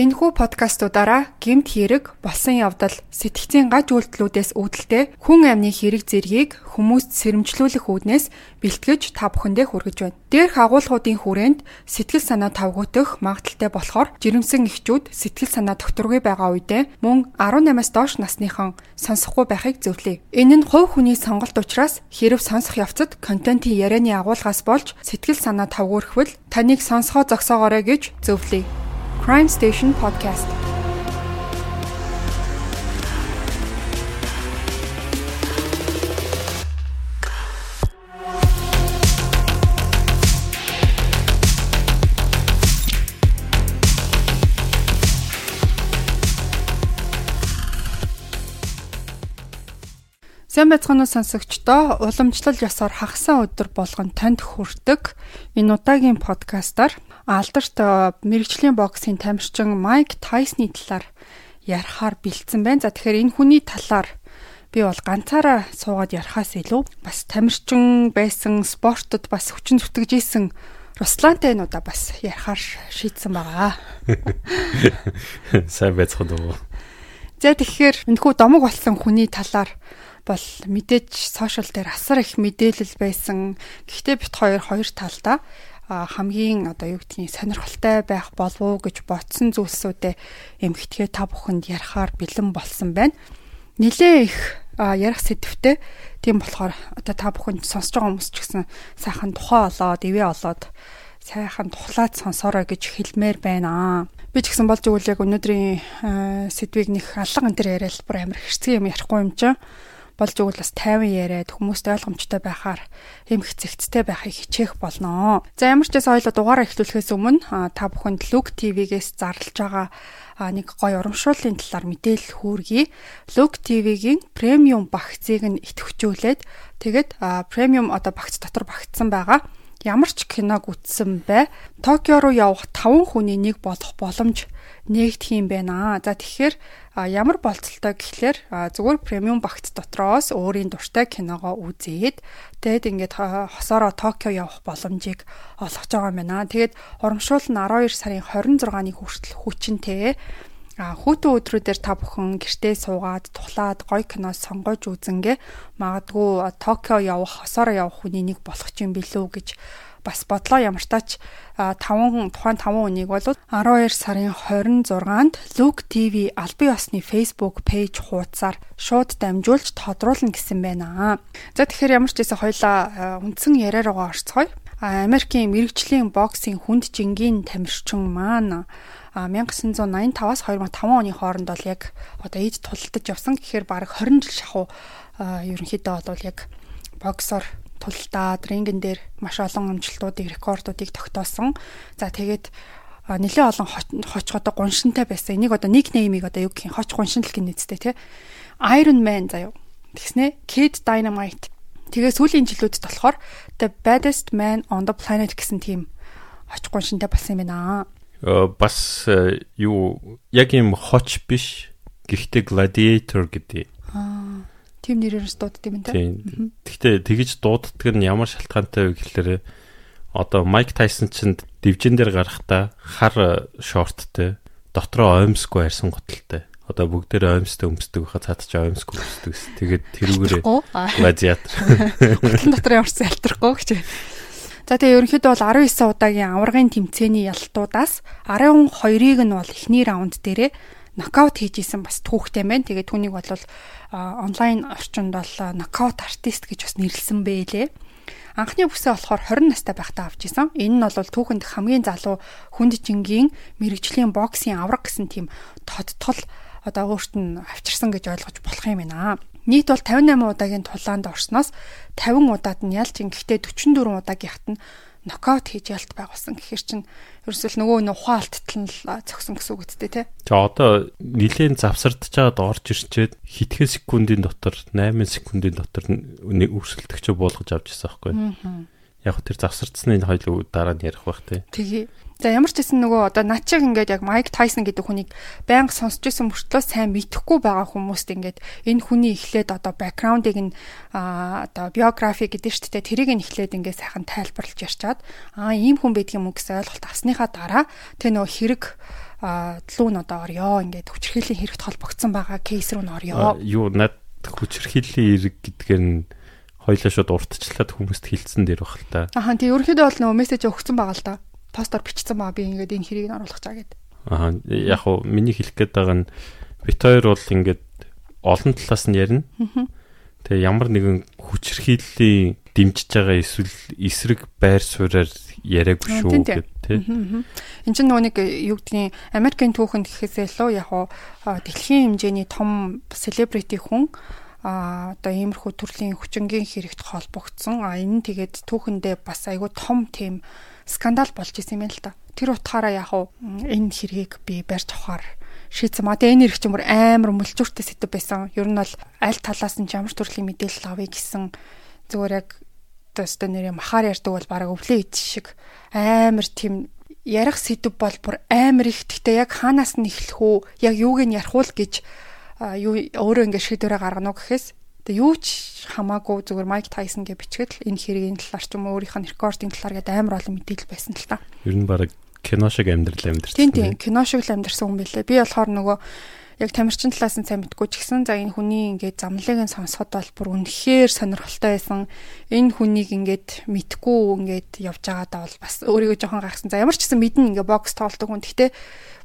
Энэхүү подкастуудаараа гэмт хэрэг, болсон явдал, сэтгцийн гаж үйлдэлүүдээс үүдэлтэй хүн амны хэрэг зэргийг хүмүүст сэрэмжлүүлэх үүднээс бэлтгэж та бүхэндээ хүргэж байна. Дээрх агуулгуудын хүрээнд сэтгэл санаа тавгуутах магадaltaй болохоор жирэмсэн эхчүүд сэтгэл санаа докторгүй байгаа үедээ мөн 18-аас доош насныхан сонсохгүй байхыг зөвлөе. Энэ нь хувь хүний сонголт учраас хэрэг сонсох явцад контентын ярианы агуулгаас болж сэтгэл санаа тавгуурхвал таныг сонсгоо зогсоогоорой гэж зөвлөе. Crime Station Podcast. Сайн байцгаана уу сонсогчдоо уламжлал ёсоор хагасан өдөр болгон танд хүрдэг энэ удаагийн подкастаар алдарт мэрэгжлийн боксийн тамирчин Майк Тайсны талаар ярихаар бэлдсэн байна. За тэгэхээр энэ хүний талаар би бол ганцаараа суугаад ярихаас илүү бас тамирчин байсан спортод бас хүчин зүтгэж исэн Руслантай энэ удаа бас ярихаар шийдсэн байгаа. Сайн байцгаана уу. За тэгэхээр энэхүү домог болсон хүний талаар бол мэдээж сошиал дээр асар их мэдээлэл байсан. Гэхдээ бит хоёр хоёр талдаа хамгийн одоо юу гэдгийг сонирхолтой байх болов уу гэж ботсон зүйлсүүдээ эмгэтгээ та бүхэнд ярихаар бэлэн болсон байна. Нилээ их ярих сэдвтэй. Тийм болохоор одоо та бүхэнд сонсож байгаа хүмүүс ч гэсэн сайхан тухай олоод, ивэ олоод сайхан тухлаад сонсорой гэж хэлмээр байна. Би ч гэсэн болж өгвөл яг өнөөдрийн сэдвийг нэг алга энэ төр яриад бүр амар хэрцгий юм ярихгүй юм чинь болж өгвөл бас тайван яриад хүмүүст ойлгомжтой байхаар юм хэцэгцтэй байхыг хичээх болно. За ямар ч байсан хоёлоо дугаараа эхлүүлэхээс өмнө та бүхэнд Look TV-гээс зарлж байгаа нэг гоё урамшууллын талаар мэдээлэл хүргэе. Look TV-гийн премиум багцыг нь идэвхжүүлээд тэгээд премиум одоо багц дотор багтсан байгаа ямар ч киног үзсэн бай. Токио руу явах 5 хүний нэг болох боломж нээгдэх юм байна. За тэгэхээр ямар болцолтой гэхлээр зүгээр премиум багц дотроос өөрийн дуртай киногоо үзээд тэгэд ингээд хосороо Токио явах боломжийг олгож байгаа юм байна. Тэгээд урамшуул нь 12 сарын 26-ныг хүртэл хүчинтэй хүүтэн өдрүүдээр та бүхэн гэртээ суугаад тухлаад гоё кино сонгож үзэнгээ магадгүй Токио явах, хосоороо явах хүний нэг болох юм билүү гэж бас бодлоо ямар тач 5 тухайн 5 үнийг бол 12 сарын 26-нд Luke TV албан ёсны Facebook пэйж хуудасаар шууд дамжуулж тодруулна гэсэн байна. За тэгэхээр ямар ч байсан хоёлаа үндсэн яриараа орцгоё. Америкийн мэрэгжлийн боксing хүнд жингийн тамирчин маань 1985-аас 2005 оны хооронд бол яг одоо ээж тулдаж явсан гэхээр бараг 20 жил шахуу ерөнхийдөө бол яг боксоор тулдаад рингэн дээр маш олон амжилтуудыг рекордуудыг тогтоосон. За тэгээд нэлээд олон хоч одоо гуншинтай байсан. Энийг одоо никнеймийг одоо юу гэх юм хоч гуншин л гинэ үстэй тий. Iron Man заяа. Тэгснэ Kid Dynamite. Тэгээ сүүлийн жилүүдэд болохоор The Baddest Man on the Planet гэсэн тийм хоч гуншинтай болсон юм байна. Э, бас э, юу яг юм хоч биш гэхдээ Gladiator гэдэг. Аа тийм нэрээрс дууддаг юм те. Гэхдээ тэгэж дууддаг нь ямар шалтгаантай вэ гэхэлэр одоо Майк Тайсон чинь дивжин дээр гарахдаа хар шорттой дотроо оймсгүй арьсан готалтай. Одоо бүгдээрээ оймстой өмсдөг байхад цаад ч оймсгүй өмсдөг. Тэгээд тэрүүгээрээ гладиатор. Готон дотор ямарсан ялтрахгүй гэж. За тэгээ ерөнхийдөө бол 19 удаагийн аваргын тэмцээний ялтуудаас 12-ыг нь бол эхний раунд дээрээ нокаут хийжсэн бас түүхтэй байна. Тэгээ түүнийг бол онлайн орчинд бол нокаут артист гэж бас нэрлсэн бэлээ. Анхны бүсээ болохоор 20 настай байхдаа авч исэн. Энэ нь бол түүхэнд хамгийн залуу хүнд жингийн мэрэгжлийн боксийн авраг гэсэн тийм тодтол одоо өөрт нь авчирсан гэж ойлгож болох юм байна. Нийт бол 58 удаагийн тулаанд орсноос 50 удаад нь ялж ингэхдээ 44 удаагийнхт нь нокаут хийж ялт байгуулсан гэхэр чинь ерөөсөл нөгөө нөх ухаалттал нь зөксөн гэсэн үг үстэй тий. За одоо нилээн завсардж чаад орж ирчээд хитгэн секундын дотор 8 секундын дотор нэг өрсөлдөгчөө буулгаж авч ирсэн байхгүй. Яг тэр завсардсны хоёул дараа нь ярих бах тий. Тэгээ. За ямар ч гэсэн нөгөө одоо над чиг ингээд яг Майк Тайсон гэдэг хүнийг байнга сонсч байсан мөртлөө сайн мэдхгүй байгаа хүмүүст ингээд энэ хүний эхлээд одоо бэкграундыг нь одоо биографи гэдэг шүү дээ тэрийг нь эхлээд ингээд сайхан тайлбарлаж ярьчаад аа ийм хүн юм уу гэсэн ойлголт авсныхаа дараа тэр нөгөө хэрэг лүүн одоо орё ингээд хүчирхийллийн хэрэгт холбогдсон байгаа кейс рүү н орё. Юу над хүчирхийллийн эрэг гэдгээр нь хоёлаа шууд уртчлаад хүмүүст хилцсэн дээр баг л та. Аха тий ерөнхийдөө бол нөгөө мессеж өгсөн байгаа л да. Постор бичсэн байгаа би ингээд энэ хэрийг нь оруулах чаа гэд. Аа яг хуу миний хэлэх гээд байгаа нь бит хоёр бол ингээд олон талаас нь ярина. Тэгээ ямар нэгэн хүчирхийллийн дэмжиж байгаа эсвэл эсрэг байр суурьаар яриаггүй шүү гэдэг тий. Энд чинь нөгөө нэг юу гэдгийг Америкийн түүхэнд гэхээсээ илүү яг хуу дэлхийн хэмжээний том селебрити хүн а одоо иймэрхүү төрлийн хүчингийн хэрэгт холбогдсон. А энэ нь тэгээд түүхэндээ бас айгүй том тийм скандал болж исэн юм л та. Тэр утгаараа яг уу энэ хэргийг би барьж авахар шийдсэн. А тэгээ энэ хэрэг чинь бүр амар мөлжүүртэй сэдв байсан. Ер нь бол аль талаас нь ямар төрлийн мэдээлэл авъя гэсэн зүгээр яг өстө нэрээ махаар ярьдаг бол бараг өвлөө ид шиг амар тийм ярих сэдв бол бүр амар их. Гэхдээ яг хаанаас нь эхлэх үү? Яг юуг нь ярих уу гэж юу өөрөө ингэ шийдвэрээ гаргана уу гэхээс тэгээ юу ч хамаагүй зүгээр Майк Тайсон гэж бичгээд л энэ хэргийн талаар ч юм уу өөрийнх нь рекордын талаар гээд амар олон мэдээлэл байсан л та. Ер нь баг кино шиг амьдрал амьдэрсэн. Тийм тийм кино шиг л амьдэрсэн хүн билээ. Би болохоор нөгөө яг тамирчин талаас нь сайн мэдгүй ч гэсэн за энэ хүний ингээд замлыг нь сонсоход бол бүр үнэхээр сонирхолтой байсан. Энэ хүнийг ингээд мэдгүй ингээд явж байгаадаа бол бас өөрийгөө жоохон гайхсан. За ямар ч гэсэн мэднэ ингээд бокс тоолдог хүн. Гэхдээ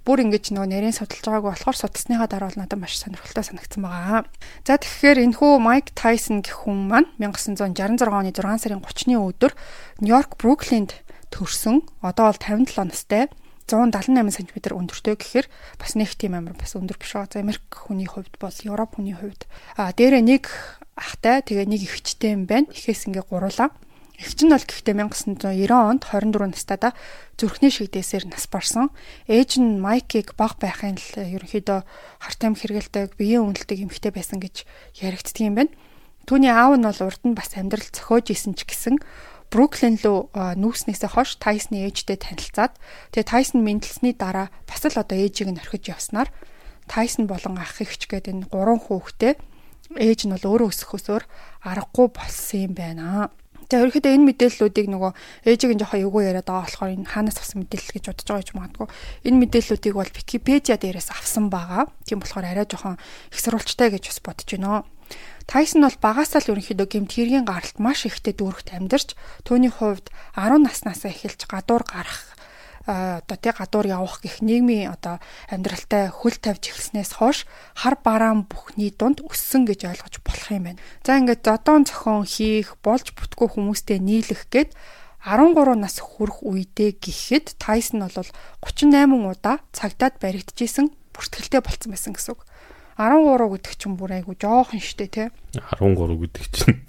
бүр ингэж нөгөө нарийн судалж байгаагүй болохоор судалсныхаа дараа бол надад маш сонирхолтой санагдсан байгаа. За тэгэхээр энэхүү Майк Тайсон гэх хүн маань 1966 оны 6 сарын 30-ны өдөр Нью-Йорк Бруклинд төрсөн. Одоо бол 57 настай. 178 см өндөртэй гэхээр бас нэг тийм амар бас өндөр биш байгаа. За Америк хүний хувьд бол Европ хүний хувьд а дээрээ нэг ахтай тэгээ нэг эгчтэй юм байна. Эхээс ингээ гуруулаа. Эгч нь бол гэхдээ 1990 онд 24 настайда зүрхний шигдээсээр нас барсан. Ээж нь Майкийг баг байхын л ерөнхийдөө харт амь хэргэлдэг, биеийн үнэлдэг эмэгтэй байсан гэж яригддаг юм байна. Түүний аав нь бол урд нь бас амьдрал зохиож исэн ч гэсэн Бруклин руу нүүснээсээ хойш Тайсны ээжтэй танилцаад тэгээ Тайсон мэдлсэний дараа бас л одоо ээжийг нь орхиж явснаар Тайсон болон ах эгч гэдэг энэ гурван хүүхдээ ээж нь бол өөрөө өсөхөөсөөр аргагүй болсон юм байна. За ерөөхдөө энэ мэдээллүүдийг нөгөө ээжийг нь жоохон эвгүй яриад байгаа болохоор энэ хаанаас авсан мэдээлэл гэж бодож байгаа гэж магадгүй. Энэ мэдээллүүдийг бол Википедиа дээрээс авсан байгаа. Тийм болохоор арай жоохон их сурвалжтай гэж бас бодож байна. Тайсон бол багасаа л ерөнхийдөө гэмт хэргийн гаралт маш ихтэй дүүрэгт амьдарч түүний хувьд 10 наснаас эхэлж гадуур гарах одоо тий гадуур явах гэх нийгмийн одоо амьдралтай хөл тавьж эхэлснээс хойш хар бараан бүхний дунд өссөн гэж ойлгож болох юм байна. За ингээд зодон зохион хийх, болж бүтгүү хүмүүстэй нийлэх гээд 13 нас хүрэх үедээ гэхэд Тайсон бол 38 удаа цагдаад баригдажсэн бүртгэлтэй болцсон байсан гэсэн үг. 13 гэдэг чинь бүр айгу жоохон штэ тий. 13 гэдэг чинь.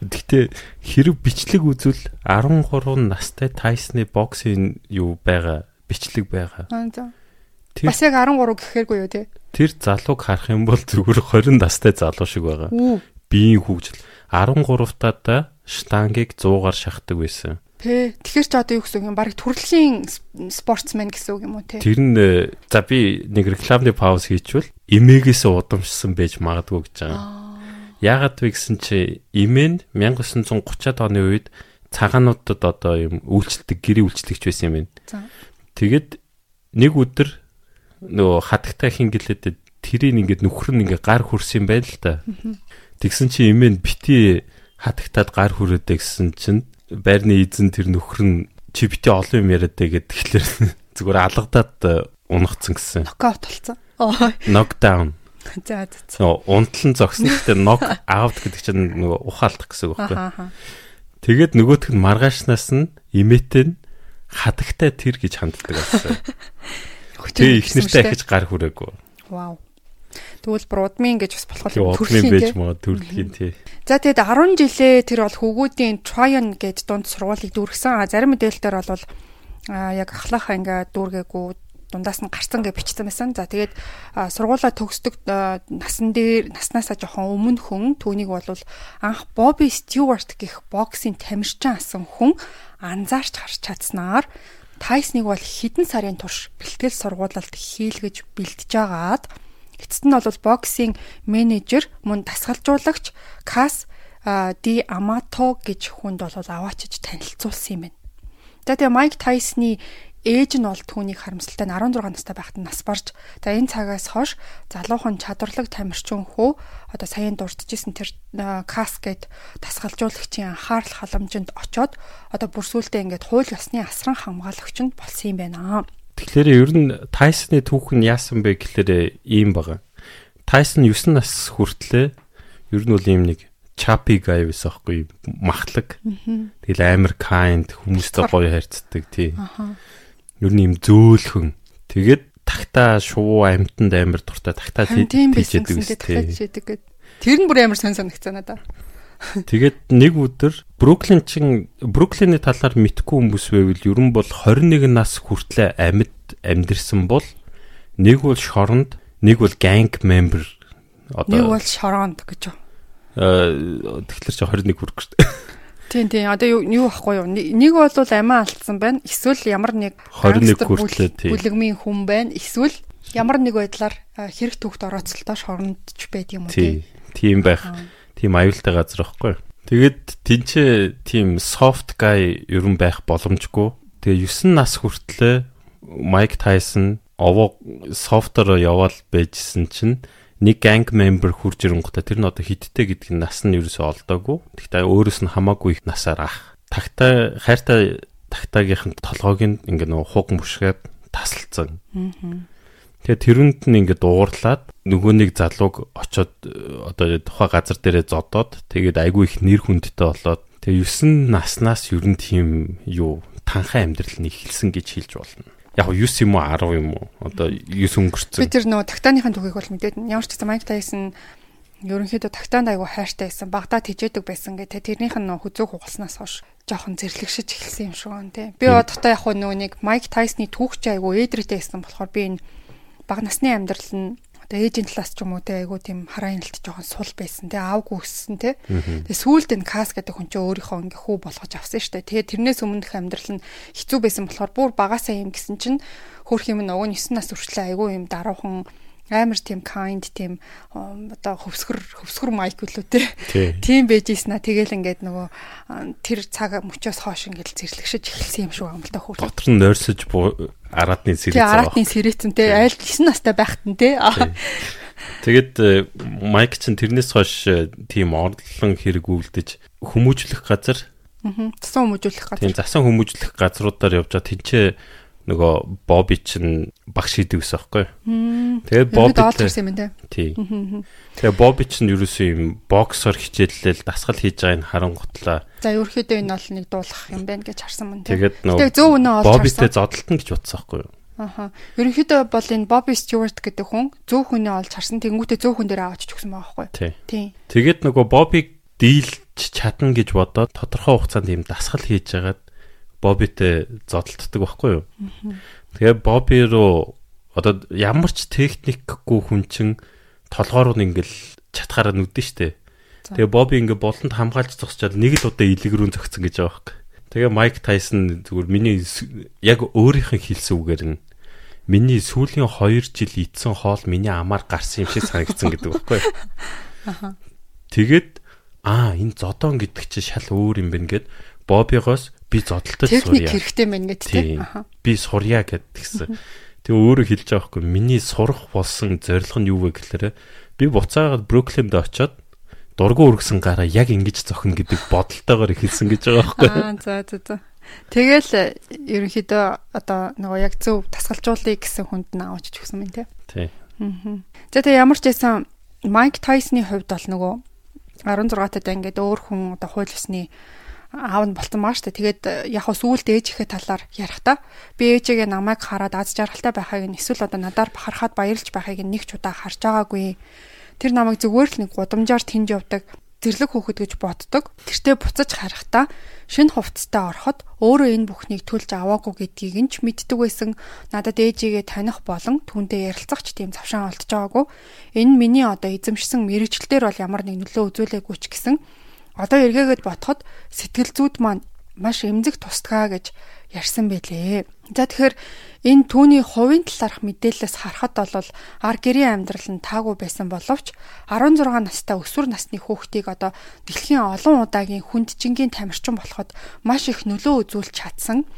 Гэхдээ хэрэг бичлэг үзвэл 13 настай Тайсны боксийн юу байгаа бичлэг байгаа. Аа за. Бас яг 13 гэхээргүй юу тий. Тэр залууг харах юм бол зүгээр 20 настай залуу шиг байгаа. Биеийн хөгжил 13 тада штангийг 100-аар шахдаг байсан. Тэ. Тэгэхээр ч одоо юу гэсэн юм баг төрөлхийн спортсмен гэсэн үг юм уу те. Тэр нь э, за би нэг рекламны пауз хийчихвэл эмээгээс удамшсан байж магадгүй гэж байгаа. Яагаад вэ гэсэн чи эмээ нь 1930-аад оны үед цагаануудад одоо юм үйлчлдэг гэрээ үйлчлэгч байсан юм байна. Тэгэд нэг өдөр нөгөө хатагтай хингэлээд тэрийг ингээд нөхөр нь ингээд гар хүрсэн байл л та. Тэгсэн чи эмээ нь бити хатагтаад гар хүрээдэ гэсэн чинь байрны эзэн тэр нөхөр нь чи бити олон юм яриад гэд тэгэхээр зүгээр алгадаад э, унагцсан гэсэн. Нокаут болсон. Нокдаун. За за. Унтлан зогсно гэхдээ нок аут гэдэг чинь нөгөө ухаалдах гэсэн үг байхгүй. Тэгээд нөгөөх нь маргаашнаас нь имээтэй нь хадагтай тэр гэж ханддаг байсан. Тэгээ их нэртэй ахиж гар хүрээгүй. Вау. Тэгвэл брудмын гэж бас болох төрлийн байж маа төрөлхийн тий. За тэгэд 10 жилээ тэр бол хөвгүүдийн Tryon гэж дунд сургуулийг дүүргэсэн. Зарим мэдээлэлээр бол яг ахлахаа ингээ дүүргээгүй дундаас нь гарцсан гэж бичсэн байсан. За тэгээд сургуулаа төгсдөг насан дээр наснаасаа жоохон өмнө хүн түүнийг бол анх Bobby Stewart гэх боксing тамирчин асан хүн анзаарч харж чадсанаар Тайсныг бол хэдэн сарын турш бэлтгэл сургуулалт хийлгэж бэлтэж агаад Эцэст нь бол боксing менежер мөн дасгалжуулагч Кас Ди Амато гэж хүнд бол аваачиж танилцуулсан юм байна. За тэгээ Майк Тайсны ээж нь бол түүнийг харамсалтай нь 16 настай байхад нас барж за энэ цагаас хойш залуухан чадварлаг тамирчин хөө одоо саяын дурдчихсэн тэр каскет тасгалжуулагчийн анхаарал халамжинд очоод одоо бүрсүүлдэ ингээд хууль ёсны асран хамгаалагч нь болсон юм байна. Тэгэхээр ер нь Тайсны түүх нь яасан бэ гэхээр ийм байгаа. Тайсон 9 нас хүртлээ ер нь бол ийм нэг чапи гай байсан байхгүй махлаг. Тэгэл амар kind хүмүүстэй гоё харьцдаг тий. Ер нь юм зөөлхөн. Тэгээд тагтаа шувуу амтанд амар дуртай тагтаа тийжэдэг үстэй. Тэр нь бүр амар сон санагцсан надаа. Тэгээд нэг өдөр Бруклин чин Бруклиний талаар мэдгүй хүмүүс байвал ер нь бол 21 нас хүртлээр амьд амьдэрсэн бол нэг бол шоронд, нэг бол ганг member одоо нэг бол шоронд гэж юу? Э, тэгэхээр чи 21 хүрэх шүү дээ. Тийм тийм. Одоо юу ахгүй юу? Нэг бол амиа алдсан байна. Эсвэл ямар нэг 21 хүртлээ тийм. Бүлэгмийн хүн байна. Эсвэл ямар нэг байдлаар хэрэг төгт орооцолтоо шорондж байд юм уу тийм. Тийм байх. Тийм аюултай газар байхгүй? Тэгэд тэнцээ тийм soft guy ерөн байх боломжгүй. Тэгээ 9 нас хүртлээ Майк Тайсон овоо софтоор яваал байжсэн чинь нэг gang member хурж ирэнгуутаа тэр нь одоо хидтэй гэдг нь нас нь ерөөсөө олдоогүй. Тэгтээ өөрөөс нь хамаагүй их насаар ах. Тагтай хайртай тагтаагийнх нь толгойг нь ингээ нөгөө хуг мушгаад тасалцсан. Тэгээ тэрэнд нь ингээ дуурлаад нөгөө нэг залууг очоод одоо тухай газар дээрээ зодоод тэгээд айгүй их нэр хүндтэй болоод тэгээ 9 наснаас ер нь тийм юу танхаа амьдрал нь эхэлсэн гэж хэлж болно яг 9 юм уу 10 юм уу одоо 9 өнгөрцөн. Би тэр нөгөө тагтааныхын түүхийг бол мэдээд ямар ч гэсэн Майк Тайсон ерөнхийдөө тагтаанд айгу хайртай байсан багтаа тэжээдэг байсан гэх тэрнийх нь хүзүүг хугалснаас хойш жоохон зэрлэгшиж эхэлсэн юм шиг байна тий. Би одоотой яг нөгөө нэг Майк Тайсны түүхч айгу ээдрээтэй байсан болохоор би энэ баг насны амьдрал нь Тэгээ ээжийн талаас ч юм уу те айгуу тийм хараа хяналт жоохон сул байсан те аавгүй өссөн те. Тэгээ сүүлд энэ кас гэдэг хүн чинь өөрийнхөө ингээ хүү болгож авсан штэ. Тэгээ тэрнээс өмнөх амьдрал нь хэцүү байсан болохоор бүр багасаа юм гисэн чинь хөрх юм нөгөө 9 нас хүртэл айгуу юм даруухан амар тийм kind тийм одоо хөвсгөр хөвсгөр майк үлээ те. Тийм байжсэн аа тэгэл ингээд нөгөө тэр цаг мөчөөс хоош ингээд зэрлэгшиж эхэлсэн юм шиг да хөр. Дотор нь нойрсож араатны сэрэц. Тийм араатны сэрэцэн те айл 9 настай байхад нь те. Тэгэд э, майк чин тэрнээс хойш э, тийм орлон хэрэг үлдэж хүмүүжлэх газар. Аа. Засан хүмүүжлэх газар. Тийм засан хүмүүжлэх газруудаар явж байгаа тэнцээ нөгөө Боби чинь багш хийдэг ус аахгүй. Тэгээд Боби тий. Тэгээ Боби чинь ерөөсөө юм боксер хичээллэл дасгал хийж байгааг нь харангутлаа. За ерөөхдөө энэ бол нэг дуулах юм байна гэж харсан мөн тий. Тэгээд нөгөө зөв өнөө олж харсан. Бобитэй зодтолтон гэж бодсон аахгүй юу? Аха. Ерөнхийдөө бол энэ Bobby Stewart гэдэг хүн зөв хүнээ олж харсан. Тэнгүүтээ зөв хүн дээр аваач өгсөн байгаа байхгүй юу? Тий. Тэгээд нөгөө Bobby дийлж чадна гэж бодоод тодорхой хугацаанд ийм дасгал хийж байгаад Бобитэй зодтолддог байхгүй юу? Тэгээ Боби руу одоо ямар ч техникгүй хүн чин толгоор нь ингээл чатгаараа нүдэн штэ. Тэгээ Боби ингээ болонд хамгаалж зогсчоод нэг л удаа илэг рүү зогцсон гэж байгаа байхгүй. Тэгээ Майк Тайсон зүгээр миний яг өөрийнх нь хэлсэн үгээр нь миний сүүлийн 2 жил идсэн хоол миний амаар гарсан юм шиг санагдсан гэдэг байхгүй. Аха. Тэгээд аа энэ зодон гэдэг чинь шал өөр юм байна гэд Бобигоос би зодтолтож сурья. Техник хэрэгтэй мэн гэд тийм. Би сурья гэдгсэн. Тэг өөрөө хэлж байгаа хгүй миний сурах болсон зорилго нь юу вэ гэхээр би буцаагаад Бруклинд очоод дургу үргэсэн гараа яг ингэж зохино гэдэг бодолтойгоор эхэлсэн гэж байгаа хгүй. Аа за за за. Тэгэл ерөнхийдөө одоо нөгөө яг зөв тасгалжуулъя гэсэн хүнд нь аваач өгсөн юм тий. Тий. Аа. За тэг ямар ч байсан Майк Тайсны хувьд бол нөгөө 16 тад ингээд өөр хүн одоо хууль ёсны аав нь болцсон маа штэ. Тэгээд э, яг хөө сүүлд ээжийнхээ талаар ярихдаа би ээжигээ намайг хараад аз жаргалтай байхыг нь эсвэл одоо надаар бахархаад баярлж байхыг нь нэг ч удаа харж байгаагүй. Тэр намайг зүгээр л нэг гудамжаар тэнд явдаг зэрлэг хөөхд гэж боддог. Тэртээ буцаж харахтаа шинэ хувцастай ороход өөрөө энэ бүхнийг төлж аваагүй гэдгийг нь ч мэддэг байсан. Надад ээжигээ таних болон түүнтэй ярилцах ч тийм завшаан олдож байгаагүй. Энэ миний одоо эзэмшсэн мэрэгчлэлээр бол ямар нэг нөлөө үзүүлээгүй ч гэсэн Одоо эргээгээд ботход сэтгэл зүйд маань маш эмзэг тусдгаа гэж ярьсан байлээ. За тэгэхээр энэ түүний хувийн талаарх мэдээлэлээс харахад бол ар гэрийн амьдрал нь таагүй байсан боловч 16 настай өсвөр насны хүүхдийг одоо дэлхийн олон удаагийн хүндчингийн тамирчин болоход маш их нөлөө үзүүлж чадсан.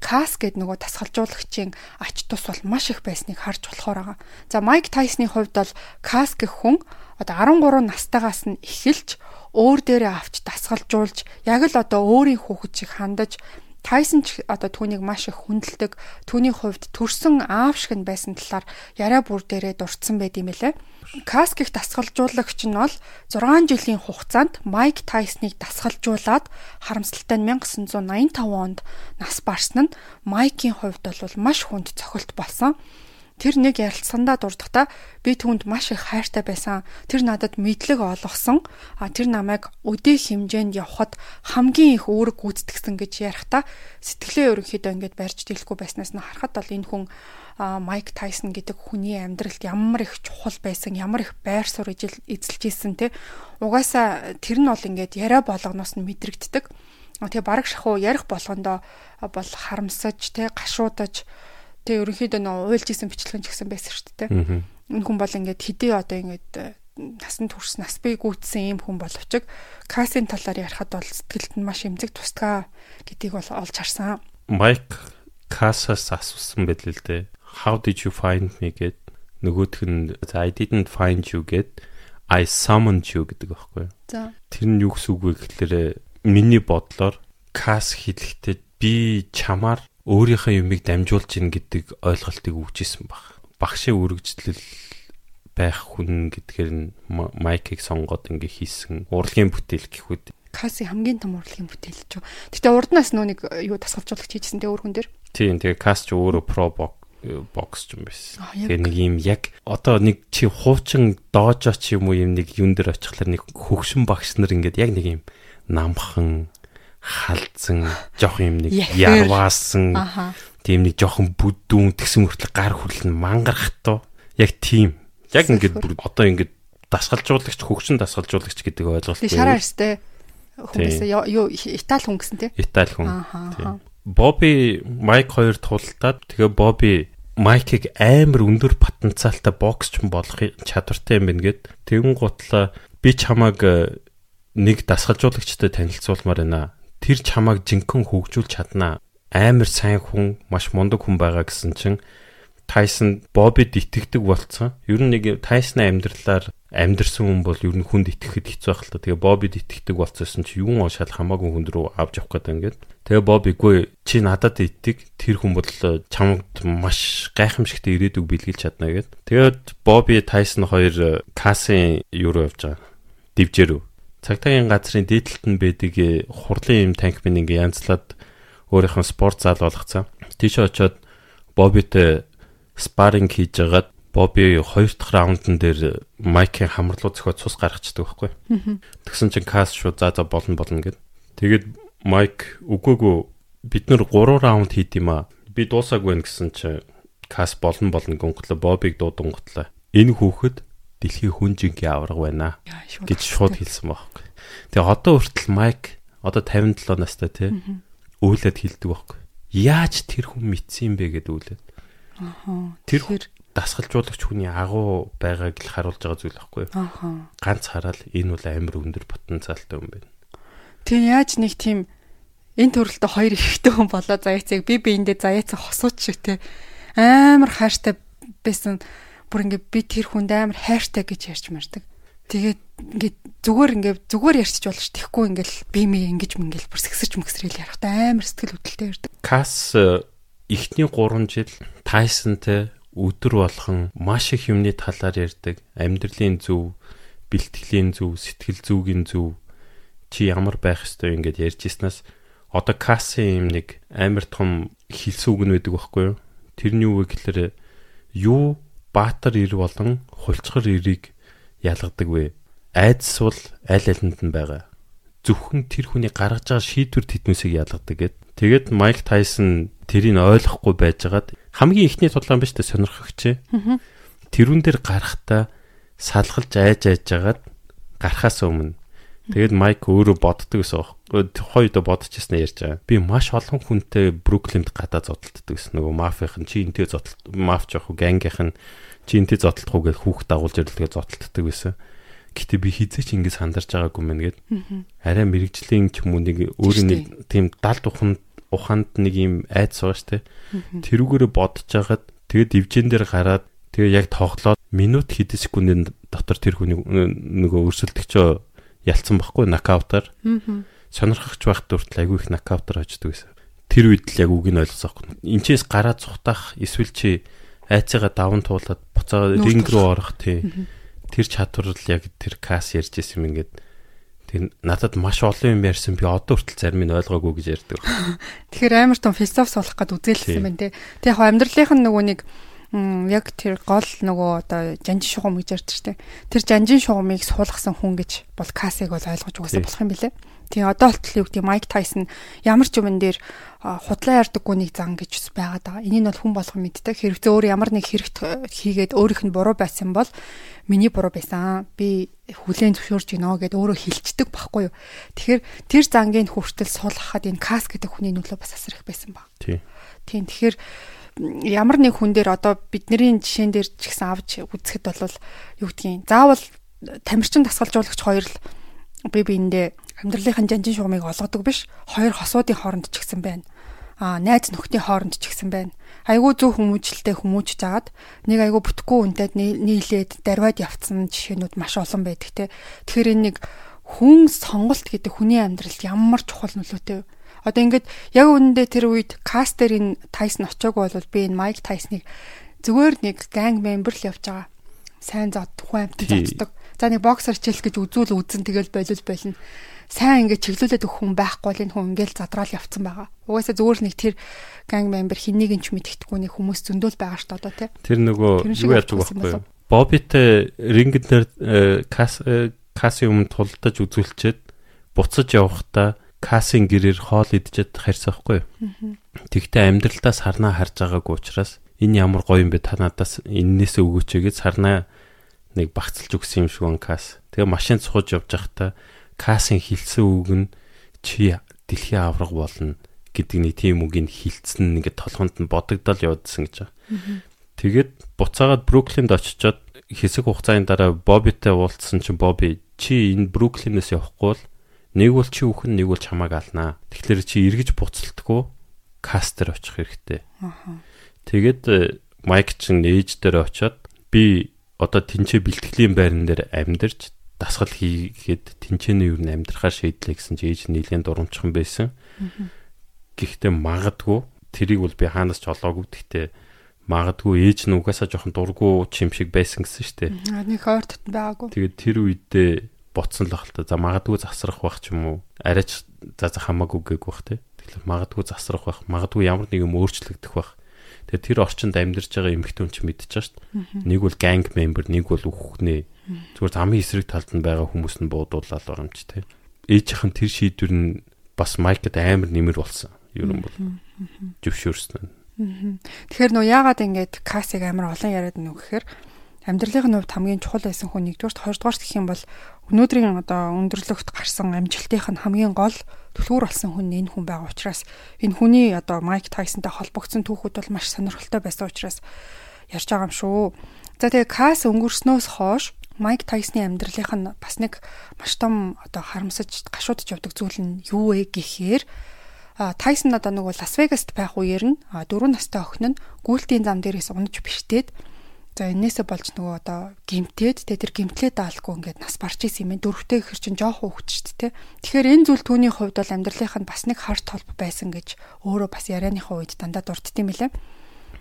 Кас гэд нөгөө тасгалжуулагчийн ач тус бол маш их байсныг харж болохоор байгаа. За Майк Тайсны хувьд бол Кас гэх хүн одоо 13 настайгаас нь эхэлж өөр дээрээ авч дасгалжуулж яг л одоо өөрийн хүүхэд хандаж Тайсон ч одоо түүнийг маш их хүндэлдэг. Түүний хувьд төрсөн аав шиг нь байсан талаар яриа бүр дээрээ дурдсан байд юм лээ. Кас гих дасгалжуулагч нь бол 6 жилийн хугацаанд Майк Тайсныг дасгалжуулаад харамсалтай нь 1985 онд нас барсан нь Майкийн хувьд бол маш хүнд цохилт болсон тэр нэг ярилцсандаа дурдахдаа би түүнд маш их хайртай байсан. Тэр надад мэдлэг олгосон. А тэр намайг өдөө хэмжээнд явхад хамгийн их үүрэг гүйцэтгсэн гэж ярихдаа сэтгэлээ ерөнхийдөө ингэж барьж дэлэхгүй байснаас нь харахад бол энэ хүн Майк Тайсон гэдэг хүний амьдралд ямар их чухал байсан, ямар их байр суурь эзэлж ийсэн те. Угаасаа тэр нь бол ингээд яриа болгоноос нь мэдрэгддэг. Тэгээ бараг шахуу ярих болгондоо бол харамсаж те гашуудаж Тэг ерөнхийдөө нөө уйлж исэн бичлэгэн ч гэсэн байсан шүү дээ. Энэ хүн бол ингээд хэдий одоо ингээд э, насан турш нас бий гүйцсэн ийм хүн боловч касын талаар ярихад бол сэтгэлд нь маш эмзэг тусдгаа гэдгийг бол олж харсан. Майк касаас асуусан байл л дээ. How did you find me гэд нөгөөх нь I didn't find you гэд I summoned you гэдэг байхгүй юу? За. Тэр нь юу гэсэн үг вэ гэхээр миний бодлоор кас хэлэхдээ би чамаар өөрийнхөө юмыг дамжуулж ийн гэдэг ойлголтыг өгчээсэн баг. Багшийн үргэлжлэл байх хүн гэдгээр нь майкийг сонгоод ингээ хийсэн урлагийн бүтээл гэхүүд. Каси хамгийн том урлагийн бүтээл ч. Гэтэ урднаас нөө нэг юу тасгалжуулагч хийжсэн тэ өөр хүн дээр. Тийм тэгээ кас ч өөрөө про бокс ч юм байсан. Тэгээ нэг юм яг одоо нэг чи хуучин доожо ч юм уу юм нэг юун дээр очихлаар нэг хөгшин багш нар ингээд яг нэг юм намхан халдсан жоох юм нэг ярваасан. Тийм нэг жоохон бүдүүн тэгсэн мөртлөө гар хүрлэн мангарах тоо яг тийм. Яг ингээд бүр одоо ингээд дасгалжуулагч хөгшин дасгалжуулагч гэдэг ойлголт тийм шараа хүн гэсэн юу Итали хүн гэсэн тийм Итали хүн. Бобби Майк хоёр тултаад тэгээ Бобби Майкийг амар өндөр потенциалтай боксч болох чадвартай юм байна гэд. Тэгэн гутлаа би чамааг э, нэг дасгалжуулагчтай танилцуулмаар байна тэр чамайг жинхэнэ хөгжүүлж чаднаа. Амар сайн хүн, маш мундаг хүн байгаа гэсэн чинь Тайсон Бобид итгэдэг болцсон. Ер нь нэг Тайсны амьдралаар амьдрсан хүн бол ер нь хүнд итгэхэд хэцүү байх л та. Тэгээ Бобид итгэдэг болцсон чи юун ошаал хамаагүй хүн рүү авч явах гэдэг ингээд. Тэгээ Бобигүй чи надад итдэг тэр хүн бол чамд маш гайхамшигтай ирээдүг бэлгэлж чадна гэд. Тэгээд Боби Тайсон хоёр касын юу руу явж байгаа. Дивжэр цагтаагийн газрын дээдлэлт нь байдаг э, хурлын юм танк минь ингээ янзлаад өөрийнх нь спорт зал болгоцсон. Тийш очоод Бобитэй спарринг хийж агаад Боби хоёр дахь раундн дээр майкийн хамрлуу зөхиод цус гаргацдаг байхгүй. Тэгсэн чинь кас шууд за за болно болно гэд. Тэгээд майк үгүйгүү бид нар 3 раунд хийд юм а. Би дуусаагүй гэсэн чинь кас болно болно гонглоо Бобиг дуудан готлаа. Энэ хүүхэд дэлхийн хүн жингийн авраг байна гэж шууд хэлсэн байхгүй. Тэгээ одоо хүртэл майк одоо 57 настай тий өөлөд хэлдэг байхгүй. Яаж тэр хүн мэдсэн бэ гэд өөлөд. Аа. Тэр дасгалжуулагч хүний агуу байгааг л харуулж байгаа зүйл байхгүй. Аа. Ганц хараад энэ бол амар өндөр потенциалтай хүн байна. Тэг яаж нэг тийм энэ төрөлтөө хоёр ихтэй хүн болоо заяацыг би биэндээ заяацаа хосууч шиг те амар хайртай байсан бүр ингээ би тэр хүнд амар хайртай гэж ярьж мардаг. Тэгээд ингээ зүгээр ингээ зүгээр ярьчих болж тэхгүй ингээл би ми ингэж мингээл бүр сэгсэрч мөксрэл ярахтаа амар сэтгэл хөдлөлтэй ярьдаг. Кас э, эхний 3 жил Тайсонтэй өдөр болгон маш их юмны талаар ярьдаг. Амьдралын зөв, бэлтгэлийн зөв, сэтгэл зүйн зөв чи ямар байх ёстой ингээд ярьж ирснээс одоо Касын юм нэг амар том хилсэн үг нь байдаг байхгүй юу? Тэрний үг гэхэлэр юу баатар ир болон хулцгар ирийг ялгадаг вэ? Айдас бол аль алинд нь байгаа. Зөвхөн тэр хүний гаргаж байгаа шийдвэр тэтмүсийг ялгадаг гэд. Тэгээд Майк Тайсон тэрийг ойлгохгүй байжгаад хамгийн ихний тулаан биш тэ сонирхогч. Тэрүүн дээр гарахтаа салгалж айж айж жагаад гарахаас өмнө тэгээд Майк өөрөө боддог гэсэн хойд бодчихснаа ярьж байгаа. Би маш олон хүнтэй Бруклинд гадаа зодтолддог гэсэн нөгөө мафийн чи энтэй зодтолт маф жоох гангийнх нь чи энтэй зодтолдох уу гэж хүүхд дагуулж ирлээ зодтолддог байсан. Гэтэ би хизээч ингэ сандарч байгаагүй мэн гээд арай мэрэгжлийн ч юм уу нэг өөрийн нэг тийм далд ухам ухаанд нэг юм айц байгаа штэ. Тэрүүгээрээ бодож хагаад тэгээд дивжин дээр гараад тэгээ яг тоглоод минут хэдэн секундын дотор тэр хүний нөгөө өрсөлдөгчөө ялцсан байхгүй нокаутаар. Сонирхогч байхад хүртэл айгүй их нокаутаар очдөг гэсэн. Тэр үед л яг үг нь ойлгосон байхгүй. Инчээс гараа цухтах эсвэл чи айцыгаа даван туулаад буцаа ринг руу орох тий. Тэр чадвар л яг тэр кас ярьж исэн юм ингээд тэг надад маш олон юм ярьсан би одоо хүртэл зарим нь ойлгоогүй гэж ярьдаг. Тэгэхээр амар том философи суулгах гээд үзээлсэн байна тий. Тэг яг амьдралынх нь нөгөө нэг яг тэр гол нөгөө одоо жанжин шугам гэж ярьдаг штеп. Тэр жанжин шугамыг суулгасан хүн гэж бол касыг бол ойлгож угаасаа болох юм билэ. Тийм одоо болтол юу гэдэг Майк Тайсон ямар ч юмн дээр худлаа ярьдаггүй нэг зан гэж байгаад байгаа. Энийг бол хүн болгон мэддэг. Хэрэгцээ өөр ямар нэг хэрэгт хийгээд өөрийнх нь буруу байсан бол миний буруу байсан. Би хүлээн зөвшөөрч гинөө гэд өөрөө хилчдэг байхгүй юу. Тэгэхээр тэр зангийн хүртэл суулгахад энэ кас гэдэг хүний нөлөө бас асар их байсан ба. Тийм. Тийм. Тэгэхээр ямар нэг хүн дээр одоо бидний жишээн дээр ч гэсэн авч үзэхэд бол юу гэдгийг заавал тамирчин дасгалжуулагч хоёр л би биэндээ амьдралынхаа жанжин шугамыг олгодог биш. Хоёр хосуудын хооронд ч гэсэн байна. Аа найз нөхдийн хооронд ч гэсэн байна. Айгүй зөв хүмүүжлэлтэй хүмүүжж жагаад нэг айгүй бүтггүй үндэд нийлээд дарваад явцсан жишээнүүд маш олон байдаг те. Тэгэхээр энэ нэг хүн сонголт гэдэг хүний амьдралд ямар чухал нөлөөтэй вэ? Одоо ингээд яг үнэндээ тэр үед кастерийн Тайсон очиагүй бол би энэ Майк Тайсныг зүгээр нэг ганг мембер л явж байгаа. Сайн зод тухайн амт зоддог. За нэг боксер хичээлэх гэж үзүүл үзэн тэгэл болил болно сайн ингээд чиглүүлээд өгөх хүн байхгүй л энэ хүн ингээд задраал явцсан байгаа. Угаасаа зүгээр нэг тэр ганг мембер хиннийг нь ч мэддэхгүй нэг хүмүүс зөндөл байгаа шүү дээ одоо тий. Тэр нөгөө юу яадаг байхгүй юу? Бобитэй э, кас каси өмнө тулдаж үзүүлчихэд буцаж явахдаа касын гэрээр хоол идчихэд юу? Тэгтээ амьдралдаа сарнаа харж байгаагүй учраас энэ ямар гоё юм бэ та надаас эннээс өгөөч гэж сарнаа нэг багцалж өгсөн юм шиг он кас. Тэгээ машин цухаж явж байхдаа Касын хилсэн үг нь чи дэлхийн авраг болно гэдэг нэг тийм үгийг хилцэн ингээд толгонд нь бодогдол явдсан гэж байгаа. Тэгээд буцаагаад Бруклинд очичоод хэсэг хугацааны дараа Бобитэй уулзсан чинь Боби чи энэ Бруклинээс явахгүй бол нэг бол чи үхэн нэг бол чамааг алнаа. Тэгэхээр чи эргэж буцалтгүй кастер очих хэрэгтэй. Тэгээд э, Майк чин ээж дээр очиод би одоо тэнцээ бэлтгэлийн байран дээр амьдарч дасгал хийгээд тэнцэнэ юу н амьдрахаа шийдлээ гэсэн чи ээж нийлэн дурамчхан байсан. Гэхдээ магадгүй тэрийг бол би хаанаас ч олоогүй гэхдээ магадгүй ээж нь угаасаа жоохон дургу чим шиг байсан гэсэн штэ. Нэг хойр татан байгаагүй. Тэгээд тэр үедээ боцсон л ахalta. За магадгүй засрах байх ч юм уу. Арайч за за хамаагүй гээг бах те. Тэгэхээр магадгүй засрах байх, магадгүй ямар нэг юм өөрчлөгдөх байх. Тэгээ тэр орчинд амьдарч байгаа эмэгтэй хүн ч мэдчихэж шít. Нэг бол ганг мембер, нэг бол үхнээ. Зүгээр замын эсрэг талд нь байгаа хүмүүс нь буудуулаад байгаа юм чи тээ. Ээжийнх нь тэр шийдвэр нь бас майкд амар нэмэр болсон. Ер нь бол зөвшөөрсөн. Тэгэхээр нөө яагаад ингэж касыг амар олон яриад нү гэхээр амьдралын хувьд хамгийн чухал байсан хүн нэгдүгээрт хоёрдугаарт гэх юм бол өнөөдрийн одоо өндөрлөгт гарсан амжилтынх нь хамгийн гол түлхүүр болсон хүн энэ хүн байгаа учраас энэ хүний одоо Майк Тайсонтай холбогдсон түүхүүд бол маш сонирхолтой байсан учраас ярьж байгаа юм шүү. За тэгээ Кас өнгөрснөөс хойш Майк Тайсны амьдралынх нь бас нэг маш том одоо харамсаж гашуудж явдаг зүйл нь юу вэ гэхээр Тайсон одоо нөгөө Лас Вегаст байх үеэр нь 4 настай охин нь гүйлтийн зам дээрээс унаж бэртээд За энээсээ болж нөгөө одоо гимтээд тэ тэр гимтлээ даалгүй ингээд нас барч исэн юм. Дөрөвтэй ихэр чинь жоох хөвгч шүү дээ. Тэгэхээр энэ зүйл түүний хувьд бол амьдралынх нь бас нэг харт толб байсан гэж өөрөө бас ярианыхаа үед дандаа дурддсан юм лээ.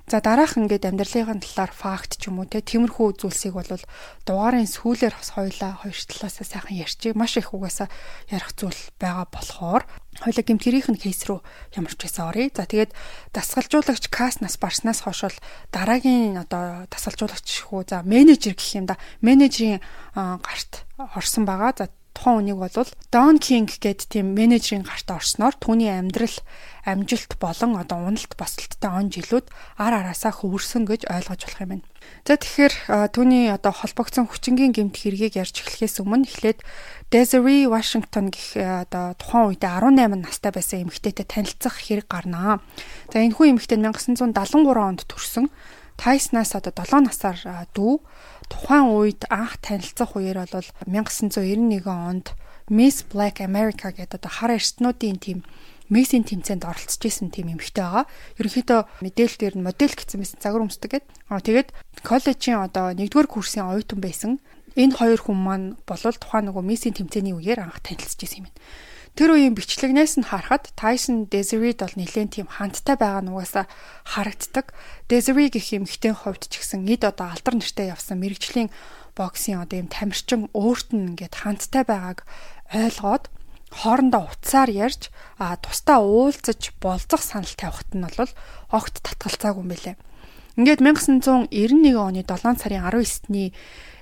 За дараах ингээд амьдралын талаар факт ч юм уу те тиймэрхүү зүйлсийг бол дугаарын сүүлээр бас хоёлаа хоёр талаасаа сайхан ярьчих. Маш их угаасаа ярих зүйл байгаа болохоор хоёлаа гимтгэрийнх нь кейс рүү ямар ч байсан оръё. За тэгээд дасгалжуулагч каснаас барснаас хойш бол дараагийн одоо дасгалжуулагч хүү за менежер гэх юм да. Менежерийн гарт орсон байгаа. За тухайн үнийг бол Don King гэдэг тийм менежерийн гарт орсноор түүний амьдрал амжилт болон одоо уналт босолттой он жилүүд ар араасаа хөвөрсөн гэж ойлгож болох юм байна. За тэгэхээр түүний одоо холбогдсон хүчингийн гэмт хэргийг ярьж эхлэхээс өмнө эхлээд Desiree Washington гэх одоо тухайн үедээ 18 настай байсан эмэгтэйтэй танилцах хэрэг гарнаа. За энэ хүн эмэгтэй 1973 онд төрсэн. Тайснаас одоо 7 насаар дүү тухайн үед анх танилцах үеэр бол 1991 онд Miss Black America гэдэг одоо хар эртнүүдийн тийм Мессийн тэмцээнд оролцож исэн тийм эмэгтэй байгаа. Ерөнхийдөө мэдээлэл дээр нь модель гэсэн байсан загвар өмсдөг гэдэг. Аа тэгээд коллежийн одоо 1-р курсын оюутан байсан. Энэ хоёр хүн маань болол тухайн нөгөө Мессийн тэмцээний үеэр анх танилцж исэн юм байна. Тэр үеийн бичлэгнээс нь харахад Tyson Desiree-д бол нэлээд тийм хандтай байгаа нь угаасаа харагддаг. Desiree гэх эмэгтэй хувьд ч гэсэн эд одоо алдар нэртэй явсан мэрэгжлийн боксын одоо юм тамирчин өөрт нь ингээд хандтай байгааг ойлгоод хоорондоо утсаар ярьж а тусдаа уулзаж болцох санал тавихт нь бол огт татгалцаагүй юм билэ. Ингээд 1991 оны 7 сарын 19-ний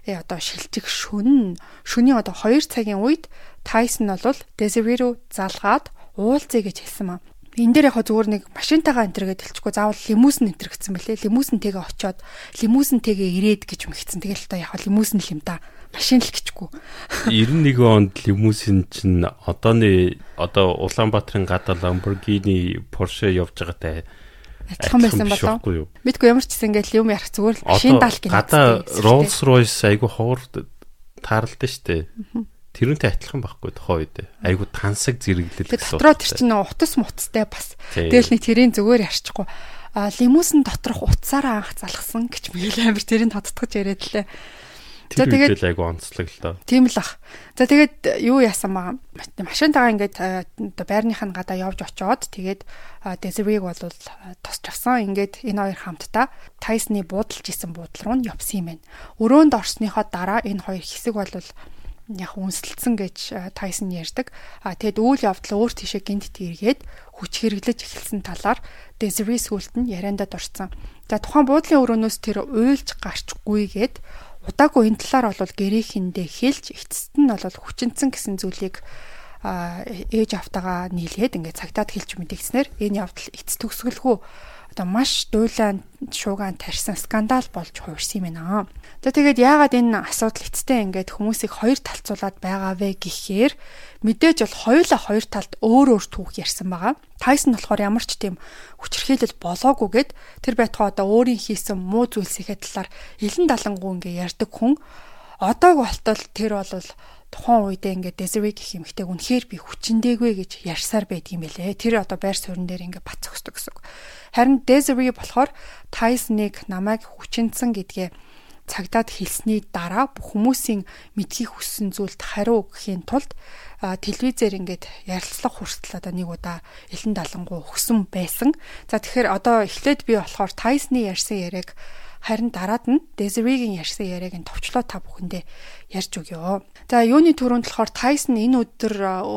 э, одоо шилжих шүн шүний одоо 2 цагийн үед Тайсон бол Desiree руу залгаад уулзъя гэж хэлсэн маа. Энэ дээр яг зүгээр нэг машинтайгаа энтер гэж хэлчихгүй заавал лимузин энтер гэсэн мөлий. Лимузинтэйгээ очиод лимузинтэйгээ ирээд гэж мэгцэн. Тэгэл та яг лимузин л юм да. Машин л гэчгүй. 91 онд лимузин чинь одооны одоо Улаанбаатарын гадаа Lamborghini Porsche явж байгаатай адилхан байсан болов. Мэдгүй ямар ч гэсэн ингээд юм ярих зүгээр л машин дал гэнэ. Гадаа Rolls Royce айгу ховор тааралдсан шүү дээ. Тэрүүнтэй адилхан байхгүй тухайн үед. Айгу тансаг зэрэглэл гэсэн. Дотроо тэр чинь утас муцтай бас. Тэгэл нэг тэрийн зүгээр ярьчихгүй. А лимузин доторх утсаараа анх залгсан гэж мэгэл амир тэрийг тодтогч яриад лээ. За тэгээд айгу онцлог л доо. Тийм л ах. За тэгээд юу яасан маа машинтайгаа ингээд оо байрных нь гадаа явж очоод тэгээд Desiree бол тосч авсан. Ингээд энэ хоёр хамтдаа Tyson-ы буудалж исэн буудлын руу нь явсан юм байна. Өрөөнд орсныхоо дараа энэ хоёр хэсэг бол яг үнсэлцэн гэж Тайсон ярьдаг. А тэгэд үйл явдал өөр тийшээ гинт эргээд хүч хэрэглэж эхэлсэн талаар Desiree сүлд нь яриандад орсон. За тухайн буудлын өрөөнөөс тэр уйлж гарчгүйгээд удаагүй энэ талаар бол гэрээхэндээ хэлж эцэст нь бол хүчинцэн гэсэн зүйлийг ээж автагаа нийлээд ингээд цагтаад хэлж мэдгэснээр энэ явдал эц төгсгөлгүй одоо маш дуйлаан шуугаан тарьсан скандал болж хуурсан юм байна. За тэгээд яагаад энэ асуудал эцтэй ингээд хүмүүсийг хоёр талцуулаад байгаа вэ гэхээр мэдээж бол хоёулаа хоёр талд өөр өөр түүх ярьсан байгаа. Тайсон болохоор ямар ч тийм хүчрхийлэл болоогүйгээд тэр байтугай одоо өөрийн хийсэн муу зүйлсийнхээ талаар элен далангуу ингээ ярьдаг хүн одоог болтол тэр бол тухайн үедээ ингээд Desiree гэх юмхтэйг үнэхээр би хүчиндээгүй гэж ярьсаар байдгийм байлээ. Тэр одоо байр суурин дээр ингээд бац өгсдөг гэсэн. Харин Desiree болохоор Tyson-ыг намайг хүчинсэн гэдгээ цагдаад хэлсний дараа бүх хүмүүсийн мэдхийг хүссэн зүйлд хариу өгөхийн тулд телевизээр ингээд ярилцлага хүртэл одоо нэг удаа элен далангуу өгсөн байсан. За тэгэхээр одоо эхлээд би болохоор Tyson-ы ярьсан яриаг харин дараад нь Desiree-гийн ярьсан яриаг нь товчлоо та бүхэндээ ярьж өгье. За юуны төрөнд болохоор Tyson энэ өдөр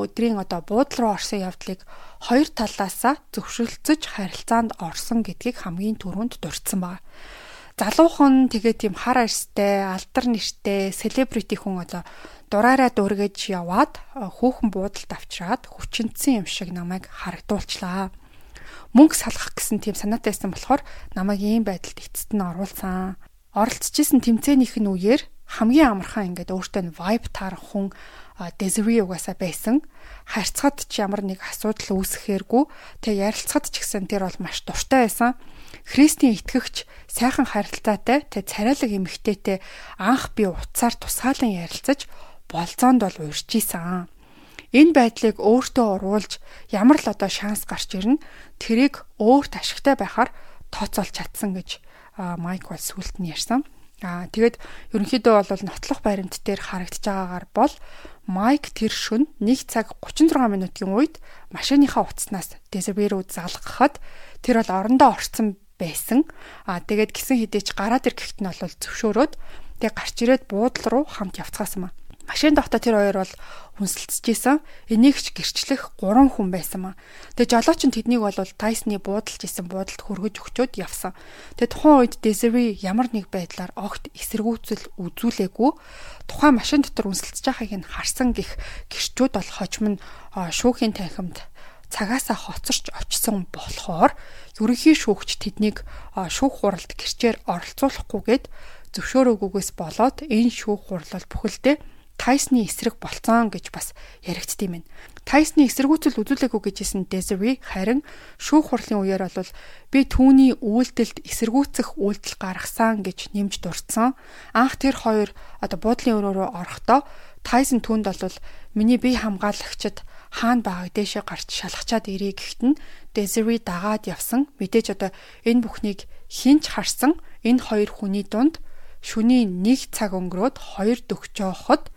өдрийн одоо буудлын руу орсон явдлыг хоёр талаасаа зөвшөөрөлцөж харилцаанд орсон гэдгийг хамгийн түрүүнд дурдсан байна. Залуухан тэгээ тийм хар арьстай, алдар нэртэй, селебрити хүн одоо дураараа дүүргэж яваад хүүхэн буудалд авчираад хүчинтсэн юм шиг намайг харагдуулчлаа мөнгө салгах гэсэн тийм санаатайсан болохоор намайг ийм байдалд эцэст нь оруулсан. Оролцож исэн тэмцээнийх нь үеэр хамгийн амархан ингээд өөртөө нь vibe таарах хүн Desiree угаасаа байсан. Харьцаад ч ямар нэг асуудал үүсэхээргүй. Тэгээ ярилцахад ч гэсэн тэр бол маш дуртай байсан. Христийн итгэгч сайхан харилцаатай тэг царайлаг эмэгтэйтэй анх би утсаар тусгаалan ярилцаж болцоонд бол урьж исэн. Энэ байдлыг өөртөө оруулж ямар л одоо шанс гарч ирнэ тэрийг өөрт ашигтай байхаар тооцоолж чадсан гэж Майк бол сүлд нь ярьсан. Аа тэгээд ерөнхийдөө бол нотлох баримт дээр харагдаж байгаагаар бол Майк тэр шөн 1 цаг 36 минутын үед машиныхаа утаснаас Desiree руу залгахад тэр бол орондоо орцсон байсан. Аа тэгээд гисэн хідээч гараад ир гихт нь бол зөвшөөрөөд тэг гарч ирээд буудлын руу хамт явцгаасан маа. Машин доохта тэр хоёр бол хүнсэлцэж исэн. Энийг ч гэрчлэх 3 хүн байсан маа. Тэгээ жолооч нь тэднийг бол Тайсны буудалж исэн буудалд хөргөж өгчөөд явсан. Тэгээ тухайн үед Desiree ямар нэг байдлаар огт эсэргүүцэл үзүүлээгүй. Тухайн машин дотор хүнсэлцэж байгааг нь харсан гих гэрчүүд бол хожим нь шүүхийн танхимд цагаасаа хоцорч очсон болохоор ерөнхий шүүгч тэднийг шүүх хуралд гэрчээр оролцуулахгүйгээд зөвшөөрөөгүйгээс болоод энэ шүүх хурлал бүхэлдээ Тайсны эсрэг болцсон гэж бас яригдт юм байна. Тайсны эсэргүүцэл үзүүлээгүй гэжсэн Desiree харин шүүх хурлын үеэр бол би түүний үйлдэлд эсэргүүцэх үйлдэл гаргасан гэж нэмж дурдсан. Анх тэр хоёр одоо буудлын өрөө рүү орохдоо Тайсон түнд бол миний бие хамгаалагчид хаана байгааг дээшээ гарч шалгачаад ирээ гэхэд нь Desiree дагаад явсан. Мэдээж одоо энэ бүхнийг хинч харсан энэ хоёр хүний дунд шүний нэг цаг өнгөрөөд хоёр дөгч жоохот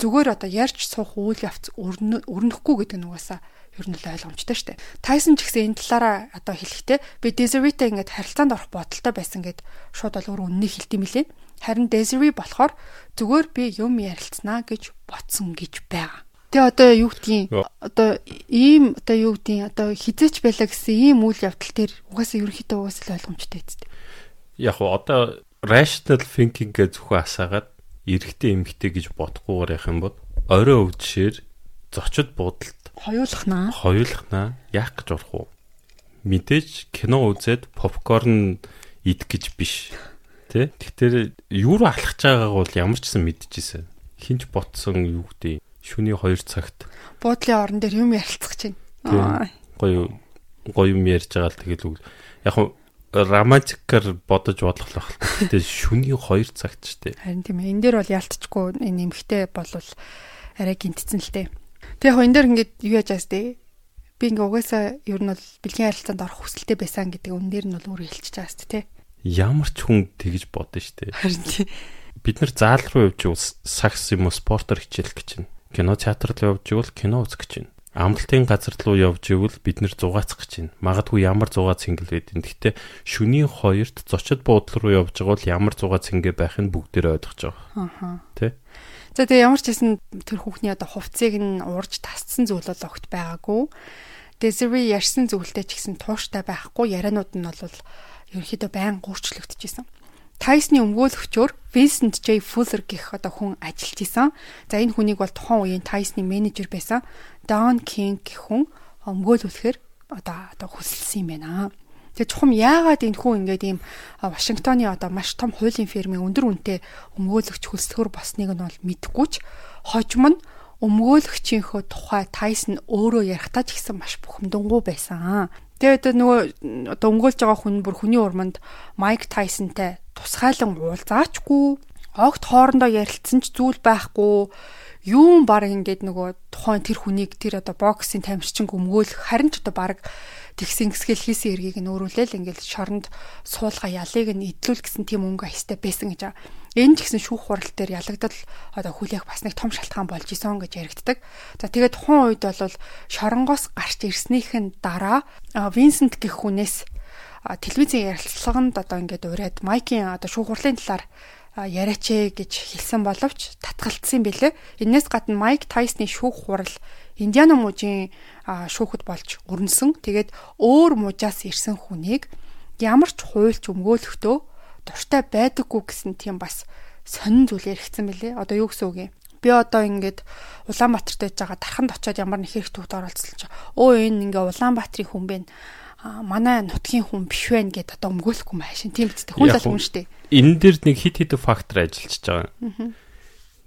зүгээр одоо ярьж суух үйл явц өрнөхгүй гэдэг нь угаасаа ер нь л ойлгомжтой шүү дээ. Тайсон ч гэсэн энэ талаараа одоо хэлэхдээ би Desiree-тэй ингээд харилцаанд орох бодолтой байсан гэд шууд бол өөр үннийг хэлдэм билээ. Харин Desiree болохоор зүгээр би юм ярилцсанаа гэж ботсон гэж байгаа. Тэгээ одоо юу гэдгийг одоо ийм одоо юу гэдгийг одоо хизээч байлаа гэсэн ийм үйл явдал төр угаасаа ерөнхийдөө угаасаа ойлгомжтой эцтэй. Яг уу одоо rational thinking гэж зөвхөн асаагаад эрэгтэй эмэгтэй гэж бодохгүйгээр явах юм бол орой өвдшээр зочид буудалд хоёулахнаа хоёулахнаа яах гэж урах уу? Мэдээж кино үзээд попкорн идэх гэж биш. Тэ? Тэгэхээр юу руу алхаж байгааг бол ямар ч сан мэдчихсэн. Хинч ботсон юу гэдэг шүний 2 цагт буудлын орон дээр юм ярилцах чинь. Гоё гоё юм ярьж байгаа л тэгэл яг хуу романтикээр бодож бодлох л байна. Тэгээ шүний 2 цагт ч тийм. Харин тийм ээ. Энэ дээр бол ялтчгүй энэ эмхтэй болвол арай гинтцэн л дээ. Тэгээ яг энэ дээр ингээд юу яаж аас дээ. Би ингээ угаасаа ер нь бол бэлгийн харилцаанд орох хүсэлтэй байсан гэдэг үн дээр нь бол өөрөө хэлчихэж байгаа шүү дээ. Ямар ч хүн тэгж бодно шүү дээ. Харин тийм. Бид нар заал руу явж сакс юм уу спортоор хичээлэх гэж байна кино театрт явж ивэл кино үзэх гэж байна. Амралтын газар руу явж ивэл бид нэр зугаацах гэж байна. Магадгүй ямар зугаа цэнгэл байдэн. Гэхдээ шөнийн хоёрт зочид буудлын руу явж байгаа бол ямар зугаа цэнгэ байхыг бүгдээр ойлгож байгаа. Аа. Тэ? За тэгээ ямар ч хэсэн тэр хүүхний одоо хувцсыг нь уурж тасцсан зүйл бол огт байгаагүй. Desiree ярьсан зүйлтэй ч гэсэн тууштай байхгүй яриануд нь бол ерөнхийдөө байн гуурчлагдчихсэн. Тайсны өмгөөлөгчөөр Vincent J Fuller гэх одоо хүн ажиллаж исэн. За энэ хүнийг бол тухайн үеийн Тайсны менежер байсан King гэх хүн өмгөөлүүлэхээр одоо одоо хүсэлсэн юм байна. Тэгээ чухам яагаад энэ хүн ингээд ийм Вашингтоны одоо маш том хуулийн фирмийн өндөр үнэтэй өмгөөлөгч хөлсгөр босныг нь бол мэдэхгүй ч хожим нь өмгөөлөгчийнхөө тухай Тайсон өөрөө ярихтаа ч гэсэн маш бухимдангуй байсан. Тэгээ одоо нөгөө одоо өмгөөлж байгаа хүн бүр хүний урманд Майк Тайсонтай тусгайлан уулзаачгүй огт хоорондоо ярилцсан ч зүйл байхгүй юун баг ингээд нөгөө тухайн тэр хүнийг тэр одоо боксын тамирчин өмгөөлөх харин ч одоо баг тэгсэн гисгэл хийсэн эргийг нь өөрүүлээл ингээд шоронд суулга ялыг нь идлүүл гэсэн тийм өнгө аястай байсан гэж байгаа. Энэ ч гэсэн шүүх хурал дээр ялагдал одоо хүлээх бас нэг том шалтгаан болж исэн гэж яригддаг. За тэгээд тухайн үед бол шоронгоос гарч ирснийхэн дараа Винсент гэх хүнээс телевизийн ярилцлаганд одоо ингээд ураад майкийн одоо шүүх хурлын талаар яриач ээ гэж хэлсэн боловч татгалцсан бэлээ. Энээс гадна Майк Тайсны шүүх хурал Индиана мужийн шүүхэд болж өрнсөн. Тэгээд өөр мужаас ирсэн хүнийг ямар ч хуульч өмгөөлөхдөө дуртай байдаггүй гэсэн тийм бас сонин зүйл яригдсан бэлээ. Одоо юу гэсэн үг юм? Би одоо ингээд Улаанбаатарт байж байгаа тарханд очиод ямар нэг хэрэг төвд оролцсон чинь өө энэ ингээ Улаанбаатарын хүн бэ манай нутгийн хүн биш вэ гэдээ одоо өмгөөлөхгүй маашин тийм дээ. Хүн л хүн штэ. энэ дээр нэг хит хит фактор ажиллаж байгаа.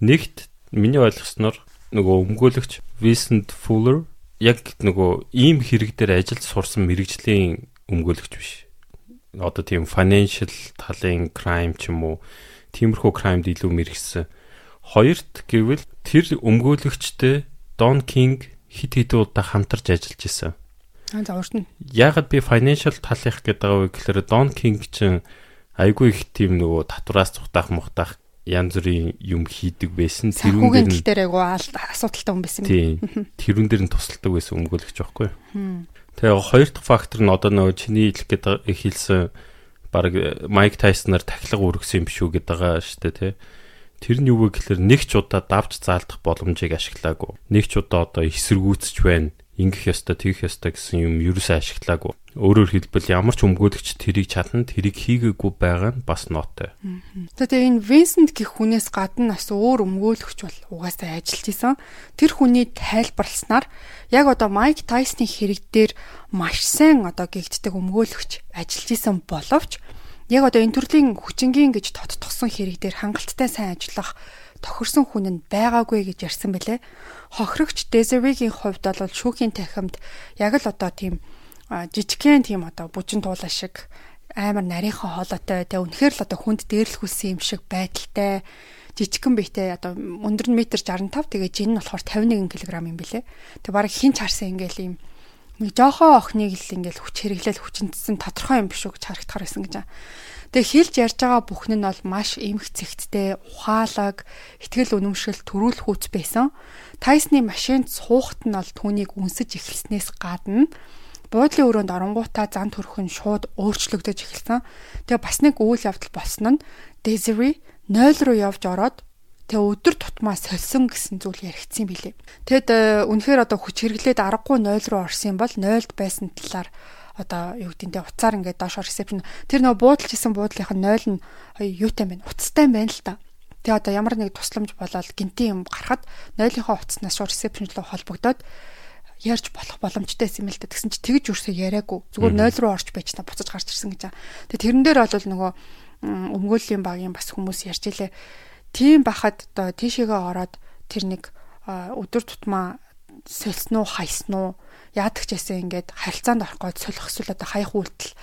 Нэгт миний ойлгосноор нөгөө өмгөөлөгч Vincent Fuller яг нөгөө ийм хэрэг дээр ажиллаж сурсан мэрэгжлийн өмгөөлөгч биш. Одоо тийм financial талын crime ч юм уу тиймэрхүү crimед илүү мэрэгсэн. Хоёрт гэвэл тэр өмгөөлөгчтэй Don King хит хит удаа хамтарч ажиллаж исэн за урт нь. Яагаад би financial талынх гэдэг байгаа вэ гэхээр Don King чинь айгүй их тийм нөгөө татвараас цухтаах мухтаах янз бүрийн юм хийдэг байсан. Тэрүүн дээр дээр айгүй асуудалтай хүн байсан юм. Тэрүүн дээр нь тусалдаг байсан өмгөөлөгч байхгүй. Тэгээ хоёр дахь фактор нь одоо нөгөө чиний хэлэх гэдэг хэлсэн баг Майк Тайснаар тахилга үргэсэн юм биш үү гэдэг байгаа шүү дээ тий. Тэр нь юу вэ гэхээр нэг ч удаа давж заалдах боломжийг ашиглаагүй. Нэг ч удаа одоо эсэргүүцэж байна ингэх ёстой, тэгэх ёстой гэсэн юм ерөөсөө ашиглаагүй. Өөрөөр хэлбэл ямар ч өмгөөлөгч тэрийг чадна, тэрийг хийгээгүй байгаа нь бас нотой. Тэгээ энэ Винсент гэх хүнээс гадна бас өөр өмгөөлөгч бол угаасаа ажиллаж исэн. Тэр хүний тайлбарласнаар яг одоо Майк Тайсны хэрэг дээр маш сайн одоо гэгддэг өмгөөлөгч ажиллаж исэн боловч яг одоо энэ төрлийн хүчингийн гэж тодтогсон хэрэг дээр хангалттай сайн ажиллах тохирсон хүн нь байгаагүй гэж ярьсан бэлээ. Хохирогч Desiree-гийн хувьд бол шүүхийн танхимд яг л одоо тийм жижигхэн тийм одоо бүжин туулаа шиг амар нарийнхан хоолойтой тэ үнэхээр л одоо хүнд дээрлэхүүлсэн юм шиг байдалтай жижигхэн биетэй одоо өндөр нь метр 65 тэгээ жин нь болохоор 51 кг юм бэлээ. Тэг баг хин чарсан ингээл юм нэг жоохоо охиныг л ингээл хүч хэрэглэл хүчнэдсэн тодорхой юм биш үү гэж харагдахаар байсан гэж. Тэгээ хэлж ярьж байгаа бүхэн нь бол маш эмх цэгттэй, ухаалаг, ихтгэл үнэмшил, төрүүл хүүц байсан. Тайсны машинд суухт нь бол түүнийг үнсэж эхэлснээс гадна буудлын өрөөнд оронгуудаа зан төрхөн шууд өөрчлөгдөж эхэлсэн. Тэгээ бас нэг үйл явдал болсон нь Desiree 0 руу явж ороод тэгээ өдөр тутмаа сольсон гэсэн зүйл яригдсан билээ. Тэгэд э, үнэхээр одоо хүч хэрэглээд аргагүй 0 руу орсон бол 0-д байсан талаар одоо юу гэдэг нь уцаар ингээд доошоор ресепшн тэр нөгөө буудалж исэн буудлынх нь 0 нь юутай байна уцтай байна л та. Тэгээ одоо ямар нэг тусламж болоод гинтийн юм гарахад 0-ийнхоо уцснаас шууд ресепшн руу холбогдоод ярьж болох боломжтой юм л та. Тэгсэн чи тэгж өрсөө яриаггүй. Зүгээр 0 руу орж байж та буцаж гарч ирсэн гэж. Тэгээ тэрэн дээр бол нөгөө өмгөөллийн багийн бас хүмүүс ярьж илээ. Тийм бахад одоо тийшээгээ ороод тэр нэг өдөр тутмаа сэлсэн үү хайсан уу яадаг ч гэсэн ингээд харилцаанд орох гол солих эсвэл одоо хаях үйлдэл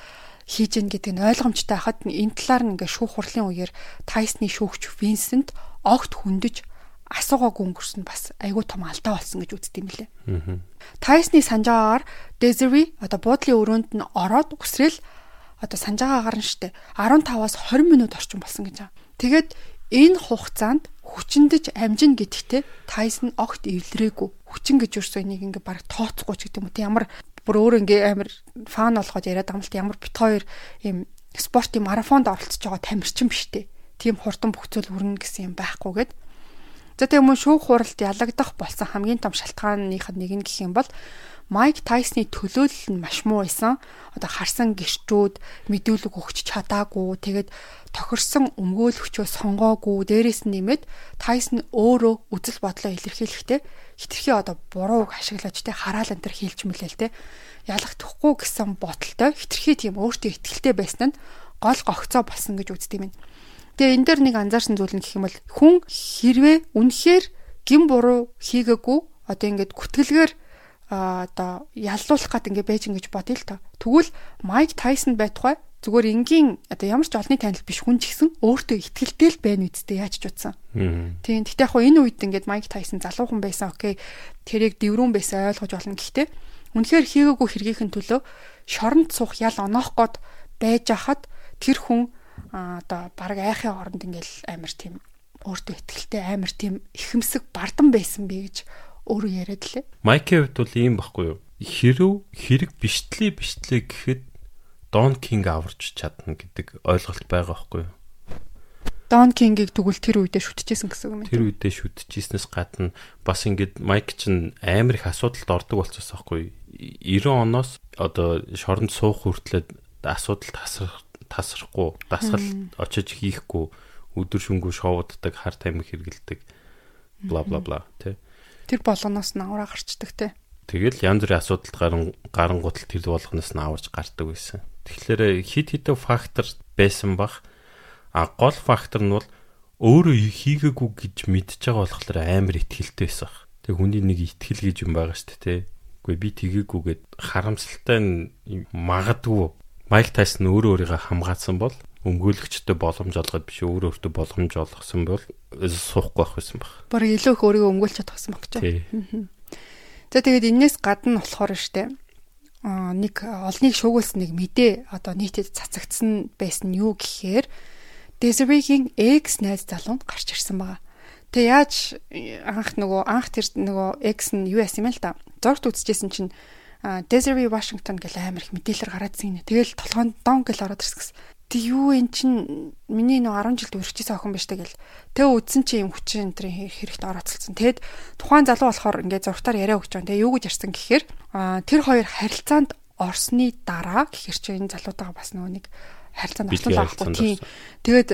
хийж гин гэдэг нь ойлгомжтой хахад энэ талаар нь ингээд шүүх хурлын үеэр Тайсны шүүгч Винсент огт хүндэж асуугаагүй өнгөрсөн бас айгүй том алдаа болсон гэж үздэг юм лээ. Тайсны санджаагаар Desiree одоо буудлын өрөөнд нь ороод үсрэл одоо санджаагаар нь штэ 15-аас 20 минут орчим болсон гэж. Тэгээд энэ хугацаанд хүчиндэж амжин гэдэгтээ Тайсон огт эвлэрээгүй. Хүчин гэж юусэн энийг ингээ баг тооцохгүй ч гэдэг юм уу. Ямар бүр өөр ингээ амар фан болгоод яриад л ямар бит хоёр юм спортын марафонд оролцож байгаа тамирчин биштэй. Тийм хурдан бөхцөл өрнө гэсэн юм байхгүйгээд За тэгээ мөн шүүх хуралд ялагдах болсон хамгийн том шалтгааных нэг нь гэх юм бол Майк Тайсны төлөөлөл нь маш муу байсан. Одоо харсан гэрчүүд мэдүүлэг өгч чадаагүй. Тэгээд тохирсон өмгөөлөгчөө сонгоогүй. Дээрээс нь нэмээд Тайсон өөрөө үзэл бодлоо илэрхийлэхдээ хитрхи одоо бурууг ашиглаж те хараал энэ төр хийлч мөлөө те ялагдахгүй гэсэн бодолтой хитрхи тийм өөртөө ихтгэлтэй байсан нь гол гогцоо болсон гэж үздэг юм. Тэгээ энэ дээр нэг анзаарсан зүйл нь гэх юм бол хүн хэрвээ үнэхээр гин буруу хийгээгүй одоо ингээд гүтгэлгээр одоо яллуулах гад ингээд байж ингэж бодъё л тоо. Тэгвэл Майк Тайсон байтугай зүгээр энгийн одоо ямар ч олонний танил биш хүн ч гэсэн өөртөө ихтгэлтэй л байна үсттэй яаж ч утсан. Тийм. Гэтэ яг хоо энэ үед ингээд Майк Тайсон залуухан байсан. Окей. Тэрийг дэврүүн байсан ойлгож болно. Гэхдээ үнэхээр хийгээгүй хэргийнхэн төлөө шоронд суух ял оноох гээд байж хахад тэр хүн одоо баг айхын оронд ингээл амар тийм өөртөө ихтгэлтэй амар тийм ихэмсэг бардан байсан би гэж өөрөө яриад лээ. Майкийн хувьд бол ийм байхгүй юу? Хэрв хэрэг биштлээ биштлээ гэхэд Дон Кинг аварч чадна гэдэг ойлголт байгаа байхгүй юу? Дон Кингийг тэгвэл тэр үедээ шүтчихсэн гэсэн үг юм. Тэр үедээ шүтчихснээс гадна бас ингээд Майк чинь амар их асуудалд ордог болчихсон байхгүй юу? 90 оноос одоо шоронд суух хүртлээр асуудал тасрах тасрахгүй дасгал очиж хийхгүй өдөр шөнгөө шоуддаг хар тамхи хэргэлдэг бла бла бла тий Тэр болгоноос нь авраа гарчдаг тий Тэгэл янз бүрийн асуудалд гарan гарангуутал тэр болгоноос нь аварж гардаг байсан. Тэгэхээр хит хитэн фактор байсан бах а гол фактор нь бол өөрөө хийгээгүй гэж мэдж байгаа болохоор амар ихтгэлтэй байсан. Тэг хүний нэг ихтгэл гэж юм байгаа шүү дээ. Үгүй би тгээгүйгээд харамсалтай магадгүй Майк Тайсон өөрөө өөрийгөө хамгаалсан бол өмгөөлөгчдөд боломж олгоод биш өөрөө өөртөө боломж олгосон бол суухгүй байх байсан баг. Бараг илүү их өөрийгөө өмгөөлж чадсан баг ч. За тэгээд энэс гадна болохоор штэ а нэг олныг шуугуулсан нэг мэдээ одоо нийтэд цацагдсан байсан юу гэхээр Desiree-гийн ex найз залуу гарч ирсэн байгаа. Тэг яаж анх нөгөө анх тэр нөгөө ex нь юу яасан юм л та. Зогт үзчихсэн чинь Desiree Washington гэл амар их мэдээлэл гараад зин. Тэгэл толгойн дон гэл ороод ирсэн. Тэг юу эн чин миний нөө 10 жилд өрчихсэн охин биш тэгэл. Тэг үдсэн чи юм хүчин энэ хэрэгт орооцолсон. Тэгэд тухайн залуу болохоор ингээд зургатаар яриа өгч байгаа. Тэг юу гэж ярьсан гэхээр тэр хоёр харилцаанд орсны дараа гэхэр чи энэ залуутайгаа бас нөгөө нэг харилцаанд орсон байхгүй тийм. Тэгээд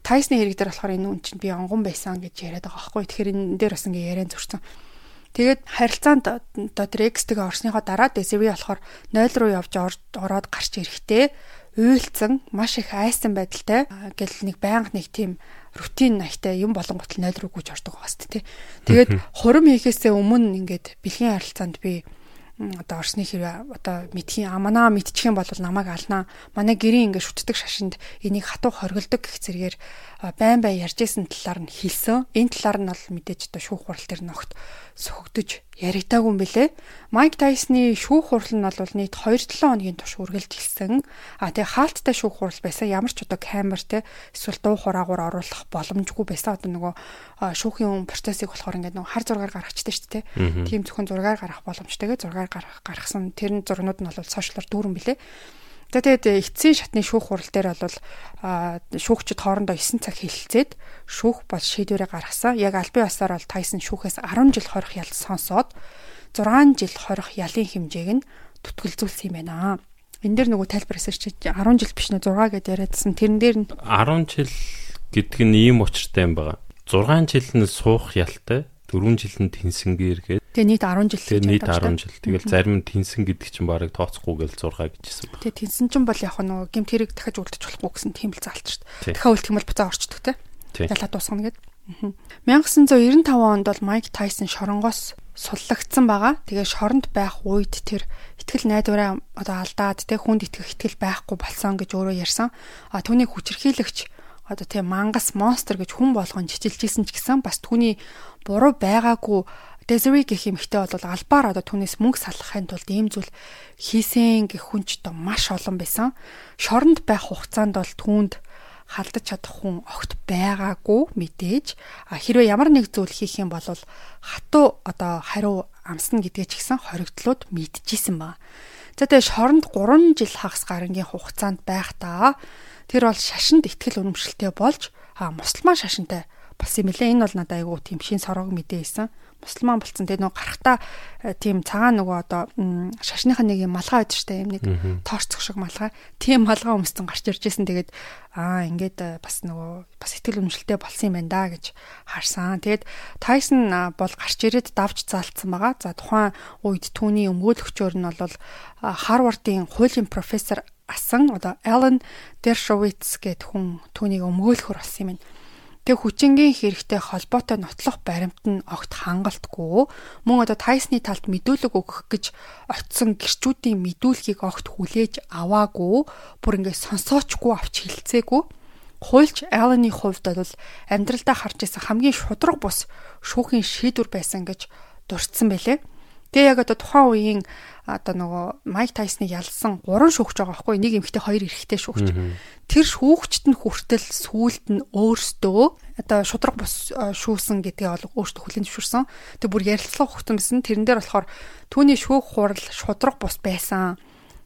Тайсны хэрэг дээр болохоор энэ үн чинь би онгон байсан гэж яриад байгаа байхгүй. Тэгэхээр энэ дээр бас ингээ яриан зурсан. Тэгээд харилцаанд одоо тэр X-тэйгээ орсныхоо дараа Desiree болохоор 0 руу явж ороод гарч ирэхдээ уйлцсан маш их айсан байдалтай гэл нэг байнга нэг тийм рутин наятай юм болонготл 0 руу гүйж ордог хэвчээ тий. Тэгээд хурим хийхээсээ өмнө ингээд бэлгийн харилцаанд би одоо орсны хэрэг одоо мэдхийн аманаа мэдчих юм бол намайг алнаа. Манай гэрийн ингээ шүтдэг шашинд энийг хатуу хоригддог гэх зэрэгээр байн бай ярьжсэн талаар нь хэлсэн. Энэ талаар нь бол мэдээж одоо шүүх хурал дээр ногт сөхөгдөж яригтаагүй юм бэлээ. Майк Тайсны шүүх хурал нь бол нийт 2-7 хоногийн турш үргэлжилсэн. А тэгээ хаалттай шүүх хурал байсан. Ямар ч одоо камер те эсвэл дуу хураагуур оруулах боломжгүй байсан. Одоо нөгөө шүүхийн процессыг болохоор ингээд нөгөө хар зургаар гаргачдаг шүү дээ. Тийм зөвхөн зургаар гаргах боломжтойгээ зургаар гаргах гаргасан. Тэр зурнууд нь бол сошиалор дүүрэн бэлээ. За тэгээд эцсийн шатны шүүх хурал дээр бол шүүгчид хоорондоо 9 цаг хэлэлцээд шүүх бол шийдвэрээ гаргасан. Яг албан ёсоор бол Тайсон шүүхээс 10 жил хорих ял сонсоод 6 жил хорих ялын хэмжээг нь түтгэлзүүлсэн юм байна. Энэ дээр нөгөө тайлбар чинь 10 жил биш нэ 6 гэдээ яриадсан. Тэрэн дээр нь 10 жил гэдэг нь ийм учиртай юм байна. 6 жил нь суух ялтай 4 жил нь тэнсэнгээр гээд Тэгээ нийт 10 жил Тэгээ нийт 10 жил. Тэгэл зарим нь тэнсэн гэдэг чинь барыг тооцохгүй гэл 6 гэжсэн байна. Тэгээ тэнсэн чинь бол яг нөгөө гимт хэрэг дахиж үлдэж болохгүй гэсэн тийм л заалт шүү дээ. Дахиад үлдэх юм бол буцаа орчдөг те. Ялаа дуусгана гэд. 1995 онд бол Майк Тайсон шоронгоос суллагдсан байгаа. Тэгээ шоронд байх үед тэр ихтгэл найдвараа одоо алдаад тэг хүнд итгэх ихтгэл байхгүй болсон гэж өөрөө ярьсан. А түүний хүчирхийлэгч одоо тийм мангас монстр гэж хүн болгон чичилжсэн ч гэсэн бас түүний буруу байгаагүй Desiree гэх эмэгтэй бол албаар одоо түүнээс мөнгө салахын тулд ийм зүйл хийсэн гэх хүн ч одоо маш олон байсан. Шоронд байх хугацаанд бол түүнд халдаж чадах хүн огт байгаагүй мэдээж. Хэрвээ ямар нэг зүйл хийх юм бол хатуу одоо хариу амсна гэдгээ ч гэсэн хоригдлууд мэдчихсэн ба. За тэгээ шоронд 3 жил хагас гарангийн хугацаанд байх та тэр бол шашинд ихтгэл үнэмшилтэй болж мусульман шашинтай болсон юм лээ. Энэ бол надад айгүй тийм шин сорог мэдээ исэн. Мусульман болцсон тэгээ нөгөө гарахта э, тийм цагаан нөгөө одоо шашныхаа нэг юм малгай байдаг штэ юм нэг тоорцох шиг малгай. Тийм малгай өмссөн гарч ирж исэн. Тэгээд аа ингээд э, бас нөгөө бас ихтгэл өмшөлтэй болсон юм байна да гэж харсан. Тэгээд Тайсон бол гарч ирээд давж заалтсан байгаа. За тухайн үед түүний өмгөөлөгчөөр нь бол Харвардын хуулийн профессор асан одоо Ален Дершовиц гэдэг хүн түүнийг өмгөөлөхөр болсон юм. Тэг хүчингийн хэрэгтэй холбоотой нотлох баримт нь огт хангалтгүй. Мөн одоо Тайсны талд мэдүүлэг өгөх гэж очисон гэрчүүдийн мэдүүлгийг огт хүлээж аваагүй. Бүр ингээд сонсоочгүй авч хилцээгүй. Хуульч Алланы хувьд бол амьдралдаа харж исэн хамгийн шудраг бус шүүхийн шийдвэр байсан гэж дурдсан байлээ. Тэгээ яг одоо тухайн үеийн одоо нөгөө Майк Тайсныг ялсан гурван шүүгч байгаа байхгүй нэг эмэгтэй хоёр эрэгтэй шүүгч. Тэр шүүгчт нь хүртэл сүулт нь өөрсдөө одоо шудраг бус шүүсэн гэдгээ бол өөртөө хүлээн зөвшөөрсөн. Тэг бүр ярилцлага өгсөн байсан. Тэрэн дээр болохоор түүний шүүх хурал шудраг бус байсан.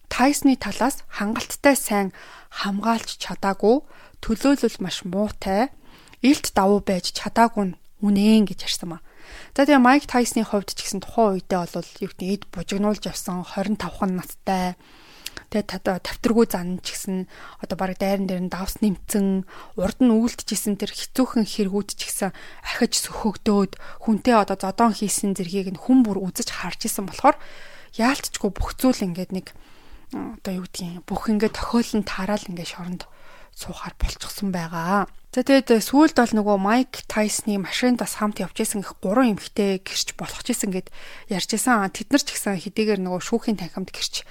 Тайсны талаас хангалттай сайн хамгаалж чадаагүй, төлөөлөл маш муутай, илт давуу байж чадаагүй нь үнэн гэж ярьсан маа. За тэгээ Майк Тайсны хувьд ч гэсэн тухайн үедээ бол юу гэдэг эд бужигнуулж явсан 25хан настай тэгээ тавтаргүй зан ч гэсэн одоо баг дайран дээр нь давс нэмцэн урд нь үүлдчихсэн тэр хэцүүхэн хэрэгүүд ч гэсэн ахиж сөхөгдөөд хүнтэй одоо зодон хийсэн зэргийг нь хүн бүр үзэж харж исэн болохоор яалтчгүй бүх зүйл ингээд нэг одоо юу гэдгийг бүх ингээд тохиолн тараал ингээд шоронд суухаар болчихсон байгаа. За тэгээд сүүлд бол нөгөө Майк Тайсны машиндаас хамт явж исэн их гурван эмэгтэй гэрч болгож исэн гэд ярьж исэн. Тэд нар ч гэсэн хэдийгээр нөгөө шүүхийн танхимд гэрч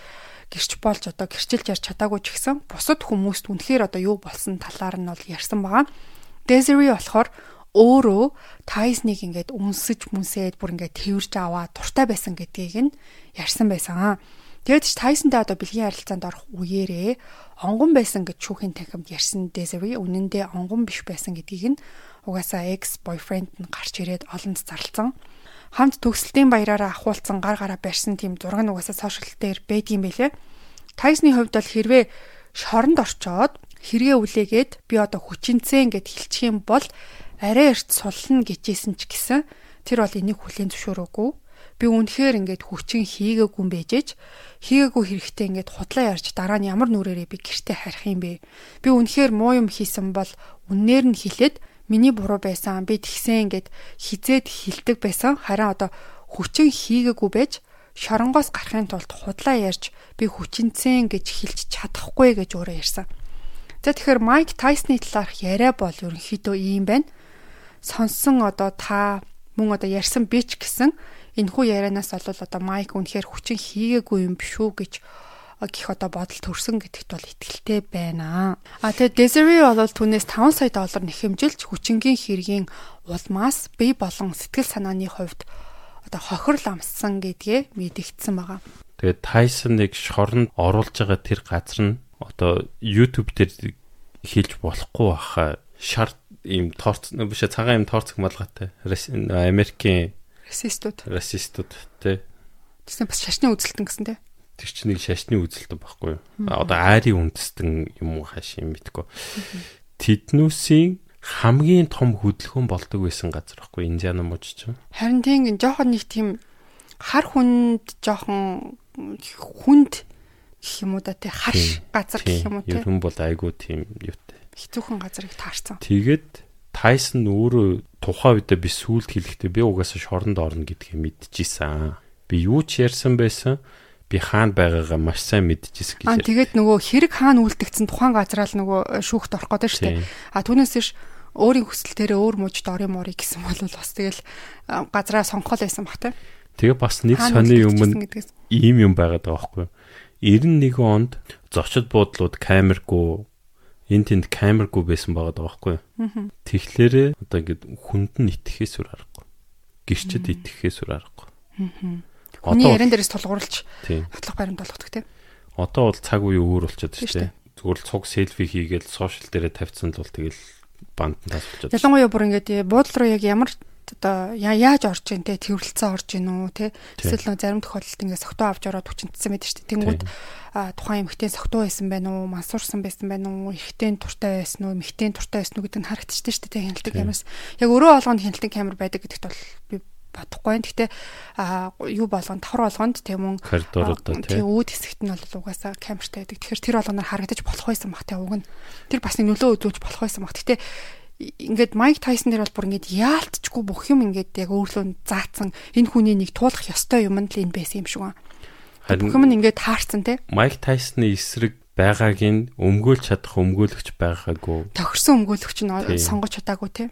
гэрч болж одоо гэрчилж ярьж чадаагүй ч гэсэн бусад хүмүүст үнэхээр одоо юу болсон талаар нь бол ярьсан байгаа. Desiree болохоор өөрөө Тайсныг ингээд үнсэж мүнсээд бүр ингээд тэрвэрж аваа дуртай байсан гэдгийг нь ярьсан байсан. Тэгэд ч Тайсонтай одоо бэлгийн харилцаанд орох үеэрээ онгон байсан гэж шүүхийн танхимд ярьсан Desiree үнэн дээр онгон биш байсан гэдгийг нь угаасаа ex boyfriend нь гарч ирээд олонд зарлцсан. Хамт төгсөлтийн баяраараа ахуулсан гар гараа барьсан тийм зураг нь угаасаа сошиал дээр байдгийм байлээ. Тайсны хувьд бол хэрвээ шоронд орчоод хэрэгээ үлээгээд би одоо хүчинцэн гэд хэлчих юм бол арай эрт сулна гэжсэн ч гэсэн тэр бол энийг хүлээн зөвшөөрөөгүй би үнэхээр ингээд хүчин хийгээгүй юм бэжэж хийгээгүй хэрэгтэй ингээд худлаа ярьж дараа нь ямар нүрээрээ би гэртээ харих юм бэ би үнэхээр муу юм хийсэн бол үннээр нь хэлээд миний буруу байсан би тэгсэн ингээд хизээд хилдэг байсан харин одоо хүчин хийгээгүй байж шоронгоос гарахын тулд худлаа ярьж би хүчинцэн гэж хэлж чадахгүй гэж өөрөө ярьсан. За тэгэхээр Майк Тайсны талаарх яриа бол ерөнхийдөө ийм байна. Сонсон одоо та мөн одоо ярьсан би ч гэсэн энэхүү ярианаас бол одоо Майк үнэхээр хүчин хийгээгүй юм биш үү гэж гих одоо бодол төрсөн гэдэгт бол итгэлтэй байна. А тэгээ Desiree бол түүнээс 5 сая доллар нэхэмжилж хүчингийн хэргийн улмаас бие болон сэтгэл санааны хувьд одоо хохирол амссан гэдгээ мэдэгдсэн байгаа. Тэгээд Tyson-ыг шоронд оруулж байгаа тэр газар нь одоо YouTube дээр хийж болохгүй баха шарт ийм торц биш цагаан ийм торцог малгайтай Америкийн расистууд. Расистууд тий. Тэгсэн бас шашны үзэлтэн гэсэн тий. Тэр чинь нэг шашны үзэлтэн байхгүй юу? Одоо айрын үндэстэн юм уу хааш юм мэдгүй Тэднүүсийн хамгийн том хөдөлгөөн болдог байсан газар байхгүй Индиана мужи чинь. Харин тийм жоохон нэг тийм хар хүнд жоохон хүнд гэх юм уу да тий. Харш газар гэх юм уу тий. ер нь бол айгүй тийм юутай хэцүүхэн газрыг таарсан. Тэгээд Тайсон өөрөө тухайн үедээ би сүулт хэлэхдээ би угаасаа шоронд орно гэдгийг мэдчихсэн. Би юу ч ярьсан байсан би хаана байгаагаа маш сайн мэдчихсэн гэж. Аа тэгээд нөгөө хэрэг хаана үлдэгдсэн тухайн газраа л нөгөө шүүхт орох гэдэг шүү дээ. Аа түүнээс биш өөрийн хүсэл тэрэ өөр мужид орё морё гэсэн бол бас тэгэл газраа сонгохол байсан баг те. Тэгээ бас нэг сони юм ийм юм байгаад байгаа байхгүй. 91 онд зочид буудлууд камергүй энэ тэнд камергүй байсан байгаа байхгүй. Тэгэхээр одоо ингээд хүнд нь итгэхээс үр аргагүй. Гэрчэд итгэхээс үр аргагүй. Хүний яран дээрээс тулгуурлаж нотлох баримт болгодог тийм. Одоо бол цаг үе өөр болчиход шүү дээ. Зүгээр л цуг селфи хийгээл сошиал дээрээ тавьсан л бол тэгэл банд тас болчиход. Ялангуяа бүр ингээд буудлын руу яг ямар одоо яаж орж ийн те тэрвэрлцэн орж ийн үү те эсвэл нөө зарим тохиолдолд ингээд согтуу авч ороод хүчнэтсэн байдаг шүү дээ. Тэнгүүд тухайн эмэгтэй согтуу байсан байна уу, мансуурсан байсан байна уу, эрэгтэй туртай байсан уу, эмэгтэй туртай байсан уу гэдэг нь харагдчихсан шүү дээ хяналтын камераас. Яг өөрөө олгонд хяналтын камер байдаг гэдэгт бол би бодохгүй байна. Гэхдээ а юу болгонд тавар болгонд тийм үн тийм үүд хэсэгт нь бол угаасаа камертай байдаг. Тэгэхээр тэр болгоноор харагдаж болох байсан баг тийм уг нь. Тэр бас нөлөө үзүүлж болох байсан баг. Гэхдээ ингээд Майк Тайсон дээр бол бүр ингээд яалтчгүй бүх юм ингээд яг өөрлөө заацсан энэ хүний нэг туулах ёстой юм л энэ байсан юм шиг байна. Бүх юм ингээд таарсан те. Майк Тайсны эсрэг байгааг нь өмгөөлж чадах өмгөөлөгч байгаагүй. Тохирсон өмгөөлөгч нь сонгож чадаагүй те.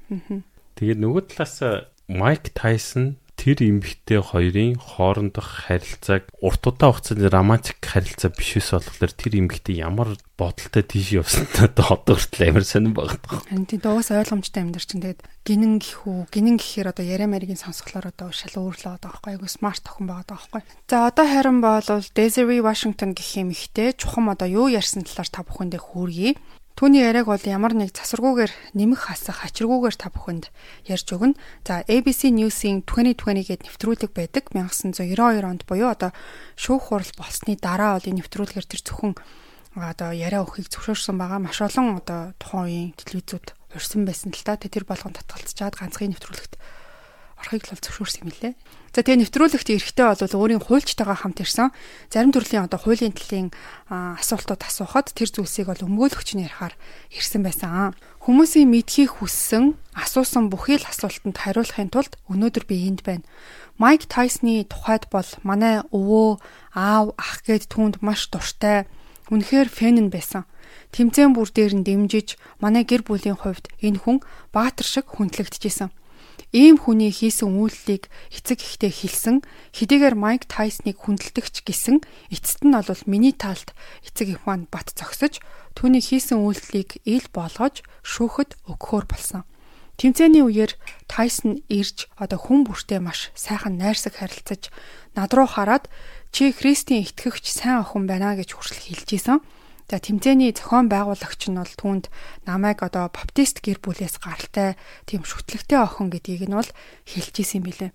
Тэгээд нөгөө талаас Майк Тайсон тэр эмэгтэй хоёрын хоорондох харилцааг урт удаан хугацаанд романтик харилцаа биш ус болохоор тэр эмэгтэй ямар бодолтой тийш явсан та одоо хүртэл амар сонирн байгаа. Харин тийм дуус ойлгомжтой амьдар чинь тэгээд гинэн гэхүү гинэн гэхээр одоо яриа маригийн сонсголоор одоо шал өөрлөө байгаа байхгүй айгу смарт охин байгаа байхгүй. За одоо харин бол Desiree Washington гэх эмэгтэй чухам одоо юу ярьсан талаар та бүхэндээ хүргэе. Түүний яриаг бол ямар нэг засваргүйгээр нэмэх хасах ачиргүйгээр та бүхэнд ярьж өгнө. За ABC News-ийн 2020 гээд нэвтрүүлэг байдаг 1992 онд буюу одоо шүүх хурал болсны дараа бол энэ нэвтрүүлгээр тэр зөвхөн одоо яриа өхийг зөвшөөрсөн байгаа. Маш олон одоо тухайн үеийн телевизүүд урьсан байсан л та тэр болгон татгалцчаад ганцхан нэвтрүүлэгт орохыг л зөвшөөрсөн юм лээ. За тэгээ нэвтрүүлэгт эрэхтэй бол өөрийн хуульчтайгаа хамт ирсэн. Зарим төрлийн одоо хуулийн талын асуултууд асуухад тэр зүйлсийг бол өмгөөлөгч нь ярихаар ирсэн байсан. Хүмүүсийн мэдхийг хүссэн, асуусан бүхий л асуултанд хариулахын тулд өнөөдөр би энд байна. Майк Тайсны тухайд бол манай өвөө, аав, ах гээд түүнд маш дуртай. Үнэхээр фэн нь байсан. Тэмцээн бүр дээр нь дэмжиж манай гэр бүлийн хувьд энэ хүн баатар шиг хүндлэгдэжсэн. Ийм хүний хийсэн үйлдэлийг эцэг ихтэй хэлсэн хэдийгээр Майк Тайсныг хүндэлдэгч гисэн эцэст нь бол миний талд эцэг их маань бат зогсож түүний хийсэн үйлдэлийг ил болгож шүүхэд өгөхөр болсон. Тэмцээний үеэр Тайсон ирж одоо хүн бүртээ маш сайхан найрсаг харилцаж над руу хараад чи Христийн итгэгч сайн охин байна гэж хүртэл хэлж исэн. За тэмцээний зохион байгуулагч нь бол түүнд намайг одоо баптист гэр бүлээс гаралтай тийм шүтлэгтэй охин гэдгийг нь бол хэлж исэн билээ.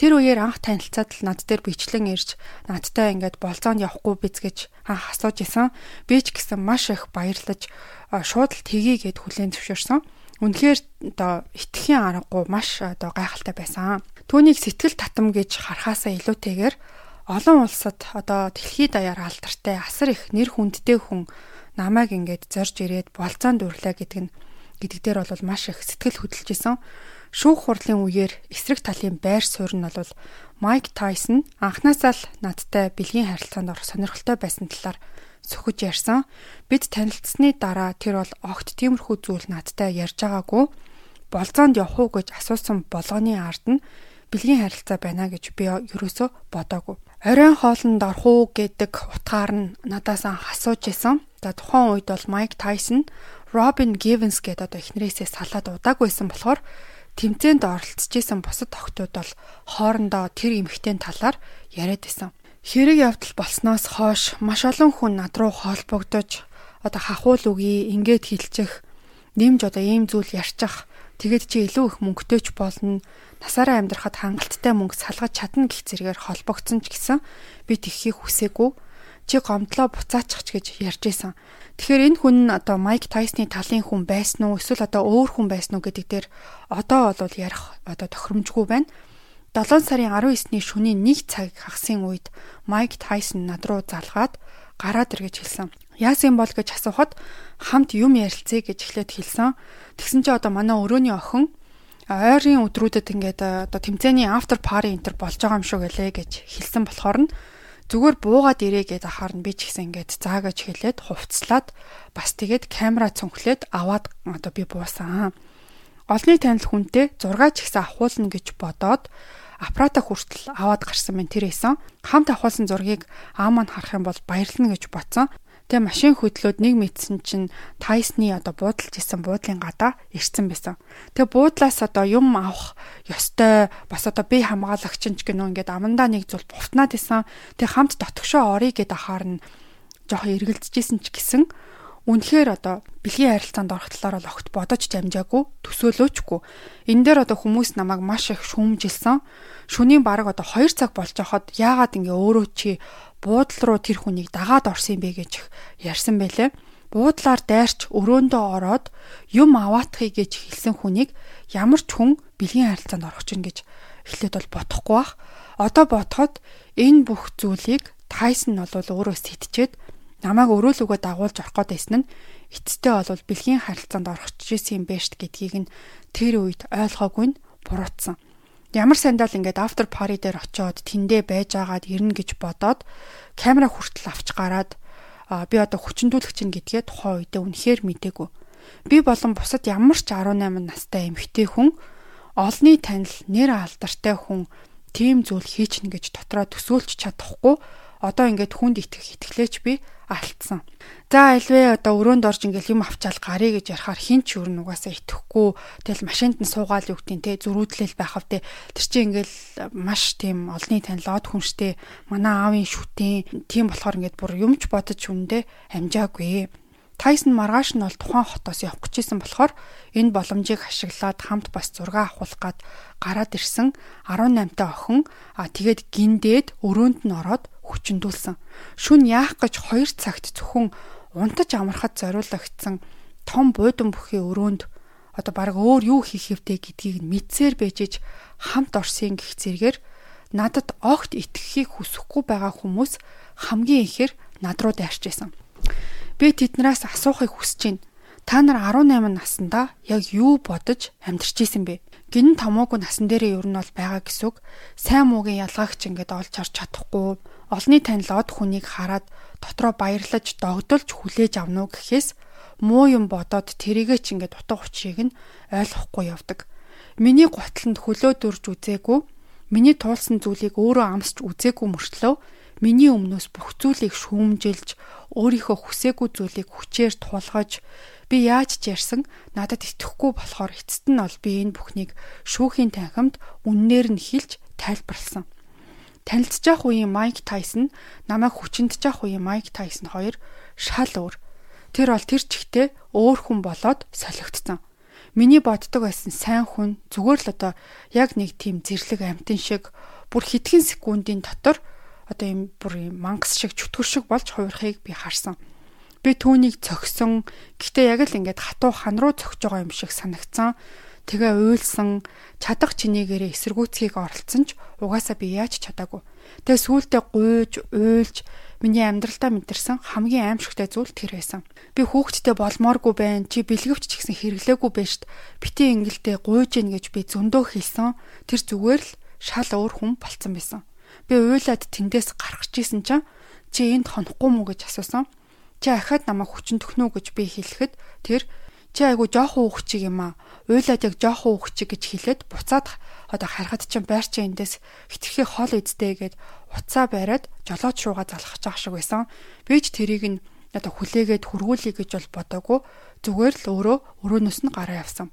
Тэр үеэр анх танилцаад л над дээр бичлэн ирж надтай ингээд болзоонд явахгүй биз гэж анх асууж исэн. Би ч гэсэн маш их баярлаж шууд л тгий гэд хүлээн зөвшөөрсөн. Үнэхээр одоо итгэхийн аргагүй маш одоо гайхалтай байсан. Түүнийг сэтгэл татам гэж харахаасаа илүүтэйгээр олон улсад одоо дэлхийд даяар алдартай асар их нэр хүндтэй хүн намайг ингээд зорж ирээд болцоонд үрлээ гэдэг нь гэдэг дээр бол маш их сэтгэл хөдлөж исэн. Шүүх хурлын үеэр эсрэг талын байр суурь нь бол Майк Тайсон анхнаасаа л надтай бэлгийн харилцаанд орох сонирхолтой байсан талаар сөхөж ярьсан. Бид танилцсны дараа тэр бол огт тиймэрхүү зүйл надтай ярьж байгаагүй. Болзоонд явах уу гэж асуусан болгоны ард нь бэлгийн харилцаа байна гэж би ерөөсөө бодоагүй. Оройн хоолнд орох уу гэдэг утгаар нь надаас асууж исэн. За тухайн үед бол Майк Тайсон Робин Гивенс гэдэг одоо эхнэрээсээ салаад удаагүйсэн болохоор тэмцээнд оролцож исэн бусад охтууд бол хоорондоо тэр эмэгтэй талаар яриад исэн. Хэрэг явдал болсноос хойш маш олон хүн над руу холбогдож одоо хахуул үгүй ингээд хилчих нэмж одоо ийм зүйл ярьчих тэгэд чи илүү их мөнгөтэйч болно насаараа амьдрахад хангалттай мөнгө салгаж чадна гэх зэрэгээр холбогдсон ч гэсэн би тэгхийг хүсээгүй чи гомдлоо буцаачих ч гэж ярьж исэн. Тэгэхээр энэ хүн нь одоо Майк Тайсны талын хүн байсан уу эсвэл одоо өөр хүн байсан уу гэдэг дээр одоо бол ярих одоо тохиромжгүй байна. 7 сарын 19-ний шөнийн 1 цаг хагасын үед Майк Тайсон над руу залгаад гараад ир гэж хэлсэн. Яасан бол гэж асуухад хамт юм ярилцъя гэж эхлээд хэлсэн. Тэгсэн чи одоо манай өрөөний охин ойрын өдрүүдэд ингээд э, одоо тэмцээний after party энтер болж байгаа юм шүү гэлээ гэж хэлсэн болохоор нь зүгээр буугаад ирээ гэдээ ахаар нь би ч гэсэн ингээд заа гэж хэлээд хувцлаад бас тэгээд камера цонхлээд аваад одоо би буусан. Олны танил хүнтэй 6 ч ихсэн ахуулна гэж бодоод аппарата хүртэл аваад гарсан байна тэр эсэн. Хамт авахулсан зургийг аа маань харах юм бол баярлна гэж бодсон. Тэгээ машин хөдлөөд нэг мэдсэн чинь Тайсны одоо буудалж исэн буудлын гадаа ирсэн байсан. Тэгээ буудлаас одоо юм авах ёстой бас одоо би хамгаалагч ч гэнэ ингээд амандаа нэг зүйл бувтнаад исэн. Тэгээ хамт дотгошоо орё гэд ахаар нь жоохон эргэлзэжсэн ч гэсэн үнэхээр одоо бэлгийн харилцаанд орох талаар бол огт бодож дамжаагүй төсөөлөөчгүй. Энэ дээр одоо хүмүүс намайг маш их шүүмжилсэн. Шүнийн бараг одоо 2 цаг болж байхад яагаад ингээ өөрөө чи буудал руу тэр хүнийг дагаад орсон юм бэ гэж ярьсан байлээ. Буудлаар дайрч өрөөндөө ороод юм аваатахыг гэж хэлсэн хүнийг ямар ч хүн бэлгийн харилцаанд орох чинь гэж эхлээд бол бодохгүй бах. Одоо бодоход энэ бүх зүйлийг Тайсон нь бол өөрөө сэтчээд намайг өрөөлөгөө дагуулж орох гэдсэн нь эцэстээ бол бэлгийн харилцаанд орох гэсэн юм байна шүү гэдгийг нь тэр үед ойлгоогүй нь буруутсан. Ямар сандал ингээд after party дээр очиод тэндээ байж агаад ирнэ гэж бодоод камера хүртэл авч гараад би одоо хүчндүүлэгч нь гэдгээ тухайн үедээ үнэхээр мдээгүй. Би болон бусад ямар ч 18 настай эмэгтэй хүн олны танил нэр алдартай хүн тийм зүйл хийчихнэ гэж дотроо төсөөлч чадахгүй одоо ингээд хүнд итгэх итгэлээч би алдсан. За альвэ одоо өрөөнд орж ингээл юм авчаал гарыг гэж ярахаар хин ч өрн угаасаа итгэхгүй. Тэгэл машинд нь суугаал юу гэдгийг те зөрүүдлэл байх авте. Тэр чинь ингээл маш тийм олны танилаад хүнштэй манай аавын шүтэн тийм болохоор ингээд бүр юмч бодож үндэ амжаагүй. Тайсон маргааш нь бол тухайн хотоос явах гэжсэн болохоор энэ боломжийг ашиглаад хамт бас зураг авахулах гад гараад ирсэн 18 та охин а тэгээд гиндээд өрөөнд нь ороод хүчндүүлсэн. Шүн яах гэж 2 цагт зөвхөн унтаж амархад зориулагдсан том буудан бүхий өрөөнд одоо баг өөр юу хийх хэвтэй гэдгийг мэдсээр бэжэж хамт орсын гих зэрэгээр надад огт итгэхийг хүсэхгүй байгаа хүмүүс хамгийн ихээр над руу дайрч байсан. Би тэднээс асуухыг хүсэж байна. Та нар 18 наснда яг юу бодож амьдарч исэн бэ? Гин томоогүй насан дээрээ ер нь бол байгаа гэсүг сайн муугийн ялгаагч ингээд олж харж чадахгүй олны танилаад хүнийг хараад дотроо баярлаж догдолж хүлээж авна уу гэхээс муу юм бодоод тэрийгэ ч ингээд утга учирыг нь ойлгохгүй явдаг. Миний готлонд хөлөө дүрж үзээгүй, миний туулсан зүйлийг өөрөө амсч үзээгүй мөртлөө миний өмнөөс бүх зүйлийг шүүмжилж өөрийнхөө хүсээгүй зүйлийг хүчээр тулгаж би яаж ч ярьсан надад итгэхгүй болохоор эцэст нь бол би энэ бүхнийг шүүхийн танхимд үннээр нь хилж тайлбарлсан. Танилцж явах үеийн Майк Тайсон намайг хүчиндж явах үеийн Майк Тайсон хоёр шал өөр. Тэр бол тэр чигтээ өөр хүн болоод солигдсон. Миний боддог байсан сайн хүн зүгээр л одоо яг нэг тийм зэрлэг амтэн шиг бүр хитгэн секундын дотор одоо юм бүр юм мангас шиг чөтгөр шиг болж хувирхыг би харсан. Би түүнийг цогсон. Гэхдээ яг л ингээд хатуу хан руу цогж байгаа юм шиг санагцсан. Тэгээ уйлсан, чадах чинээгээрээ эсэргүүцгийг оролцсон ч угаасаа би яаж чадаагүй. Тэгээ сүултээ гуйж, уйлж миний амьдралдаа мэдэрсэн хамгийн аимшигтай зүйл тэр байсан. Би хүүхдтэй болмооргүй байна. Чи бэлгэвч ч гэсэн хэрэглээгүй байна штт. Бити ингэлдээ гуйж ийн гэж би зөндөө хэлсэн. Тэр зүгээр л шал өөр хүн болцсон байсан. Би уйлаад тэндээс гарах гэжсэн чинь чи энд хонохгүй мүү гэж асуусан. Чи ахаад намайг хүчин төхнөө гэж би хэлэхэд тэр чи айгу жоохон хүүхчиг юм аа. Уйлаад яг жоохон хүүхчиг гэж хэлээд буцаад одоо харахад чинь байр чи эндээс хитрхи хол эдтэй гэд уцаа бариад жолооч руугаа залгах жаах шиг байсан. Би ч тэрийг нь одоо хүлээгээд хургуулъя гэж бол бодоагүй. Зүгээр л өөрөө өрөөнөөс нь гараа явсан.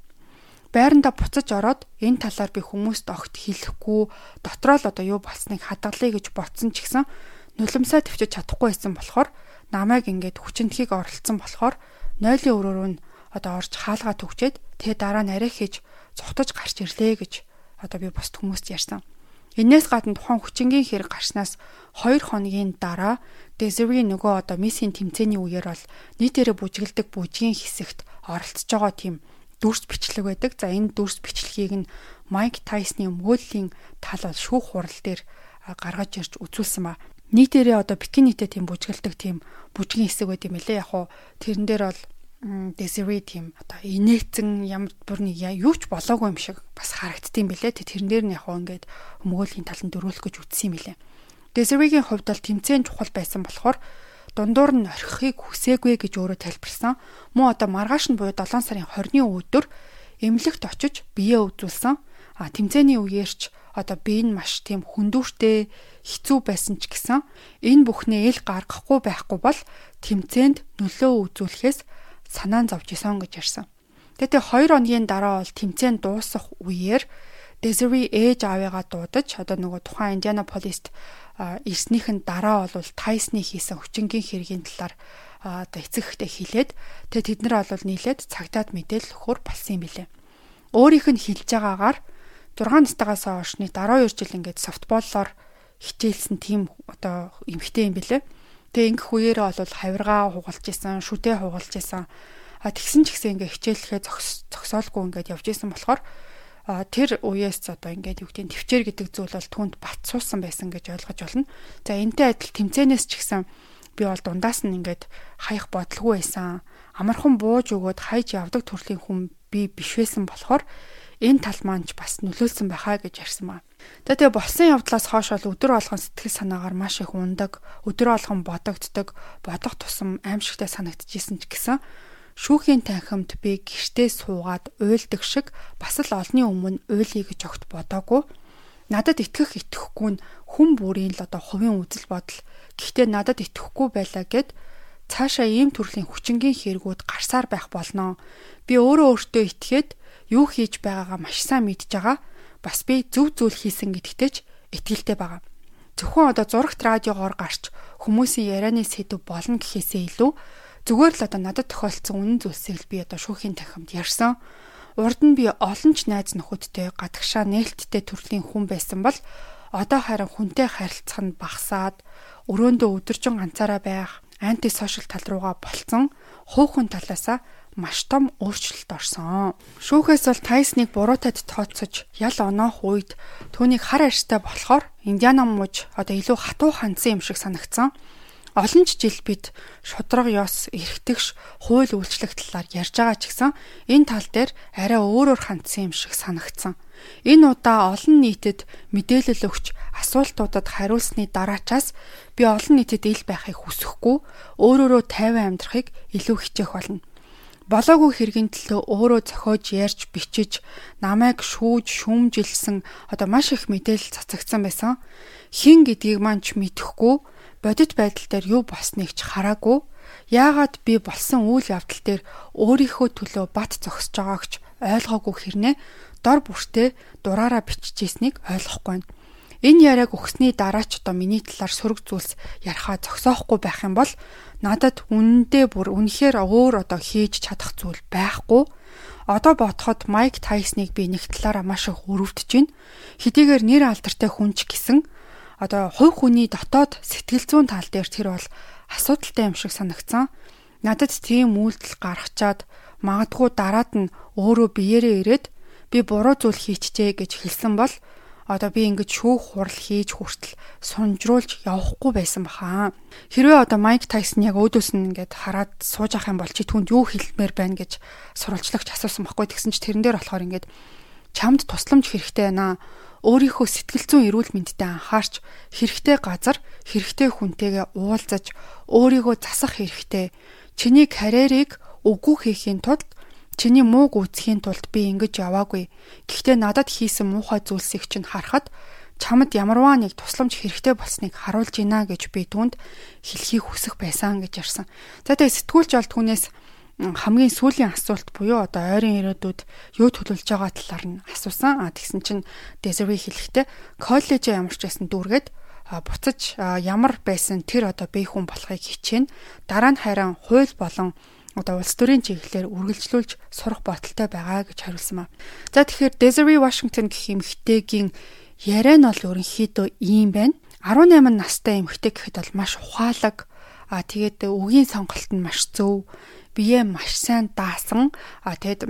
Байранда буцаж ороод энэ талаар би хүмүүст огт хэлэхгүй дотроо л одоо юу болсныг хадгалъя гэж бодсон ч гэсэн нулимсаа төвчөж чадахгүй байсан болохоор намайг ингээд хүчинтхийг оролцсон болохоор нойлын өрөөрөө нь одоо орж хаалгаа төгчээд тэгээ дараа нь арай хийж цогтож гарч ирлээ гэж одоо би бусд хүмүүст ярьсан. Энээс гадна тухайн хүчингийн хэрэг гарснаас 2 хоногийн дараа Desiree нөгөө одоо Миссийн тэмцээний үеэр бол нийтээрээ бүжгэлдэг бүжгийн хэсэгт оролцож байгаа тийм дүрс бичлэг байдаг. За энэ дүрс бичлэгийг нь Майк Тайсны өмгөөллийн тал бол шүүх хурал дээр гаргаж ирж үзүүлсэн ба. Нийтээрээ одоо бикинитэ тийм бүжгэлдэг тийм бүжгийн хэсэг байд юм лээ. Яг хуу тэрэн дээр бол Desiree тийм одоо инээцэн ямар бүр нэг юу ч болоогүй юм шиг бас харагддсан билээ. Тэрэн дээр нь яг ингээд өмгөөлийн таланд дөрүүлэх гэж үтсэн юм билээ. Desiree-гийн хувьд бол тэмцээн чухал байсан болохоор дундуур нь орхихыг хүсээгүй гэж өөрөө тайлбарсан. Мөн одоо маргааш нь буюу 7 сарын 20-ны өдөр эмнэлэгт очиж биеэ үзүүлсэн. А тэмцээний үеэрч одоо би энэ маш тийм хүндүүртэй хэцүү байсан ч гэсэн энэ бүхнээ ил гаргахгүй байхгүй бол тэмцээнд нөлөө үзүүлэхээс санаан зовж исэн гэж ярьсан. Тэгээд 2 хоногийн дараа бол тэмцээн дуусах үеэр Desiree ээж аавыгаа дуудаж одоо нөгөө тухайн Indianapolis-т ирснийхэн дараа бол Тайсны хийсэн хүчингийн хэргийн талаар одоо эцэгтэй хэлээд тэгээ тэд нар бол нийлээд цагтаад мэдээлэл өгөхөр болсон юм билэ. Өөрийнх нь хэлж байгаагаар 6 настайгаас хойшны 12 жил ингээд софтболлоор хичээлсэн тийм одоо эмхтэй юм билэ. Тэгээ ингэх үеэрээ бол хавиргаа хугалж исэн, шүтээ хугалж исэн. А тэгсэн ч гэсэн ингээ хичээлэхээ зогсоолгүй ингээд явж исэн болохоор тэр үеэс одоо ингээд юу гэдэг төвчээр гэдэг зүйл бол түнд бат суусан байсан гэж ойлгож байна. За энтэй адил тэмцээнээс ч гэсэн би бол дундаас нь ингээд хаях бодлого байсан. Амархан бууж өгөөд хайж явдаг төрлийн хүн би биш байсан болохоор энэ тал маань ч бас нөлөөлсөн байхаа гэж ярьсан маа. За тэгээ болсон явдлаас хойш бол өдөр болгон сэтгэл санаагаар маш их ундаг, өдөр болгон бодогддог, бодох тусам аимшигтай санагдчихсэн ч гэсэн шүүхийн танхимд би гэртээ суугаад уйлдаг шиг бас л олны өмнө уйлъя гэж огт бодоогүй. Надад итгэх итгэхгүй нь хүн бүрийн л одоо хувийн үзэл бодол. Гэхдээ надад итгэхгүй байлаа гэд цаашаа ийм төрлийн хүчингийн хэрэгүүд гарсаар байх болно. Би өөрөө өөртөө итгээд юу хийж байгаагаа маш сайн мэдж байгаа бас би зөв зүйл хийсэн гэдэгтээ ч итгэлтэй байгаа. Зөвхөн одоо зурагт радиогоор гарч хүмүүсийн ярианы сэдв болно гэхээсээ илүү зүгээр л одоо надад тохиолдсон үнэн зүйлсийг би одоо шүүхийн тахимд ярьсан. Урд нь би олон ч найз нөхөдтэй гадагшаа нээлттэй төрлийн хүн байсан бол одоо харин хүнтэй харилцах нь багасаад өрөөндөө өдөржин ганцаараа байх анти сошиал тал руугаа болцсон хуухын талаасаа маш том өөрчлөлт орсон. Шүүхээс бол Тайсныг буруутад тооцож ял оноох үед түүнийг хар арьстай болохоор Индиана мужи одоо илүү хатуу хандсан юм шиг санагдсан. Олон ч жил бид шудраг ёс, эргэтгэж, хууль үйлчлэх талаар ярьж байгаа ч гэсэн энэ тал дээр арай өөрөөр хандсан юм шиг санагдсан. Энэ удаа олон нийтэд мэдээлэл өгч асуултуудад хариулсны дараачаас би олон нийтэд ил байхыг хүсэхгүй, өөрөөрөө тайван амьдрахыг илүү хичээх болно болоогүй хэргийн төлөө өөрөө зохиож ярьж бичиж намайг шүүж шүүмжилсэн одоо маш их мэдээлэл цацагдсан байсан. Хин гэдгийг маань ч мэдэхгүй бодит байдал дээр юу болсныг ч хараагүй. Яагаад би болсон үйл явдал дээр өөрийнхөө төлөө бат зогсож байгааг ч ойлгоогүй хэрнээ дор бүртээ дураараа биччихсэнийг ойлгохгүй байна. Энэ яриаг өгсний дараа ч одоо миний талаар сөрөг зүйлс ярихаа зогсоохгүй байх юм бол надад үнэндээ бүр үнэхээр өөр одоо хийж чадах зүйл байхгүй. Одоо бодоход Майк Тайсныг би нэг талаараа маш их өрөвдөж байна. Хэдийгээр нэр алдартай хүнч гисэн одоо хувь хүний дотоод сэтгэл зүйн тал дээр тэр бол асуудалтай юм шиг санагцсан. Надад тийм үйлдэл гаргачаад магадгүй дараад нь өөрөө биеэрээ ирээд би буруу зүйл хийчихжээ гэж хэлсэн бол одоо би ингэж шүүх хурал хийж хүртэл сунжруулж явахгүй байсан баха. Хэрвээ одоо Майк Тайсон яг өөдөөс нь ингээд хараад сууж ах юм бол чи түнд юу хэлмээр байна гэж сурвалжлагч асуусан байхгүй тэгсэн чи тэрэн дээр болохоор ингээд чамд тусламж хэрэгтэй байна. Өөрийнхөө сэтгэл зүйн эрүүл мэндэд анхаарч хэрэгтэй газар хэрэгтэй хүнтэйгээ уулзаж өөрийгөө засах хэрэгтэй. Чиний карьерийг үгүй хийхийн тулд Чиний мууг үзэхийн тулд би ингэж яваагүй. Гэхдээ надад хийсэн муухай зүйлсийг чинь харахад чамд ямарваа нэг тусламж хэрэгтэй болсныг харуулж гинэ гэж би түнд хэлхийг хүсэх байсан гэж ярьсан. За тэгээ сэтгүүлч бол түүнээс хамгийн сүүлийн асуулт буюу одоо ойрын ирээдүйд юу төлөвлөж байгаа талаар нь асуусан. А тэгсэн чинь Desiree хэлэхдээ коллеж ямар ч байсан дүүргээд буцаж ямар байсан тэр одоо бие хүн болохыг хичээнэ. Дараа нь харин хууль болон одоо улс төрийн чиглэлээр үргэлжлүүлж сурах бодолтой байгаа гэж хариулсан ба. За тэгэхээр Desiree Washington гэх эмэгтэйгийн яриа нь бол ерөнхийдөө ийм байна. 18 настай эмэгтэй гэхэд бол маш ухаалаг а тэгээд үгийн сонголт нь маш зөв бие маш сайн даасан. А тэгэд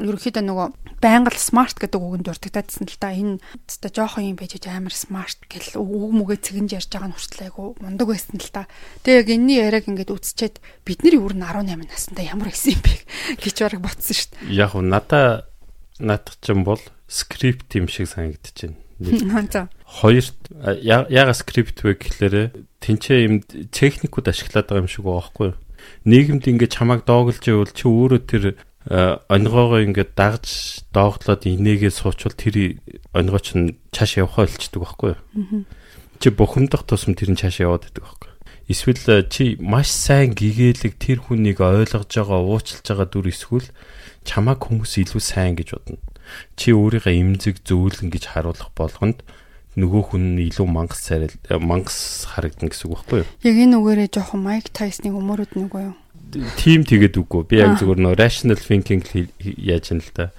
ерөнхийдөө нөгөө байнга л смарт гэдэг үгэнд дурддагдсан л да. Энэ өстой жоохон юм байж амар смарт гэл үг мүгээ цэгэнж ярьж байгаа нь хүртэл айгу мундаг байсан л да. Тэгээ яг энэний яриаг ингээд үсчээд бид нар юу н 18 наснда ямар байсан юм бэ гэж бараг ботсон шүү дээ. Яг нь надаа наадах ч юм бол скрипт юм шиг байна. Хоёрт яга скрипт вэ гэхлээрэ тэнцээ юм техникүүд ашиглаад байгаа юм шиг байгаа байхгүй юу? Нийгэмд ингээд чамайг доогълж ивэл чи өөрөө тэр онгоогоо ингээд дагж доогдлоод инээгээ суучвал тэр онгоо чинь цааш явахаа болчдөг байхгүй юу? Чи бухимдах тусам тэр нь цааш яваад байдаг байхгүй юу? Эсвэл чи маш сайн гэгээлэг тэр хүнийг ойлгож байгаа, уучлж байгаа дүр эсвэл чамайг хүмүүс илүү сайн гэж бодно. Чи өөрийгөө имзэг зөөлөн гэж харуулах болгонд нөгөө хүн нь илүү мангас царил мангас харагдана гэсэн үг байхгүй юу? Яг энэ үгээрээ жоохон Майк Тайсны өмөрөд нөгөө юу? Тим тэгээд үгүй. Би яг зөвхөн нөгөө rational thinking яаж юм л та.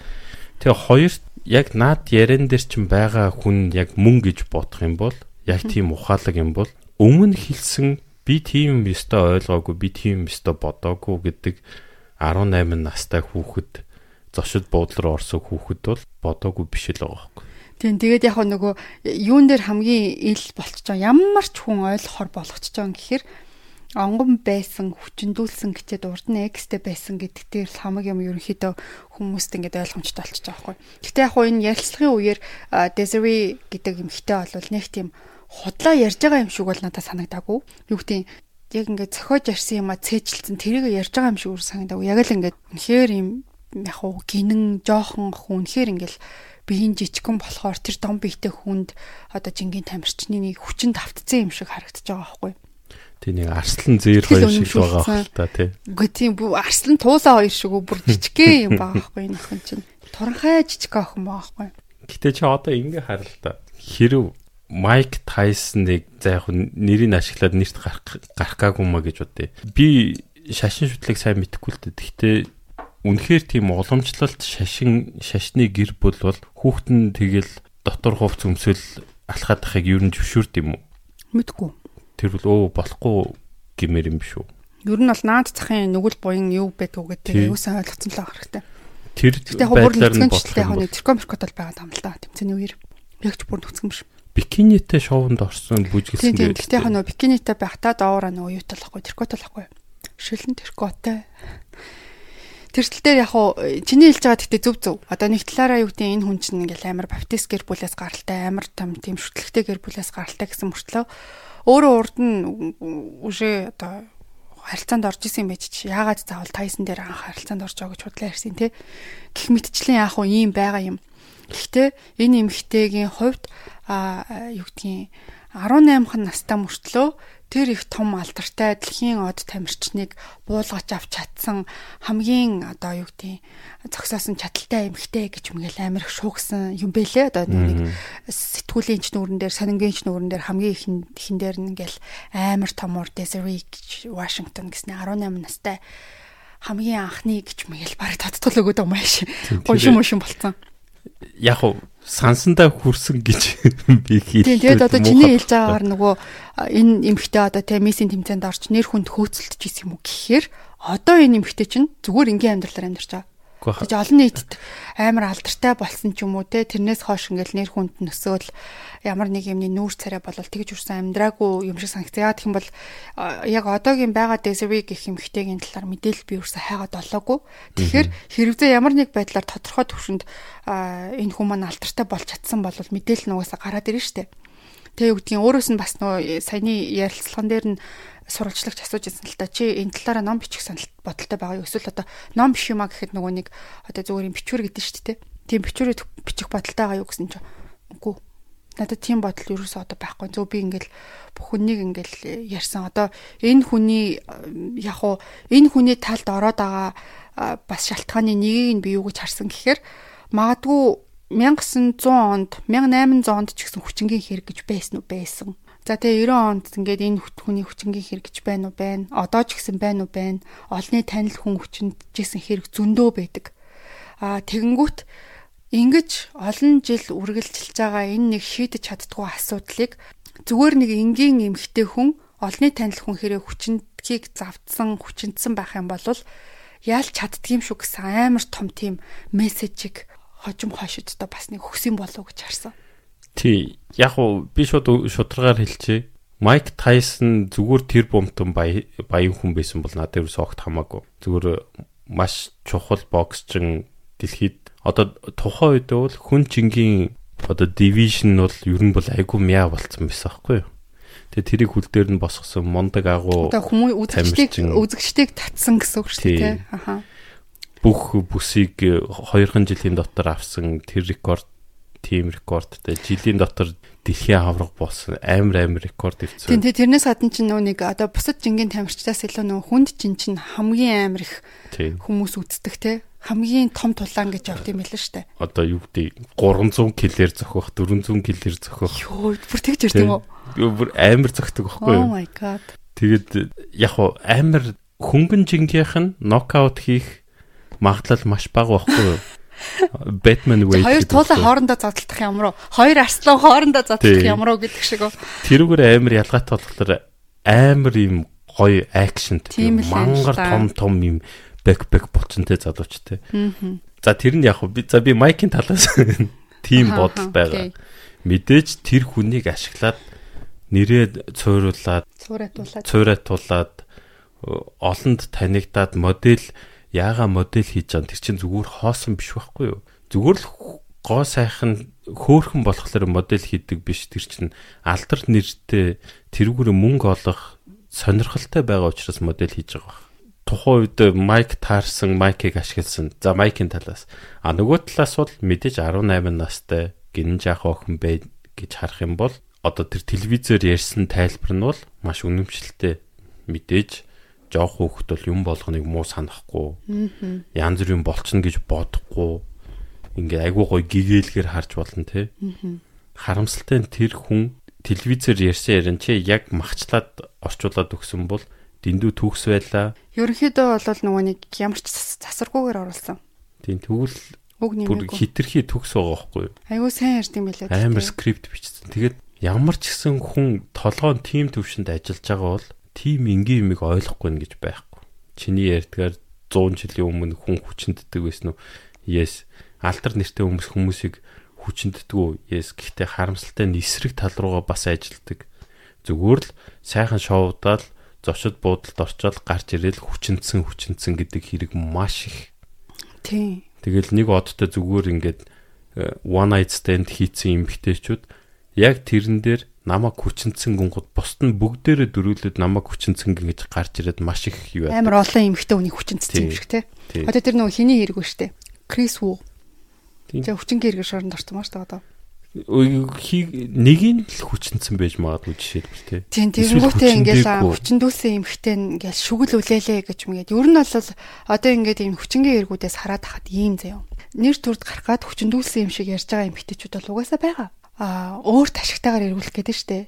Тэгээ хоёрт яг наад ярен дээр чинь байгаа хүн яг мөн гэж бодох юм бол яг тийм ухаалаг юм бол өмнө хэлсэн би тийм юм өстой ойлгоогүй би тийм юм өстой бодоогүй гэдэг 18 настай хүүхэд зочид буудлын орсон хүүхэд бол бодоогүй биш л байгаа байхгүй. Тийм тэгээд яг нөгөө юун дээр хамгийн ил байгаа ямар ч хүн ойлгохоор болгочихж байгаа гэхээр онгон байсан хүчндүүлсэн гэчээд урд нь экстэй байсан гэдэг дээр хамаг юм ерөнхийдөө хүмүүст ингээд ойлгомжтой болчихж байгаа байхгүй. Гэтэ яг хуу энэ ярилцлагын үеэр Desiree гэдэг эмэгтэй бол нэг тийм худлаа ярьж байгаа юм шиг бол надад санагдаагүй. Юу гэдэг яг ингээд цохиож ярьсан юм а цээжилсэн тэрийг ярьж байгаа юм шиг үр санагдаагүй. Яг л ингээд үнэхээр юм яг хуу гинэн жоохон хүн үнэхээр ингээд биеийн жижигхэн болохоор тэр дом биетэй хүнд одоо жингийн тамирчны нэг хүчин давтцсан юм шиг харагдаж байгаа байхгүй. Тий нэг арслан зээр хоёр шиг байгаа хэл та тий. Үгүй тийм арслан туусаа хоёр шиг бүр жижигхэн юм байгаа байхгүй энэ охин чинь. Туранхай жижиг охин байгаа байхгүй. Гэтэ чи одоо ингэ харал та. Хэрв Майк Тайсоныг за яг нэрийг ашиглаад нэрт гарах гарах гаагүй маа гэж бодъё. Би шашин шүтлийг сайн мэдэхгүй л дээ. Гэхдээ үнэхээр тийм уламжлалт шашин шашны гэр бүл бол хүүхэд нь тэгэл дотор хувц өмсөл алхаад байхыг юу н зөвшөөрд юм уу? Мэдгүй. Тэр бол өө болохгүй гэмээр юм биш үү? Ер нь бол наад захын нүгэл буян юу байдг гэдэг юусан ойлгоцсон л хэрэгтэй. Тэр байдлаар нь бодлоо. Яг нэг теркомеркот бол байгаа юм л да. Тэмцээний үеэр ягч бүр нүцгэн биш. Бикинитэй шоунд орсон бүжгэлсэн гэдэг. Гэхдээ яг нөө бикинитэй байхдаа доороо нөө юу талахгүй теркот талахгүй. Шилэн теркотой. Тэрсэл дээр яг хуу чиний хэлж байгаа гэхдээ зөв зөв. Одоо нэг талаараа юу гэдэг энэ хүн чинь ингээл амар баптист гэр бүлээс гаралтай, амар том тийм шүтлэгтэй гэр бүлээс гаралтай гэсэн мөртлөө өөрөө урд нь үшээ одоо харилцаанд орж исэн байж чи яагаад заавал тайсан дээр анх харилцаанд орж байгаа гэж бодлоо ярьсан тий. Гэх мэтчлэн яг хуу ийм байгаа юм. Гэхдээ энэ эмэгтэйгийн хувьд а юу гэдгийг 18хан настай мөртлөө тэр их том алдартай дэлхийн од тамирчныг буулгаж авч чадсан хамгийн одоо юу гэдэг зогсоосон чадaltaй эмэгтэй гэж мэгэл амар их шуугсан юм бэлээ одоо нэг сэтгүүлийн ч нүүрэн дээр сонингийн ч нүүрэн дээр хамгийн ихэн ихэн дээр нэгэл амар томор Desiree Вашингтон гэснээр 18 настай хамгийн анхны гэж мэгэл барыг тодтол өгöd юм ааш. Гоншин мошин болцсон. Яг уу сансандаа хүрсэн гэж би хэлээ. Тийм тэгээд одоо чиний хэлж байгаагаар нөгөө энэ эмхтэй одоо тэ мессийн тэмцээнд орч нэр хүнд хөөцөлдөж исэн юм уу гэхээр одоо энэ эмхтэй чинь зүгээр энгийн амьдралаар амьдарч байгаа. Тэгж олон нийтэд амар алдартай болсон ч юм уу те тэрнээс хойш ингээл нэр хүнд нөсөөл ямар нэг юмны нүүр царай болол тэгж үрсэн амьдраагүй юм шиг санагцгаа. Тэгэх юм бол яг одоогийн байгаа Desiree гэх эмэгтэйгийн талаар мэдээлэл би үрсэн хайгаад олоогүй. Тэгэхээр хэрвээ ямар нэг байдлаар тодорхой төвшөнд энэ хүмүүс алдартай болж чадсан бол мэдээлэл нугасаа гараад ирнэ штэ. Тэгээ юу гэдгийг өөрөөс нь бас нөө саяны ярилцлаган дээр нь сурвалжлагч асууж ирсэн л та. Чи энэ талаараа ном бичих санал бодолтой байгаа юу? Эсвэл одоо ном биш юм а гэхэд нөгөө нэг одоо зүгээр юм бичвэр гэдэг шүү дээ тийм бичвэрийг бичих бодолтой байгаа юу гэсэн чинь үгүй. Надад тийм бодол ерөөсөө одоо байхгүй. Зөв би ингээл бүх хүнийг ингээл ярьсан. Одоо энэ хүний яг уу энэ хүний талд ороод байгаа бас шалтгааны нэгийг нь би юу гэж харсан гэхээр магадгүй 1900 онд 1800 онд ч гэсэн хүчингийн хэрэг гэж байсан уу байсан За тэгээ 90 онд ингээд энэ хүний хүчингийн хэрэг гэж байна уу байна. Одоо ч гэсэн байна уу байна. Олны танил хүн хүчинжсэн хэрэг зөндөө байдаг. Аа тэгэнгүүт ингэж олон жил үргэлжилж байгаа энэ нэг шийдэж чаддгүй асуудлыг зүгээр нэг энгийн эмхтэй хүн олны танил хүн хэрэг хүчинтгийг завдсан хүчинтсэн байх юм бол яаль чаддгийм шүү гэсэн амар том тийм мессежийг хожим хошидтой бас нэг өгсөн болов уу гэж харсан. Тий. Яг уу би шууд шударгаар хэлчихье. Майк Тайсон зүгээр тэр бомтон баян хүн байсан бол надад ерөөсөө огт хамаагүй. Зүгээр маш чухал боксчин дэлхийд одоо тухайн үед бол хүн чингийн одоо дивишн бол ер нь бол айгүй мяа болцсон байсан байхгүй юу? Тэгээ тэрийг хүл дээр нь босгосон мондаг агуу одоо хүмүүс үзэгчдийг үзэгчдийг татсан гэсэн үг шүү дээ. Аха. Бүх бүсийг 2хан жилийн дотор авсан тэр рекорд тим рекордтэй жилийн дотор дэлхийн авраг болсон амар амар рекорд ивцэн. Тийм тэрнээс гадна ч нөө нэг одоо бусад жингийн тамирчдаас илүү нөө хүнд чин чин хамгийн амар их хүмүүс үздэг те хамгийн том тулаан гэж явд юм хэлэн штэ. Одоо юу гэдэг 300 килээр зөхөх 400 килээр зөхөх. Йоо бүр тэгж ярьд юм уу? Бүр амар зөхдөг байхгүй юу? Oh my god. Тэгэд яг хуу амар хөнгөн жингийнх нь нокаут хийх магадлал маш бага байхгүй юу? Batman Wade. Хоёр туулаа хоорондоо задлах юм руу? Хоёр арслан хоорондоо задлах юм руу гэдэг шиг үү? Тэрүүгээр амар ялгаатай болохоор амар юм гоё акшн мангар том том юм бэкбэк буцантай залуучтай. За тэр нь яг би за би майкийн талаас тийм бодол байгаа. Мэдээж тэр хүнийг ашиглаад нэрээ цойруулаад цууратуулаад олонд танигдаад модель яага модель хийж байгаа тэр чинь зүгээр хоосон биш байхгүй юу? Зүгээр л гоо сайхан хөөхөн болохоор модель хийдэг биш тэр чинь алдар нэртэй тэрүүгээр мөнгө олох сонирхолтой байгаа учраас модель хийж байгаа баг. Тухайн үед майк таарсан майкийг ашигласан. За майкийн талаас. А нөгөө талаас бол мэдээж 18 настай гинэн жаах охин бай гэж харах юм бол одоо тэр телевизээр ярьсан тайлбар нь бол маш үнэмшилтэй мэдээж жоох хүүхэд бол юм болгоныг муу санахгүй. Янз бүр юм болчихно гэж бодохгүй. Ингээ айгуу гой гэгээлгээр харж болно те. Харамсалтай нь тэр хүн телевизээр ярьсан ярин чи яг махчлаад орчуулад өгсөн бол дэндүү төгс байлаа. Ерөнхийдөө бол нөгөө нэг ямар ч засаргүйгээр оруулсан. Тийм тэгвэл нэмээгүй. Хитрхи төгс байгаа байхгүй юу? Айгуу сайн ярьд юм билээ. Амар скрипт бичсэн. Тэгээд ямар ч гэсэн хүн толгоон тим төвшөнд ажиллаж байгаа бол тийм энгийн юмыг ойлгохгүй нэ гэж байхгүй. Чиний ярьдгаар 100 жилийн өмнө хүн хүчнэддэг байсан уу? Yes. Алтар нэртэй хүмүүс хүмүүсийг хүчнэддэг үү? Yes. Гэхдээ харамсалтай нь эсрэг тал руугаа бас ажилтдаг. Зүгээр л сайхан шоудаад зочид буудалд орчоод гарч ирээл хүчнэдсэн хүчнэдсэн гэдэг хэрэг маш их. Тийм. Тэгэл нэг одтой зүгээр ингээд э, one night stand хийцэн эмгтээчүүд яг тэрэн дээр намайг хүчнцэн гүнгод бусд нь бүгдээрээ дөрүүлээд намайг хүчнцэн гэж гарч ирээд маш их юу яа. Амар олон эмхтэй үнийг хүчнцэн юм шиг те. Одоо тэр нөгөө хиний хэрэг ба штэ. Крис Ву. Тэгээ хүчингийн хэрэг шоронд орсон маа штэ одоо. Нэгийг л хүчнцэн байж магадгүй жишээлбэл те. Тийм тэгэнгүүтээ ингээл хүчндүүлсэн эмхтэй ингээл шүгэл үлээлээ гэж мэгээд. Ер нь бол одоо ингээд ийм хүчингийн хэрэгүүдээс хараад хахад ийм заяа. Нэр төрд гарах гад хүчндүүлсэн юм шиг ярьж байгаа эмхтэйчүүд бол угаасаа байгаа а өөрт ашигтайгаар эргүүлэх гэдэг штэ.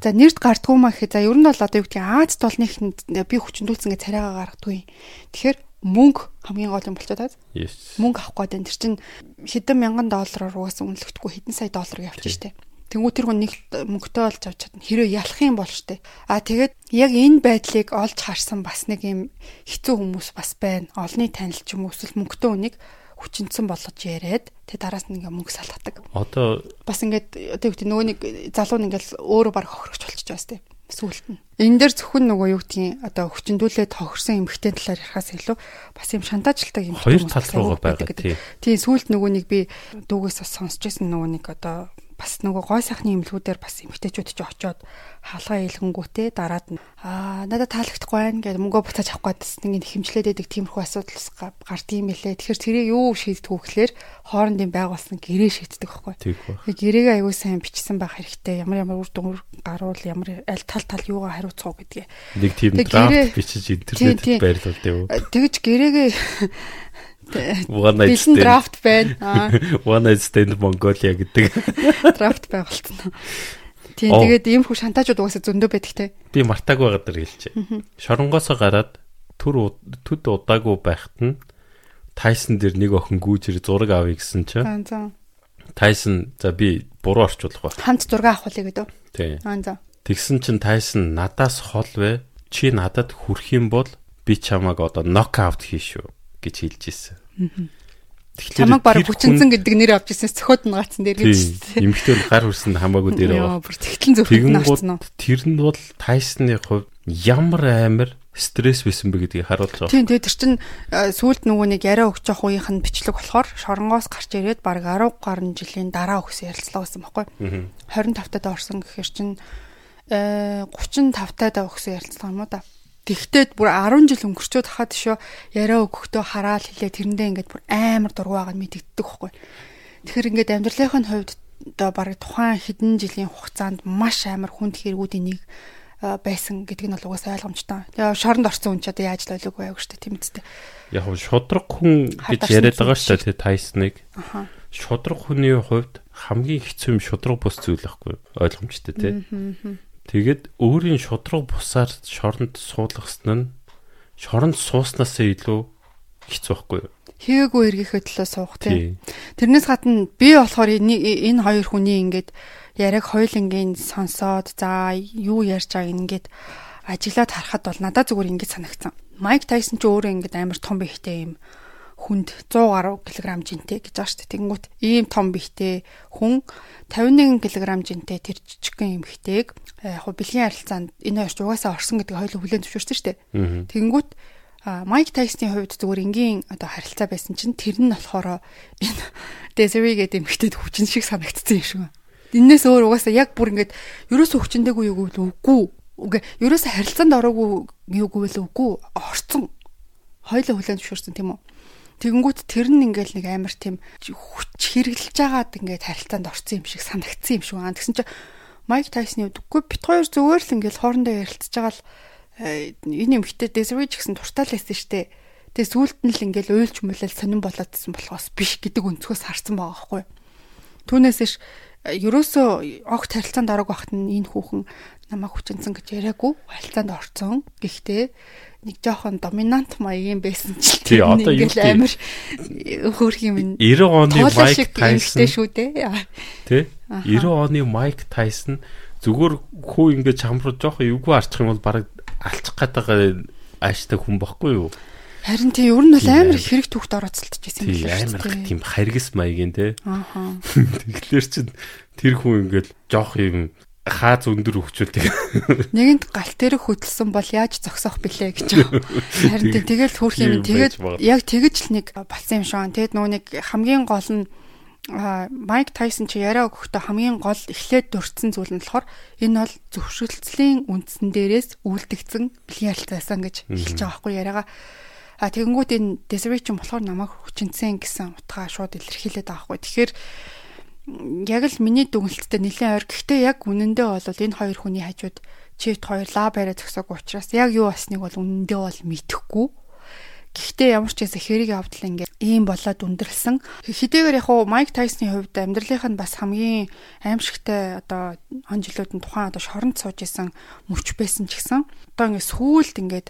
За нэрд гардггүй маа гэхэд за ер нь бол одоо юу гэдэг Аз толных би хүчндүүлсэн гэж царайгаа гаргадгүй. Тэгэхээр мөнгө хамгийн гол юм болчиход байгаа. Мөнгө авах гээд энэ чинь хэдэн мянган доллараар угаасан үнэлэхдэггүй хэдэн сая доллар явчих штэ. Тэнгүү тэр хүн нэг мөнгөтэй олж авч чадна. Хэрвээ ялах юм бол штэ. А тэгээд яг энэ байдлыг олж харсан бас нэг юм хэцүү хүмүүс бас байна. Олны танил ч юм уу эсвэл мөнгөтэй хүнийг хүчнцэн болгож яриад тэг дараас нь ингээ мөнгө салгадаг. Одоо бас ингээд одоо юу гэдэг нөгөө нэг залуу нь ингээл өөрөө баг хохирогч болчихж байгаа сте сүулт нь. Энэ дээр зөвхөн нөгөө юу гэдгийг одоо хүчндүүлээд хохирсон эмгхтэй талаар ярихаас илүү бас юм шантаажлалтай юм хоёр тал руугаа байгаа тий. Тийм сүулт нөгөө нэг би дүүгээс сонсч байсан нөгөө нэг одоо бас нөгөө гой сайхны имлгүүдээр бас эмгтээчүүд ч очоод хаалгаа илгэнгүүтээ дараад нь аа надад таалагдахгүй байна гэдэг мөнгөө буцааж авах гэдсэн ингээд хэмжлээд байдаг тиймэрхүү асуудал гард юм хэлээ. Тэгэхээр тэрийг юу шийддэг вэ гэхээр хоорондын байгуулсан гэрээ шийддэг байхгүй. Гэрээгээ аягүй сайн бичсэн байх хэрэгтэй. Ямар ямар үр дүн гаруул ямар аль тал тал юугаа хариуцах уу гэдгээ. Нэг тийм драфт бичиж интернетэд байрлуулдаг юу. Тэгэж гэрээгээ One night stand. Драфт байна. One night stand Mongolia гэдэг. Драфт байгуулсан. Тийм тэгээд ийм хүү шантажууд угаасаа зөндөө байдаг те. Би мартааг байгаад дэр хэлчихэ. Шоронгоосоо гараад түр төд удаагүй байхад нь Тайсон дээр нэг охин гүүжэр зураг авъя гэсэн чинь. Тайсон за би буруу орчуулах ба. Хамт зураг авах үлээ гэдэг. Тийм. За. Тэгсэн чинь Тайсон надаас хол вэ? Чи надад хүрх юм бол би чамааг одоо нокаут хийшүү гэж хэлж ирсэн. Тэгэхээр чамаг баг хүчинцэн гэдэг нэр авч ирсэн цохоод нь гацсан дээр гэж. Эмэгтэй бол гар хүрсэн хамаагүй дээр байгаа. Бүр тэгтлэн зөвхөн авсан уу. Тэр нь бол Тайсны хувьд ямар амар стресс байсан бэ гэдгийг харуулж байгаа. Тийм тэр чинь сүүлд нөгөө нэг яриа өгч явах үеийнх нь бичлэг болохоор шоронгоос гарч ирээд баг 10 гаруй жилийн дараа өгсөн ярилцлага байсан байхгүй. 25 тад орсон гэхээр чинь 35 тад өгсөн ярилцлага юм уу да. Тэгтээ бүр 10 жил өнгөрчөөд хахад шүү яриа өгөхдөө хараал хэлээ тэрэндээ ингээд бүр амар дургу байгааг мэддэгдэг байхгүй. Тэгэхээр ингээд амьдралынхын хувьд одоо бараг тухайн хэдэн жилийн хугацаанд маш амар хүнд хэрэгүүдийн нэг байсан гэдг нь бол угаасаа ойлгомжтой. Тэгээ шоронд орсон хүн ч одоо яаж л ойлгоогүй байг шүү дээ тийм үстэй. Яг нь шудраг хүн гэж яриад байгаа шүү дээ Тайсныг. Аха. Шудраг хүний хувьд хамгийн хэцүү юм шудраг бус зүйл байхгүй ойлгомжтой тийм. Тэгэд өөрийн шудраг бусаар шоронд суулгасан нь шоронд сууснасаа илүү хэцүү байхгүй юу? Хийгээгүй эргийнхээ төлөө суух тийм. Тэрнээс гадна би болохоор энэ хоёр хүний ингээд яриаг хоёулангийн сонсоод за юу ярьж байгааг ингээд ажиглаад харахад бол надад зүгээр ингэж санагдсан. Майк Тайсон ч өөрөө ингээд амар том бихтэй юм хүнд 100 гаруй кг жинтэй гэж байгаа шүү дээ. Тэгэнгүүт ийм том бихтэй хүн 51 кг жинтэй тэр жижигхэн эмхтэйг яг хуу бэлгийн харилцаанд энэ хоёрч угаасаа орсон гэдэг хоёул хүлэн зөвшөөрсөн шүү дээ. Тэгэнгүүт Майк Тайсны хувьд зүгээр энгийн одоо харилцаа байсан чинь тэр нь болохоор энэ Desiree гэдэг эмхтэйд хүчин шиг санагдсан юм шиг байна. Иннээс өөр угаасаа яг бүр ингээд ерөөсөө хүчнтэйгүй юу гэвэл үгүй. Үгүй ерөөсөө харилцаанд ороогүй юу гэвэл үгүй. Орцсон. Хоёлоо хүлэн зөвшөөрсөн тийм үү? Тэгэнгүүт тэр нь ингээл нэг амар тийм хүч хэрэглэж байгаад ингээд харилцаанд орсон юм шиг санагдсан юм шиг байна. Тэгсэн чинь Майк Тайсны үгүй бит хоёр зүгээр л ингээл хоорондоо ярилцж байгаа л э, энэ эмхтэй Desiree ч гэсэн туртаал байсан штэ. Тэгээ сүулт нь л ингээл уйлж мөлөл сонирн болоодсэн болохоос биш гэдэг өнцгөөс харсан байгаа байхгүй. Түүнээсэж ерөөсөө огт харилцаанд орог байхад нь энэ хүүхэн намайг хүчинсэн гэж яриаггүй харилцаанд орцсон. Гэхдээ нэг жоохон доминант маягийн байсан ч тий одоо юу амар хөөх юм 90 оны Майк Тайсон шүү дээ. Тий 90 оны Майк Тайсон зүгээр хүү ингээд чамруу жоохон эвгүй арчих юм бол бараг алчих гээд ааштай хүн бохгүй юу? Харин тий ер нь бол амар их хэрэг түүхт орооцолтож байсан юм байна. Амар тийм харгас маягийн тий. Аа. Тэгэхээр чин тэр хүн ингээд жоох юм хааз өндөр хөвчүүлдэг. Нэгэнд галт тэрэг хөдөлсөн бол яаж зогсоох бэлээ гэж. Харин тэгэл хөөх юм тэгээд яг тэгэж л нэг болсон юм шиг. Тэгэд нөө нэг хамгийн гол нь Майк Тайсон чи яриа өгөхдөө хамгийн гол эхлээд дурдсан зүйл нь болохоор энэ бол зөвшөөрлөлийн үндсэн дээрээс үйлдэгдсэн бэлгийн харилцаасан гэж хэлж байгаа байхгүй яриагаа. А тэгэнгүүт энэ Desiree ч болохоор намайг хүчинсэн гэсэн утгаа шууд илэрхийлээд байгаа байхгүй. Тэгэхээр яг л миний дүгнэлттэй нэлээд ойр. Гэхдээ яг үнэндээ бол энэ хоёр хүний хажууд чивт хоёр лаб яриа зөксөг учраас яг юу басныг бол үнэндээ бол мэдэхгүй. Гэхдээ ямар ч гэсэн хэрэг явдал ингээ ийм болоод өндөрлсөн. Хэдийгээр яг хуу Майк Тайсны хувьд амьдралынх нь бас хамгийн аимшигтай одоо он жилүүд нь тухайн одоо шоронд сууж исэн мөч байсан ч гэсэн одоо ингээ сүүлд ингээд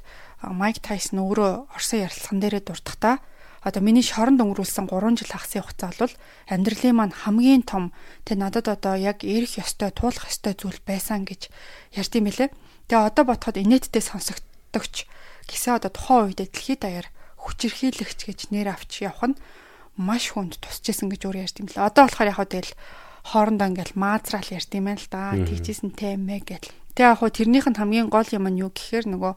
Майк Тайсон өөрөө Орсын ярилцлаган дээрээ дурдахдаа одоо миний шоронд өнгөрүүлсэн 3 жил хагасны хугацаа бол амьдралын маань хамгийн том тэ надад одоо яг эрэх ёстой туулах ёстой зүйл байсан гэж ярьд юм билэ. Тэгээ одоо бодоход инээдтэй сонсогдогч гэсэн одоо тухайн үед дэлхийд даяар хүчирхийлэгч гэж нэр авч явах нь маш хүнд тусчээсэн гэж өөр ярьд юм лээ. Одоо болохоор яг тэгэл хоорондоо ингээл маазраал ярьд юм байна л да. Тэгжсэн тэмээ гэл. Тэгээ яг хуу тэрнийх нь хамгийн гол юм нь юу гэхээр нөгөө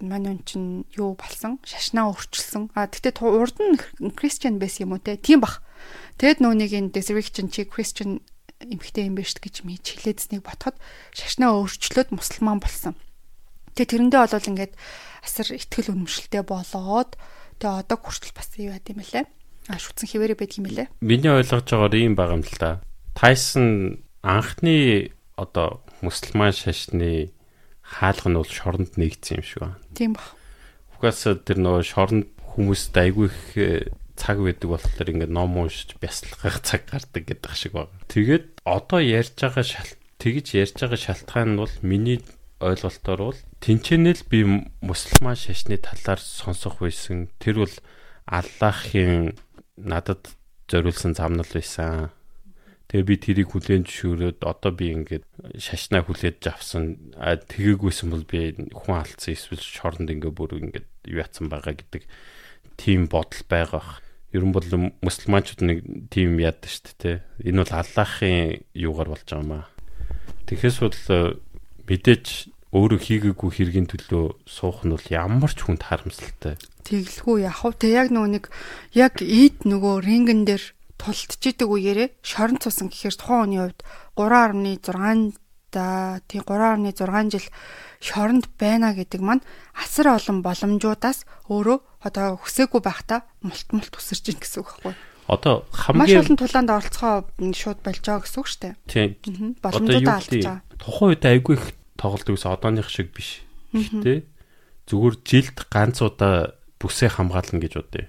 манай хүн чинь юу болсон шашнаа өөрчилсөн а тэгтээ урд нь кристиан байсан юм уу те тийм бах тэгэд нөөнийг энэ чинь чи кристиан эмхтэй юм биш гэж мэж хэлээдснийг ботход шашнаа өөрчлөөд мусульман болсон. Тэгээ тэрэндээ бол ингээд асар ихтгэл үнэмшилтэй болоод тэгээ одоо хүртэл бас юу яд юм бэлээ. А шүтсэн хിവэрэ байдаг юм бэлээ. Миний ойлгож байгаагаар ийм байгаа юм л да. Тайсон анхны одоо мусульман шашны хаалга нь бол шоронд нэгдсэн юм шиг байна. Тийм баг. Угаас тэр нөгөө шоронд хүмүүст айгүй их э, цаг байдаг болохоор ингээд ном уншиж бясалгах цаг гардаг гэдэг шиг байна. Тэгээд одоо ярьж байгаа шал тэгж ярьж байгаа шалтгаан нь бол миний ойлголтоор бол тэнцэнэл би мусульман шашны талаар сонсох байсан. Тэр бол Аллахын надад зориулсан замнал байсан. Тэгээ би тэрийг хүлээн зөвшөөрөөд одоо би ингээд шашнаа хүлээж авсан. А тэгээгүйсэн бол би хүн алдсан эсвэл шоронд ингээ бүр ингээд юу ятсан байгаа гэдэг тийм бодол байгаа. Ерөн бол мусульманчууд нэг тийм яадаг шүү дээ. Энэ бол Аллахын юугаар болж байгаа юм аа. Тэгэхээс бол мэдээж өөрөө хийгээгүй хэргийн төлөө суух нь бол ямар ч хүнд харамсалтай. Тэглэхүү яхав те яг нөгөө нэг яг ийд нөгөө рингэн дээр тултчихдаг үеэрээ шорон цусан гэхээр тухайн хүний хувьд 3.6 да тий 3.6 жил шоронд байна гэдэг маань асар олон боломжуудаас өөрөө одоо хүсээгүй байхдаа мулт мулт өсөрч ийн гэсэн үг байхгүй. Одоо хамгийн маш олон тулаанд оролцохоо шууд болж байгаа гэсэн үг шүү дээ. Тийм. Боломжуудаа алдаж байгаа. Тухайн үед айгүй их тоглолдог ус одооных шиг биш. Тэ зүгээр жилд ганц удаа бүсээ хамгаална гэж бодъё.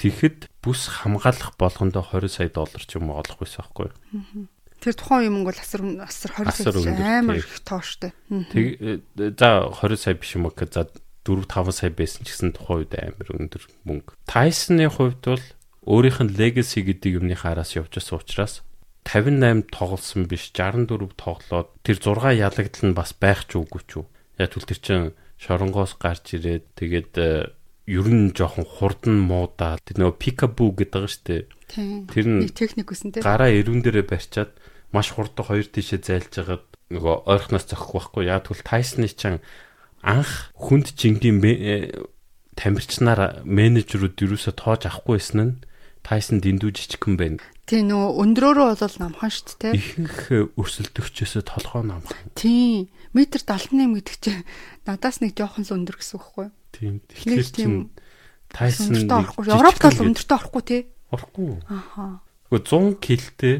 Тэгэхэд бүс хамгаалах болгондоо 20 сая доллар ч юм уу олох байсан байхгүй юу? Тэр тухайн юм бол асар асар 20 сая амар их тооштой. Тэг за 20 сая биш юм уу за 4 5 сая байсан ч гэсэн тухайн үед амар өндөр мөнгө. Тайсны хувьд бол өөрийнх нь legacy гэдэг юмны хараас явж байгаа учраас 58 тоглосон биш 64 тоглоод тэр 6 ялагдал нь бас байх ч үгүй ч үү. Яг түл тэр чин шоронгоос гарч ирээд тэгээд э, ер нь жоохон хурдан муудаа тэр нөгөө пикабу гэдэг байгаа шүү дээ. Тэр нь техник үсэн тий. Гараа эрүүн дээрээ барьчаад маш хурдан хоёр тишээ зайлж хагаад нөгөө ойрхоноос зохихгүй байхгүй. Яг түл Тайсны чан анх хүнд жингийн э, тамирчнаар менежерүүд юусоо тоож авахгүй байсан нь Тайсон дэндүү жижигхэн байна. Тий нөгөө өндрөөрөө бол намхан шүү дээ. Ихэнх өрсөлдөгчөөсөө толгоо намхан. Тий. Метр 78 гэдэг чинь надаас нэг жоохон л өндөр гэсэн үг байхгүй юу? Тийм. Тэгэхээр тийм Тайсон Европт бол өндөртөө орохгүй тий. Орохгүй. Ахаа. Гэхдээ 100 килтэй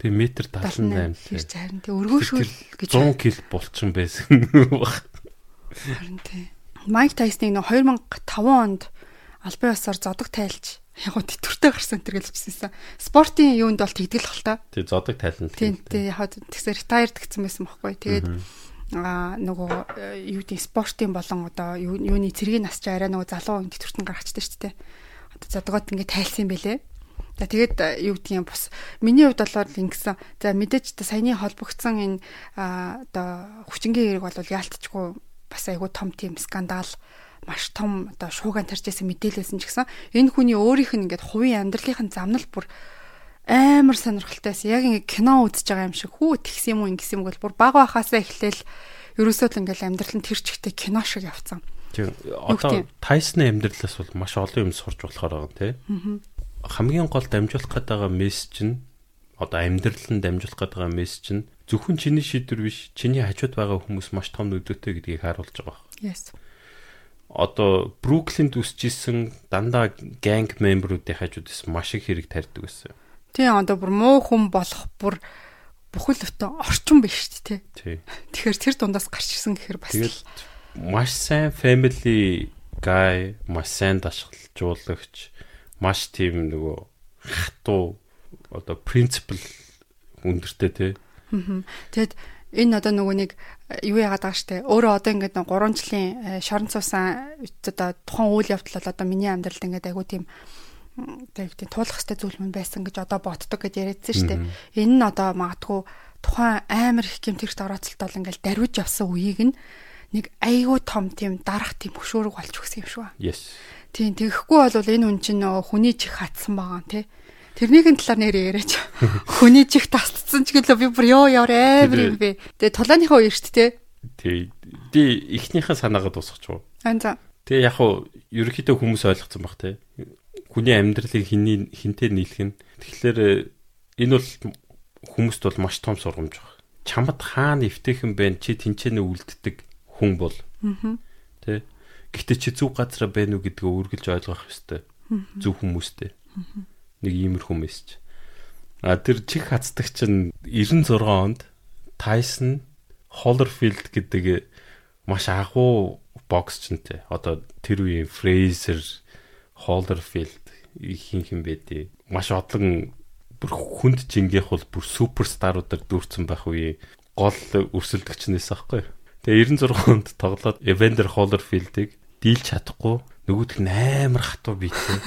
тэг метр 78 тий. Харин тий өргөөшүүл гэж 100 кил булчин байсан. Харин тий. Майк Тайсныг нөө 2005 онд албан ёсоор зодог тайлж яг гоо тэтвэртэй гарсан тэр гэлжсэн. Спортын юунд бол тэгдэл хэл та. Тэг зодог тайлна. Тийм тийм яг тэгсээр ретайрд гэсэн байсан байхгүй. Тэгээд аа нөгөө э, юу гэдэг спортын болон одоо юуны цэргийн нас ч арай нөгөө залуу үн тэтвэртэн гаргачдаг шүү дээ. Одоо зодгоод ингээд тайлсан байлээ. За тэгээд э, юу гэдгийг бас миний хувьд бол ингэсэн. За мэдээж та саяны холбогдсон энэ одоо хүчингийн хэрэг бол яалтчгүй бас айгүй том тийм скандал маш том одоо шууган тарж исэн мэдээлэлсэн ч гэсэн энэ хүний өөрийнх нь ингээд хувийн амьдралын замнал бүр амар сонирхолтойсэн. Яг ингээд кино үзэж байгаа юм шиг хүү тэгс юм уу ингэс юм бол бүр баг байхаасаа эхлээл ерөөсөө л ингээд амьдрал нь тэр чигтээ кино шиг явцсан. Тийм одоо Тайсны амьдралаас бол маш олон юм сурч болохоор байгаа тийм. Хамгийн гол дамжуулах гээд байгаа мессеж нь одоо амьдрал нь дамжуулах гээд байгаа мессеж нь зөвхөн чиний шийдвэр биш, чиний хажууд байгаа хүмүүс маш том нөлөөтэй гэдгийг харуулж байгаа. Yes одоо Бруклинд үсчихсэн дандаа ганг мемберүүдийн хажуудаас маш их хэрэг тарьдаг байсан. Тийм одоо бүр муу хүн болох бүр бүхэл бүтэн орчин биш шүү дээ. Тэгэхээр тэр дундаас гарч ирсэн гэхээр бас Тэгээд маш сайн family guy, маш сайн дашгалжуулагч, маш тийм нөгөө хатуу одоо принципл өндөртэй тий. Тэгэд энэ одоо нөгөө нэг э, юу яагаад байгаа штэ өөрөө одоо ингээд 3 жилийн э, шорон цуусан одоо тухайн үйл явдал бол одоо миний амьдралд ингээд айгу тийм тэгээд туулах хэвээр зүйл мэн байсан гэж одоо боддог гэж яриадсан штэ энэ нь одоо магадгүй тухайн амар их гэмтэрт орооцолт бол ингээд даруйж явсан үеийг нь нэг айгу том тийм дарах тийм хөшөөрөг болж өгсөн юм шүү. Yes. Тийм тэгэхгүй бол энэ хүн чинь нөгөө хүний чих хатсан байгаа тий. Тэрнийхэн талаар нэр яриач. Хүний чих тасцсан ч гэлээ би бүр ёо яваа амар юм бэ. Тэгээ тулааныхаа үеэр шүү дээ. Тий. Би эхнийхээ санаагаа дуусгач уу. Аа. Тэгээ яг хуу ерөнхийдөө хүмүүс ойлгоцсон баг те. Хүний амьдралыг хиний хинтээ нийлэх нь. Тэгэхээр э, энэ бол хүмүүст бол маш том сургамж баг. Чамд хаана эвтэйхэн байна чи тэнцэнэ үлддэг хүн бол. Аа. Тэ. Гэтэ чи зөв газараа байна уу гэдгээ үргэлж ойлгох ёстой. Зөв хүмүүстэй. Нэг иймэрхүү мессеж. А тэр чих хацдаг чинь 96 онд Tyson Holyfield гэдэг маш агуу боксчнтэй. Одоо тэр үеийн Fraser Holyfield хин хин байдیں۔ Маш одлон бүр хүнд жингэх бол бүр суперстаруудаар дүүрсэн байх үе гол өрсөлдөгчнээс аахгүй. Тэгээ 96 онд тоглоод Evander Holyfield-ыг дийлж чадахгүй нөгөөдг нь амар хатуу бийтэй.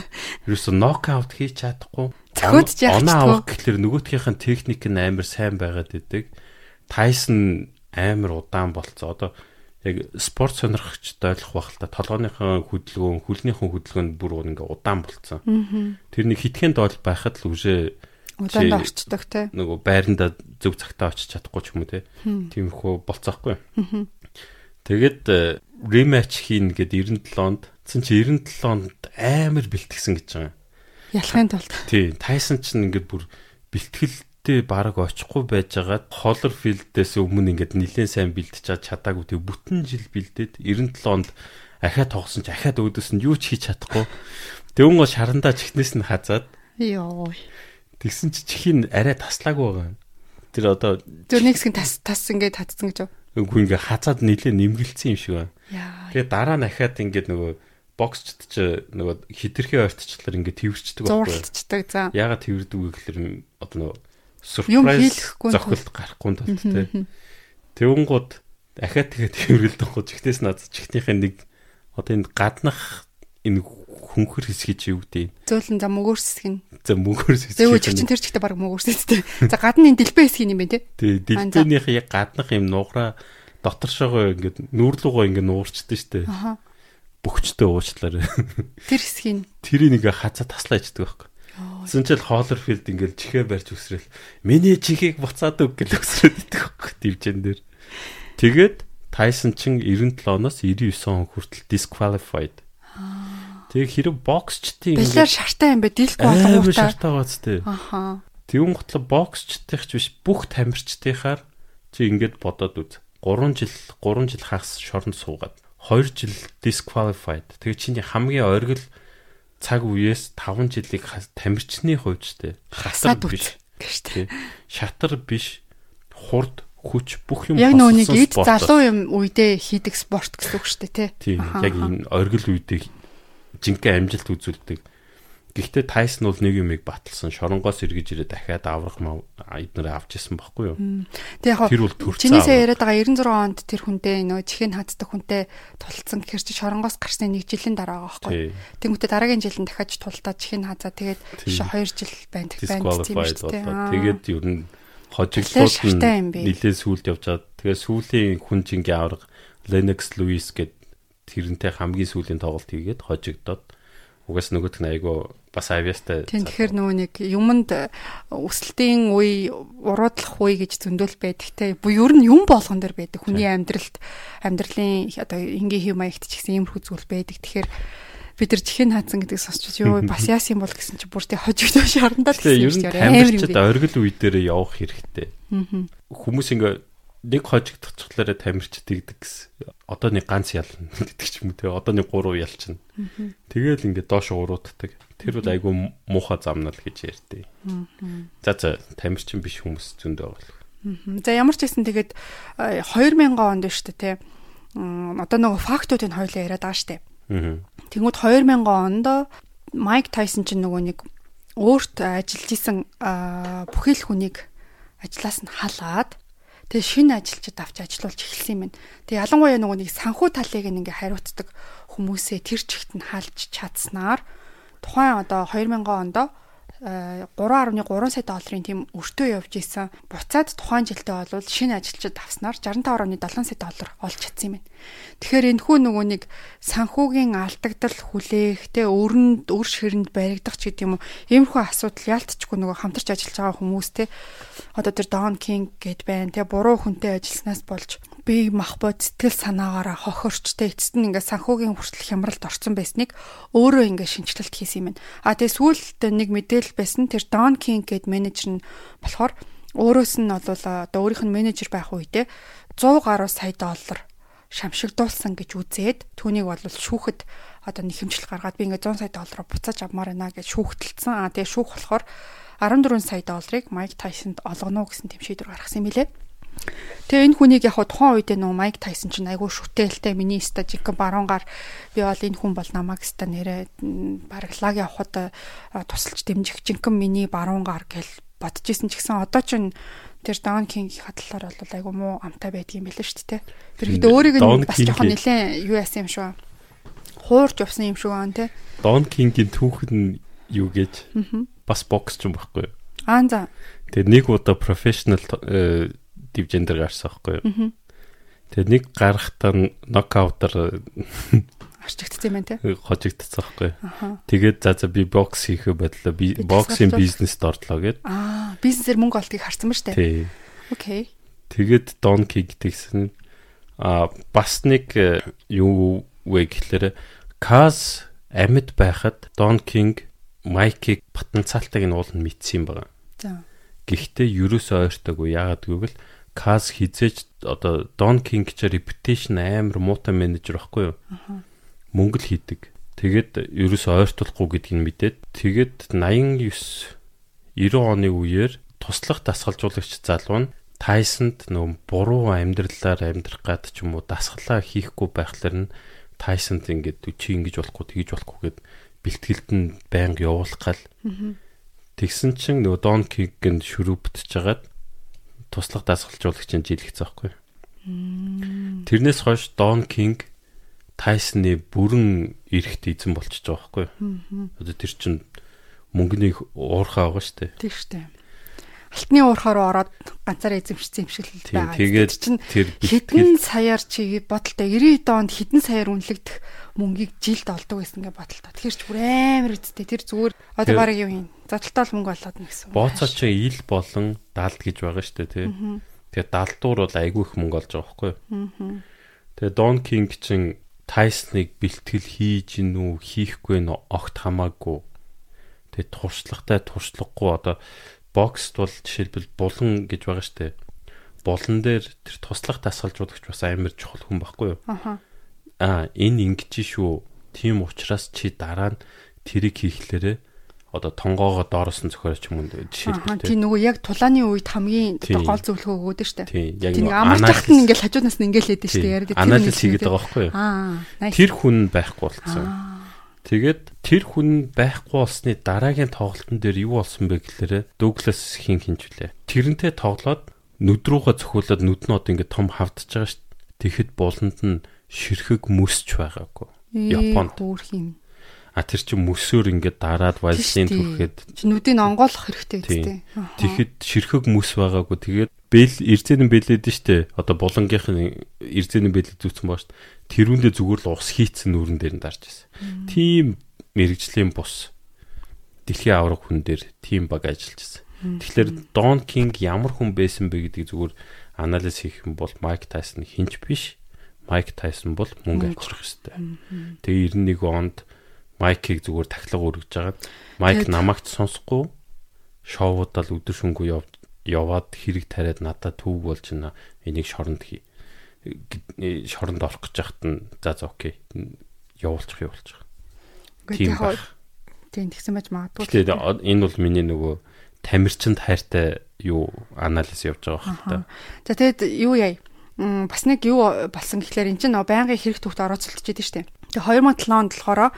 Ерөөсө нокаут хийж чадахгүй. Зөхөж яах Оноо авах гэхэлэр нөгөөдгийнх нь техник нь амар сайн байгаад идэг. Тайсон амар удаан болцоо. Одоо яг спорт сонирхогчд ойлгох байх л та толгойнхаа хөдөлгөөн, хөлнийхэн хөдөлгөөн бүр ингээ удаан болцсон. Тэр нэг хитгэн доол байхад л үжээ удаан орчдөг те. Нөгөө байранда зөв цагтаа очиж чадахгүй ч юм уу те. Тиймэрхүү болцоохгүй. Тэгээд рематч хийн гэд 97 онд цэн чи 97 онд амар бэлтгэсэн гэж байгаа. Ялахын тулд. Тий, Тайсон ч ингээд бүр бэлтгэлтэй баг очихгүй байжгаад Холлерфилдээс өмнө ингээд нэлээд сайн бэлтэж чадаагүй тэг бүтэн жил бэлдээд 97 онд ахаа тогсон ч ахаад өөдөөс нь юу ч хийж чадахгүй. Тэгүн гоо шарандаа чихнээс нь хазаад. Йоо. Тэгсэн чи чихийн арай таслаагүй байгаа. Тэр одоо зөв нэг хэсэг тас тас ингээд татсан гэж. Үгүй ингээ хазаад нэлээ нэмгэлцсэн юм шиг байна. Тэгээ дараа нь ахаад ингээд нөгөө боксчд ч нөгөө хитрхи ойртчлаар ингээд тэрчдэг байхгүй. Зурлцдаг за. Ягаад тэрдэг вэ гэхээр одоо нөгөө surprise зохилт гарахгүй тул тээ. Тэвнгууд ахаад тэгээ тэргэлдэн гоо чихнээс наад чихнийхээ нэг одоо энэ гаднах энэ хүнхэр хэсгийг чи юу гэдэг. Зөөлөн за мөгөөрс хэсэг нь. За мөгөөрс хэсэг. Зөөгөө чихчин тэр чихтэй баг мөгөөрс хэсэгтэй. За гадны энэ дэлбээ хэсэг юм байна те. Тий, дэлбээнийх яг гаднах юм нуграа дотор шогоо ингээд нүүрлугоо ингээд нуурчдаг штэ. Аха. Бөхчтэй уучлаарай. Тэр хэсгийг. Тэрийг ингээ хацаа таслаа ичдэг байхгүй. Зэн чил Холлерфилд ингээл чихээ барьж өсрэл миний чихийг буцаад өг гэж өсрөөд идэх байхгүй дивжэн дээр. Тэгээд Тайсон чин 97 оноос 99 он хүртэл disqualified. Тэгээ хэрэг боксчтын ингээд Бэлэр шартай юм бэ? Дийлгүй та? Шартай гоц тээ. Аха. Тэгүн готло боксчтынх ч биш бүх тамирчдынхаар чи ингээд бодоод үз. 3 жил 3 жил хагас шоронд суугаад 2 жил disqualified. Тэгээ чиний хамгийн оргил цаг үеэс 5 жилиг тамирчны хувьд тэ хасар биш. Шатар биш. Хурд хүч бүх юм Яг нөөнийг эд залуу юм үедээ хийдэг спорт гэсэн үг шүү дээ тий. Яг энэ оргил үедээ жинхэнэ амжилт үзүүлдэг. Гэхдээ Тайсон бол нэг юмыг баталсан. Шоронгоос эргэж ирээ дахиад аврах эднэрээ авч исэн байхгүй юу? Тэг яг тэр бол төрцөө. Чинийсээ яриад байгаа 96 онд тэр хүнтэй нөө чихэн хаддаг хүнтэй тулцсан гэхэр чи шоронгоос гарсны нэг жилийн дараа байгаа байхгүй юу? Тэнгүүтээ дараагийн жилд дахиад тулдаа чихэн хазаа тэгээд 2 жил байна байна тийм шүү дээ. Тэгээд ер нь хожиглууд нь нилээ сүулт явжаад тэгээд сүүлийн хүн жингийн авраг Lennox Lewis гэд тэрнтэй хамгийн сүүлийн тоглолт хийгээд хожигдоод угаас нөгөөх нь айгу бас авьяастай. Тийм тэгэхээр нөгөө нэг юмд өсөлтийн үе, уруудлах үе гэж зөндөл байдаг те. Бу ер нь юм болгон дэр байдаг. Хүний амьдралд амьдралын одоо ингийн хэв маягт ч гэсэн иймэрхүү зүйл байдаг. Тэгэхээр бид нар чихэн хаацсан гэдгийг сонсч юу бас яас юм бол гэсэн чи бүр тий хожигдоо шарандаа гэсэн юм шиг амар юм. Оргил үе дээр явах хэрэгтэй. Хүмүүс ингээ нэг хожигдчихлаарэ тамирчд игдэг гэсэн. Одоо нэг ганц ялна гэдэг ч юм уу те. Одоо нэг гурав ялчна. Тэгэл ингээд доош уруутдаг. Тэр бол айгүй муухай замнал гэж ярьдээ. За за тамирчин биш хүмүүс зөндөө байгаа. За ямар ч гэсэн тэгээд 2000 онд шүү дээ те. Одоо нөгөө фактуудыг хоёлаа яриад байгаа шүү дээ. Тэнгүүд 2000 онд Майк Тайсон ч нөгөө нэг өөрт ажиллаж исэн бүхэл хүнийг ажлаас нь халаад Тэгээ шинэ ажилчид авч ажилуулж эхэлсэн юм байна. Тэгээ ялангуяа нөгөө нэг санхүү талыг ингээ хариуцдаг хүмүүсээ тэр чигт нь халж чадсанаар тухайн одоо 2000 онд 3.3 сая долларын тийм өртөө явж исэн. Буцаад тухайн жилдээ бол шинэ ажилчид авснаар 65.7 сая доллар олж чадсан юм байна. Тэгэхээр энэ хүү нөгөө нэг санхүүгийн алдагдал хүлээх те өрөнд өр ширэнд баригдах ч гэдэг юм уу. Иймэрхүү асуудал ялтчгүй нөгөө хамтарч ажиллаж байгаа хүмүүс те одоо тэр Don King гэд байна те буруу хүнтэй ажилласнаас болж бие махбод сэтгэл санаагаараа хохирчтэй эцэст нь ингээ санхүүгийн хүртэл хямралд орсон байсныг өөрөө ингээ шинжилэлт хийсэн юм байна. А тэгээ сүүлд нэг мэдээлэл байсан тэр Don King гэд менежер нь болохоор Өөрөөс нь бол одоо өөрийнх нь менежер байх үедээ 100 гаруй сая доллар шамшигдуулсан гэж үзээд түүнийг бол шүүхэд одоо нэг хэмжил гаргаад би ингээ 100 сая доллараар буцааж авмаар байна гэж шүүхтэлсэн. Аа тэгээ шүүх болохоор 14 сая долларыг Майк Тайсонд олгоно гэсэн тэм шийдвэр гаргасан юм билээ. Тэгээ энэ хүнийг яг тухайн үед нөө Майк Тайсон чинь айгүй шүтээлтэй миний ста жинхэнэ баруунгаар би бол энэ хүн бол намайг ста нэрээ бараг лаг явахад тусалж дэмжих жинхэнэ миний баруунгаар гэл бодож исэн ч гэсэн одоо чинь тэр Don King-ийн хадлаар бол айгүй муу амтай байдгийн байлаа шүү дээ. Тэр хэд өөрийг нь бас жоохон нэлээд юу яасан юм шүү. Хуурж явсан юм шүү гэн тэ. Don King-ийн түүх нь юу гэж бас бокс ч юм байхгүй юу? Аа за. Тэгээ нэг удаа professional дивжендер гарсан байхгүй юу? Тэгээ нэг гарахтаа нокаутаар арчигдсан юм те. Хожигдсан байхгүй? Тэгээд за за би бокс хийхэ бодлоо. Би боксийн бизнест ордлоо гэд. Аа, бизнесээр мөнгө олдгийг харсан ба штэ. Тий. Окей. Тэгээд Don King гэсэн а бас нэг э, юу вэ гэхлээр Kaz амьд байхад Don King Майкийг потенциалтайг нь уул нь мэдсэн юм байна. За. Гэхдээ ерөөсөө ойртоогүй яагаад гэвэл Каз хизээж одоо Don King ч reputation амар муутай менежер байхгүй юу? Аа. Мөнгө л хийдэг. Тэгээд ерөөсөө ойртуулахгүй гэдгийг мэдээд тэгээд 89 90 оны үеэр туслах дасгалжуулагч залуу нь Тайсонд нөө буруу амьдралаар амьдрах гад ч юм уу дасгалаа хийхгүй байхлаар нь Тайсонд ингээд чи ингэж болохгүй тэгэж болохгүй гэд бэлтгэлд нь байнга явуулах гал. Тэгсэн чинь нөгөө Дон Кинг-д шүрүүбтж жагаад туслах дасгалжуулагчийн жилгцсэн байхгүй. Тэрнээс хойш Дон Кинг Тайсны бүрэн эрэхт эзэн болчихж байгаа байхгүй. Одоо тэр чинь мөнгөний уурхаа байгаа шүү дээ. Тийм шүү дээ алтны уурхаар ороод ганцаараа эзэмшсэн юм шиг л байгаа. Тэгээд чинь хэдэн саяар чи бодолтой 90 доонд хэдэн саяар үнэлэгдэх мөнгийг жилд олдог байсан гэж бодолтой. Тэгэхээр ч бүр амар үсттэй тэр зүгээр одоо баг юу юм. Задaltaал мөнгө болоод нэг гэсэн. Бооцоо чи ил болон далд гэж байгаа шүү дээ тий. Тэгээд далдуур бол айгүй их мөнгө олж байгаа байхгүй юу? Тэгээд Don King чин Тайсныг бэлтгэл хийж гинүү хийхгүй нөө огт хамаагүй. Тэгээд туршлагатай туршлагагүй одоо бокст бол жишээлбэл булан гэж байгаа штэ. Булан дээр тэр туслах дасгалжуулагч бас амар чухал хүн байхгүй юу? Аха. Аа энэ ингэж шүү. Тийм учраас чи дараа нь тэрийг хийхлээрээ одоо тонгоогоо доороос нь зөхөрөж юм уу жишээлбэл тийм нөгөө яг тулааны үед хамгийн гол зөвлөгөө өгөөд штэ. Тийм яг нөгөө анализ нь ингээл хажуунаас нь ингээл хийдэж штэ яриад анализ хийгээд байгаа байхгүй юу? Тэр хүн байхгүй болсон. Тэгээд тэр хүн байхгүй болсны дараагийн тоглолтын дээр юу болсон бэ гэхээр Дуглас хин хинжвлээ. Тэрнтэй тоглоод нүд рүүгээ цохиулаад нүднүүд ингээд том хавдж байгаа дээ. Тэгэхэд буланд нь ширхэг мүсч байгаагүй. Японд. А тэр чинь мөсөөр ингээд дараад валсын түрхэд нүдийг онгойлгох хэрэгтэй гэдэг. Тэгэхэд ширхэг мүс байгаагүй. Тэгээд бэл эрзэнэн бэлээд нь штэ. Одоо булангийнх нь эрзэнэн бэлээд зүтсэн баа штэ тэрүүндээ зүгээр л ус хийцэн нүрэн дээр нь дарж байсан. Тийм мэрэгжлийн бус дэлхийн авраг хүн дээр тийм баг ажиллаж байсан. Тэгэхээр Don King ямар хүн байсан бэ гэдгийг зүгээр анализ хийх юм бол Mike Tyson хинч биш. Mike Tyson бол мөнгө авчрах хэрэгтэй. Тэгээ 91 онд Mike-ийг зүгээр тахлага өргөж жагаад Mike намайг сонсохгүй шоудал өдөр шөнөгүй яваад хэрэг тариад надад төв болж байна. Энийг шоронд хий шоронд орох гэж яхад нь за за окей явуулчих явуулчих. Тийм байх. Тийм тэгсэн байж магадгүй. Тэгээд энэ бол миний нөгөө тамирчинд хайртай юу анализ явж байгаа та. За тэгэд юу яа? бас нэг юу болсон гэхлээр эн чинь байнгын хэрэг төвт орооцолдож идэв штэ. Тэгээ 2007 онд болохоор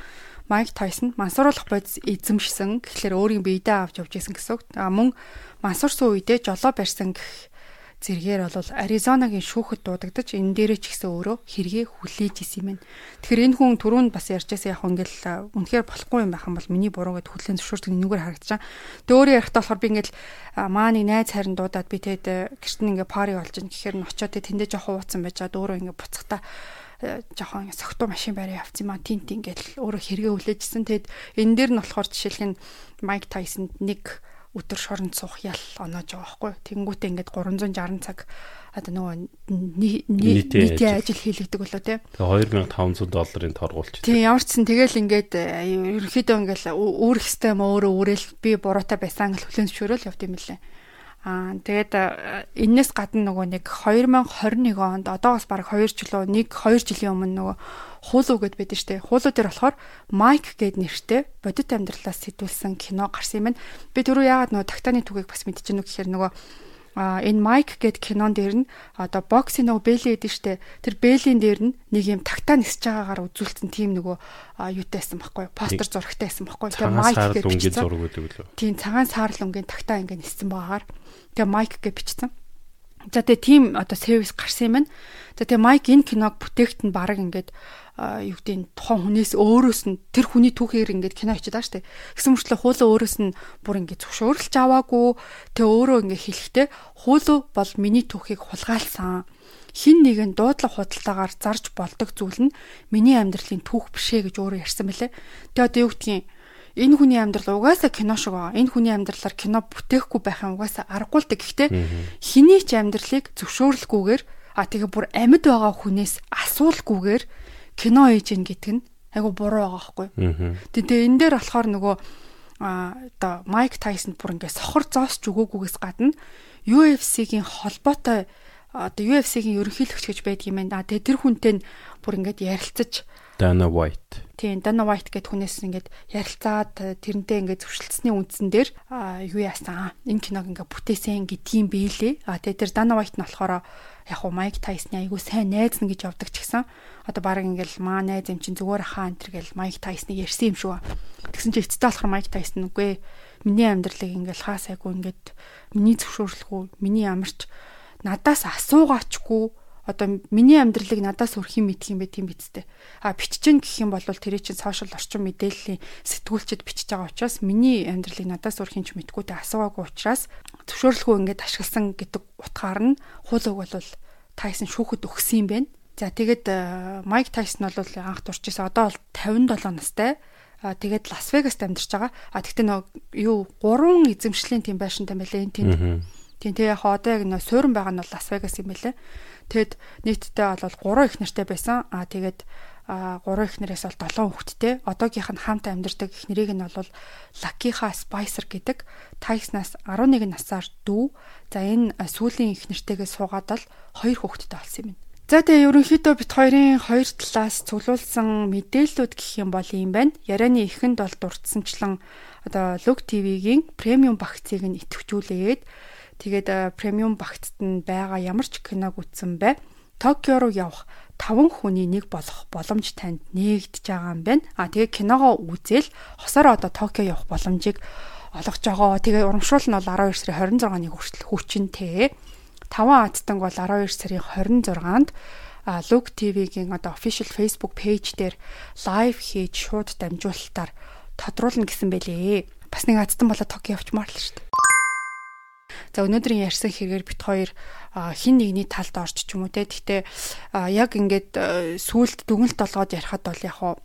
Майк Тайсон мансууруулах бодис эзэмшсэн гэхлээр өөрийн биедээ авч явж исэн гэсэн үг. А мөн мансуурсан үедээ жолоо барьсан гэх зэргээр бол Аризонагийн шүүхэд дуудагдаж энэ дээрээ ч гэсэн өөрөө хэрэгээ хүлээж исэн юм байна. Тэгэхээр энэ хүн түрүүнд бас ярьжсэн яг ингээл үнэхээр болохгүй юм байх юм бол миний буруу гэд хүлэн зөвшөөрдөг нэггээр харагдчихаа. Тэгээ өөрөө ярихтаа болохоор би ингээл маа нэг найз харин дуудаад би тэгэд гэрт нь ингээ пари болж ин гэхээр нь очиод тэндээ жоохон ууцсан байжаад өөрөө ингээ буцахтаа жоохон согтуу машин барай явцсан маа тинт ингээл өөрөө хэрэгээ хүлээжсэн. Тэгэд энэ дээр нь болохоор жишээлх нь Майк Тайсонд нэг өдөр шоронд суух ял оноож байгаа байхгүй. Тэнгүүтээ ингээд 360 цаг одоо нөгөө нийтийн ажил хийлэгдэг болоо. Тэгээ 2500 долларын торгуулч. Тий ямар ч сан тэгэл ингээд ерөнхийдөө ингээд үүрэх хэстэй юм өөрөө үүрэл би буруутай байсан гэж хүлэн зөвшөөрөл явд юм лээ. Аа тэгээд энэс гадна нөгөө нэг 2021 онд одоогоос бараг 2 жил үү 1 2 жилийн өмнө нөгөө хуулуу гэд байдаг штэ. Хуулуу дээр болохоор Майк гэд нэртэй бодит амьдралаас сэтүүлсэн кино гарсан юм байна. Би түрүү яагаад нөгөө тактаны түгийг бас мэдчихэв нүг гэхээр нөгөө а энэ Майк гэд кинон дээр нь одоо боксing нөгөө Бэли гэдэг штэ. Тэр Бэлийн дээр нь нэг юм тагтаа нисэж байгаагаар үзүүлсэн тийм нөгөө юутайсан байхгүй постэр зурагтайсан байхгүй. Тэгээ Майк гэд зураг гэдэг лөө. Тийм цагаан саарл үнгийн тагтаа ингэ ниссэн байгаагаар тэгээ Майк гэж бичсэн. За тэгээ тийм одоо сервис гарсан юм байна. За тэгээ Майк энэ киног бүтээгт нь баг ингээд юу гэдэг тухайн хүнээс өөрөөс нь тэр хүний түүхээр ингээд кино хийчихэж байгаа дээ. Гэсэн мөрчлөө хуулаа өөрөөс нь бүр ингээд зөвшөөрлж аваагүй тэгээ өөрөө ингээд хэлэхдээ хуулаа бол миний түүхийг хулгайлсан. Хин нэгэн дуудлага худалдаагаар зарж болдог зүйл нь миний амьдралын түүх бишээ гэж өөрөө ярьсан мэлээ. Тэгээ одоо юу гэдгийг энэ хүний амьдрал угаасаа кино шиг байгаа. Энэ хүний амьдралаар кино бүтээхгүй байх юм угаасаа аргагүй л дээ. Гэхдээ хэний ч амьдралыг зөвшөөрлгүйгээр а тэгээ бүр амьд байгаа хүнээс асуулгүйгээр кино хийж гин гэдэг нь айгу буруу байгаа байхгүй. Тэгээ энэ дээр болохоор нөгөө а одоо Майк Тайсон бүр ингээ сохор зоосч өгөөгүйгээс гадна UFC-гийн холбоотой одоо UFC-гийн ерөнхийлөгч гэж байдаг юм байна. Тэгээ тэр хүнтэй нь бүр ингээд ярилцаж Dana White. Тийм, Dana White гэд хүнээс ингээд ярилцаад тэрнтэй ингээд зөвшөлдсөний үндсэн дээр юу яасан. Энэ киног ингээд бүтээсэн гэдгийм бийлээ. А тэгээ тэр Dana White нь болохоор яг уу Майк Тайсны айгуу сайн найз нь гэж явдаг ч гэсэн одоо баг ингээл маа найз юм чин зүгээр хаа энэ төр гэл Майк Тайсныг ярьсан юм шүү. Тэгсэн чи эцэстээ болохоор Майк Тайсон үгүй миний амьдралыг ингээл хаа сайгүй ингээд миний зөвшөөрлөхгүй миний ямарч надаас асуугаачгүй одоо миний амьдралыг надаас өрх юм мэдх юм бэ тийм бицтэй. А биччихэн гэх юм бол тэрий чин сошиал орчин мэдээллийн сэтгүүлчд бичиж байгаа учраас миний амьдралыг надаас өрх юм ч мэдгүй тэ асуугаагүй учраас зөвшөөрлөхгүй ингээд ашигласан гэдэг утгаар нь хуулаг бол Тайсон шүүхэд өгсөн юм байна. За тэгээд Майк Тайсон бол анх дурч ирсэн одоо бол 57 настай. А тэгээд Лас Вегаст амьдарч байгаа. А тэгтээ нөө юу гурван эзэмшлийн тийм байшинтай байлаа энэ тэнд. Тийм тэгээ яг одоо яг нөө суурин байгаа нь бол Лас Вегас юм байлаа. Тэгэд нийтдээ бол 3 их нартай байсан. Аа тэгээд 3 их нараас бол 7 хүүхэдтэй. Одоогийнх нь хамт амьдардаг их нэрийг нь бол Лакиха Спайсер гэдэг. Тайснаас 11 насаар дүү. За энэ сүүлийн их нэртэйгээ суугаад л 2 хүүхэдтэй болсон юм. За тэгээ ерөнхийдөө бит хоёрын хоёр талаас цуглуулсан мэдээллүүд гэх юм бол юм байна. Ярианы ихэнд бол дурдсанчлан одоо Look TV-гийн премиум багцыг нь идэвхжүүлээд Тэгээд премиум багтд нь байгаа ямар ч киног үзсэн бай. Токио руу явах 5 хүний нэг болох боломж танд нээгдэж байгаа юм байна. А тэгээ киногоо үзэл хосоор одоо Токио явах боломжийг олгож байгаа. Тэгээ урамшуул нь бол 12 сарын 26-ныг хүртэл хүчинтэй. 5 адтанг бол 12 сарын 26-нд Look TV-гийн одоо official Facebook page дээр лайв хийж шууд дамжуулалтаар тодруулна гэсэн байлээ. Бас нэг адтан болоо Токио явчмаар л шүү дээ. За өнөөдрийн ярьсан хэрэгээр бит хоёр хин нэгний талд орж ч юм уу те. Гэхдээ яг ингээд сүулт дүгнэлт болгоод ярихад бол яг хуу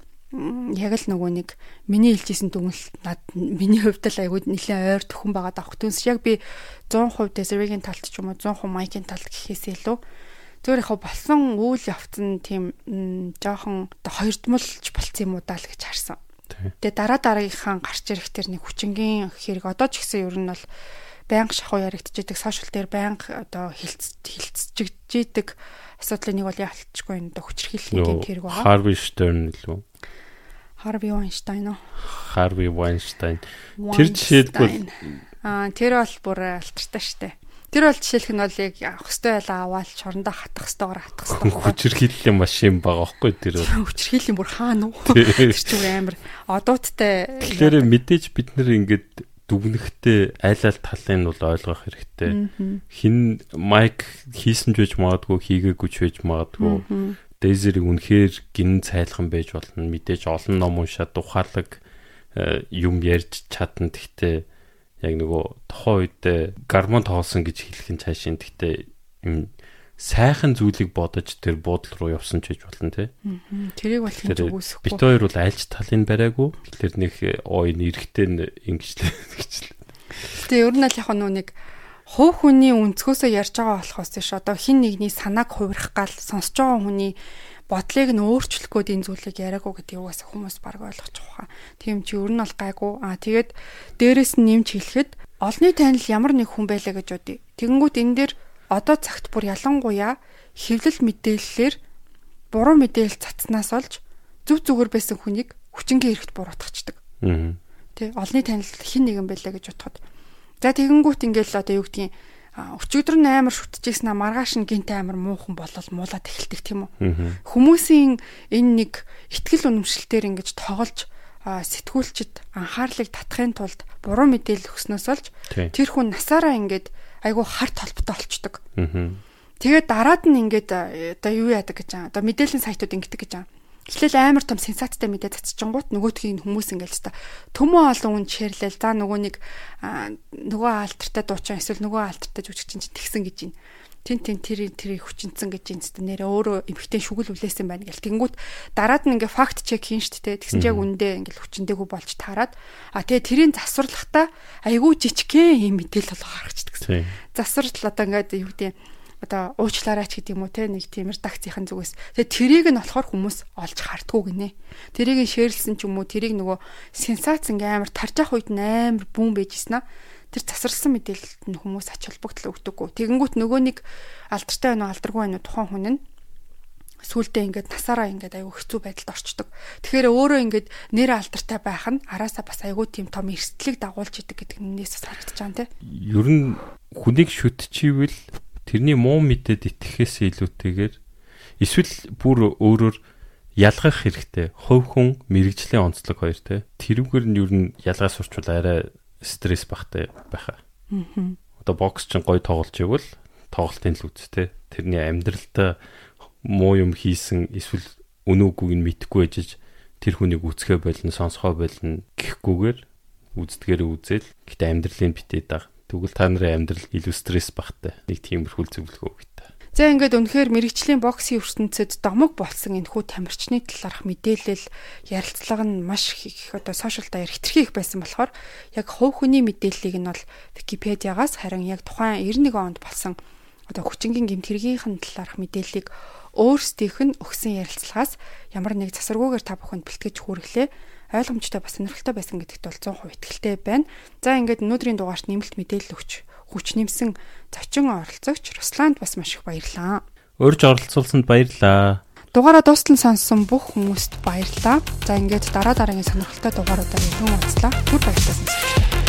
яг л нөгөө нэг миний хэлжсэн дүгнэлт над миний хувьд л айгүй нэлээд ойр төхөн байгаа давх түнс яг би 100% Desiree-гийн талд ч юм уу 100% Mike-ийн талд гэхээс илүү зөвөр яг болсон үйл явц нь тийм жоохон хоёрдмолж болцсон юм уу даа л гэж харсан. Тэгээ дараа дараагийнхаа гарч ирэх тэр нэг хүчингийн хэрэг одоо ч гэсэн ер нь бол байнга шахуу яригдчихэдэг сошиал дээр байнга одоо хилцчихжийдэг асуудлын нэг бол яалтчгүй энэ хүчрхийллийн хэрэг байгаа. Harvey Stern лөө. Harvey Weinstein уу? Harvey Weinstein. Тэр жишээлбэл аа тэр бол бүр алтартай штэ. Тэр бол жишээлх нь бол яг авах хөстэй байлаа аваад чорондоо хатах хөстөөр хатах хөстөө. Хүчрхийллийн машин байгаа байхгүй тэр. Хүчрхийллийн бүр хаана уу? Тэр чинь амар одууттай. Тэгэхээр мэдээж бид нэр ингээд дүгнэхтэй айл ал талын нь бол ойлгох хэрэгтэй. Хин майк хийсэн ч байж магадгүй хийгээгүй ч байж магадгүй. Дэзерийг үнэхээр гин цайлхан байж болно. Мэдээж олон ном уншаад ухаалаг э, юм ярьж чадна. Гэхдээ яг нөгөө тухайн үед гармон тоосон гэж хэлэх нь цаашин. Гэхдээ юм сайхан зүйлийг бодож тэр буудлын руу явсан ч гэж болно те. Тэрийг бол хинж үгүйсэхгүй. Бит хоёр бол альж талын бариагүй. Тэр нэг ой нэрхтээ ингэжлээ гэжлээ. Гэтэ ер нь л яг нэг хувь хүний өнцгөөсөө ярьж байгаа болохоос тийш одоо хин нэгний санааг хувирах гал сонсож байгаа хүний бодлыг нь өөрчлөх гээд энэ зүйлийг яриаггүй гэдэг юугаас хүмүүс баг ойлгож байгаа. Тийм чи ер нь бол гайгүй. Аа тэгээд дээрэс нь нэмж хэлэхэд олны танил ямар нэг хүн байлаа гэж бодъё. Тэгэнгүүт энэ дээр одоо цагт бүр ялангуяа хэвлэл мэдээллээр буруу мэдээлэл цацнаас олж зүв зүгээр байсан хүнийг хүчингийн хэрэгт буруутгачдаг. Аа. Тэ олны танил хин нэгэн байлаа гэж бодоход. За тэгэнгүүт ингээл одоо юу гэдгийг өчигдөр нь амар шүтчихсэн маргааш нь гинт амар муухан болол муулаад эхэлдэг тийм үү. Хүмүүсийн энэ нэг ихтгэл үнэмшилтээр ингэж тоглож сэтгүүлчд анхаарлыг татахын тулд буруу мэдээлэл өгснөөс олж тэр хүн насаараа ингээд айгүй харт холбоотой болчдөг. Тэгээд дараад нь ингээд одоо юу яадаг гэж аа. Одоо мэдээллийн сайтууд ингэдэг гэж аа. Эхлээл амар том сенсацтай мэдээ цацчихгонгууд нөгөөдхийн хүмүүс ингээл та төмөө олон хүн чирлэл за нөгөө нэг нөгөө алтартай дуучин эсвэл нөгөө алтартай жүжигчин чинь тэгсэн гэж байна. Тин тин тэр тэр хүчинцэн гэж юм зү нэрээ өөрөө эмхтэн шүгэл үлээсэн байна гэл. Тэнгүүд дараад нь ингээ факт чек хийн штэ тэ. Тэгсэн яг үндэ ингээл хүчинтэйгүү болж таарад. А тэгээ тэрийн засварлахтаа айгүй жижигхэн юм мэдээлэл болго гаргачдаг. Засварлал одоо ингээд юу гэдэг одоо уучлаарайч гэдэг юм уу те нэг тийм редакцийн зүгээс. Тэгээ тэрийг нь болохоор хүмүүс олж хартгүй гинэ. Тэрийг нь шеэрлсэн ч юм уу тэрийг нөгөө сенсац ингээм амар тарж ах үед амар бүүн байжсэн аа. Тэр засарлсан мэдээлэлд нь хүмүүс ач холбогдол өгдөггүй. Тэгэнгүүт нөгөө нэг алдартай байна уу алдаргүй байна уу тухайн хүн нь сүултээ ингээд насаараа ингээд аюу хэцүү байдалд орчдөг. Тэгэхээр өөрөө ингээд нэр алдартай байх нь араасаа бас аюу тийм том эрсдлийг дагуулж идэг гэдэг нээс харагдаж байгаа те. Ер нь хүнийг шүтчихвэл тэрний муу мэдээд итгэхээс илүүтэйгээр эсвэл бүр өөрөөр ялгах хэрэгтэй. Хувь хүн мэрэгжлийн онцлог хоёр те. Тэрүүгээр нь юу н ялгаа сурчвал арай стресс багтай байхаа. Аа. Одоо бокс чинь гой тоглож ивэл тоглолтын л үз те. Тэрний амьдралдаа муу юм хийсэн эсвэл өнөөгүйг нь мэдхгүй ээжж тэр хүнийг үцгээ болно, сонсгоо болно гэхгүйгээр үздгээр үзэл. Гэтэ амьдралын битээд байгаа Тэгвэл та нарын амьдрал илүү стресс багтай. Нэг тиймэрхүү зөвлөгөө өгье. За ингээд үнэхээр мэрэгчлийн боксын ертөнцид домог болсон энэ хүү тамирчны талаарх мэдээлэл ярилцлага нь маш их одоо сошиал даяар хэтэрхий их байсан болохоор яг хувь хүний мэдээллийг нь бол Википедиагаас харин яг тухайн 91 онд болсон одоо хүчингийн гэмт хэргийнхэн талаарх мэдээллийг өөрсдийнх нь өгсөн ярилцлагаас ямар нэг засваргүйгээр та бүхэнд бэлтгэж хүргэлээ ойлгомжтой бас сонирхолтой байсан гэдэгт бол 100% итгэлтэй байна. За ингээд өнөөдрийн дугаарт нэмэлт мэдээлэл өгч хүч нэмсэн зочин оролцогч Русланд бас маш их баярлаа. Урьж оролцуулсанд баярлаа. Дугаараа дуустал сонссон бүх хүмүүст баярлалаа. За ингээд дараа дараагийн сонирхолтой дугааруудаар иргэн уулзлаа. Түр баярлалаа.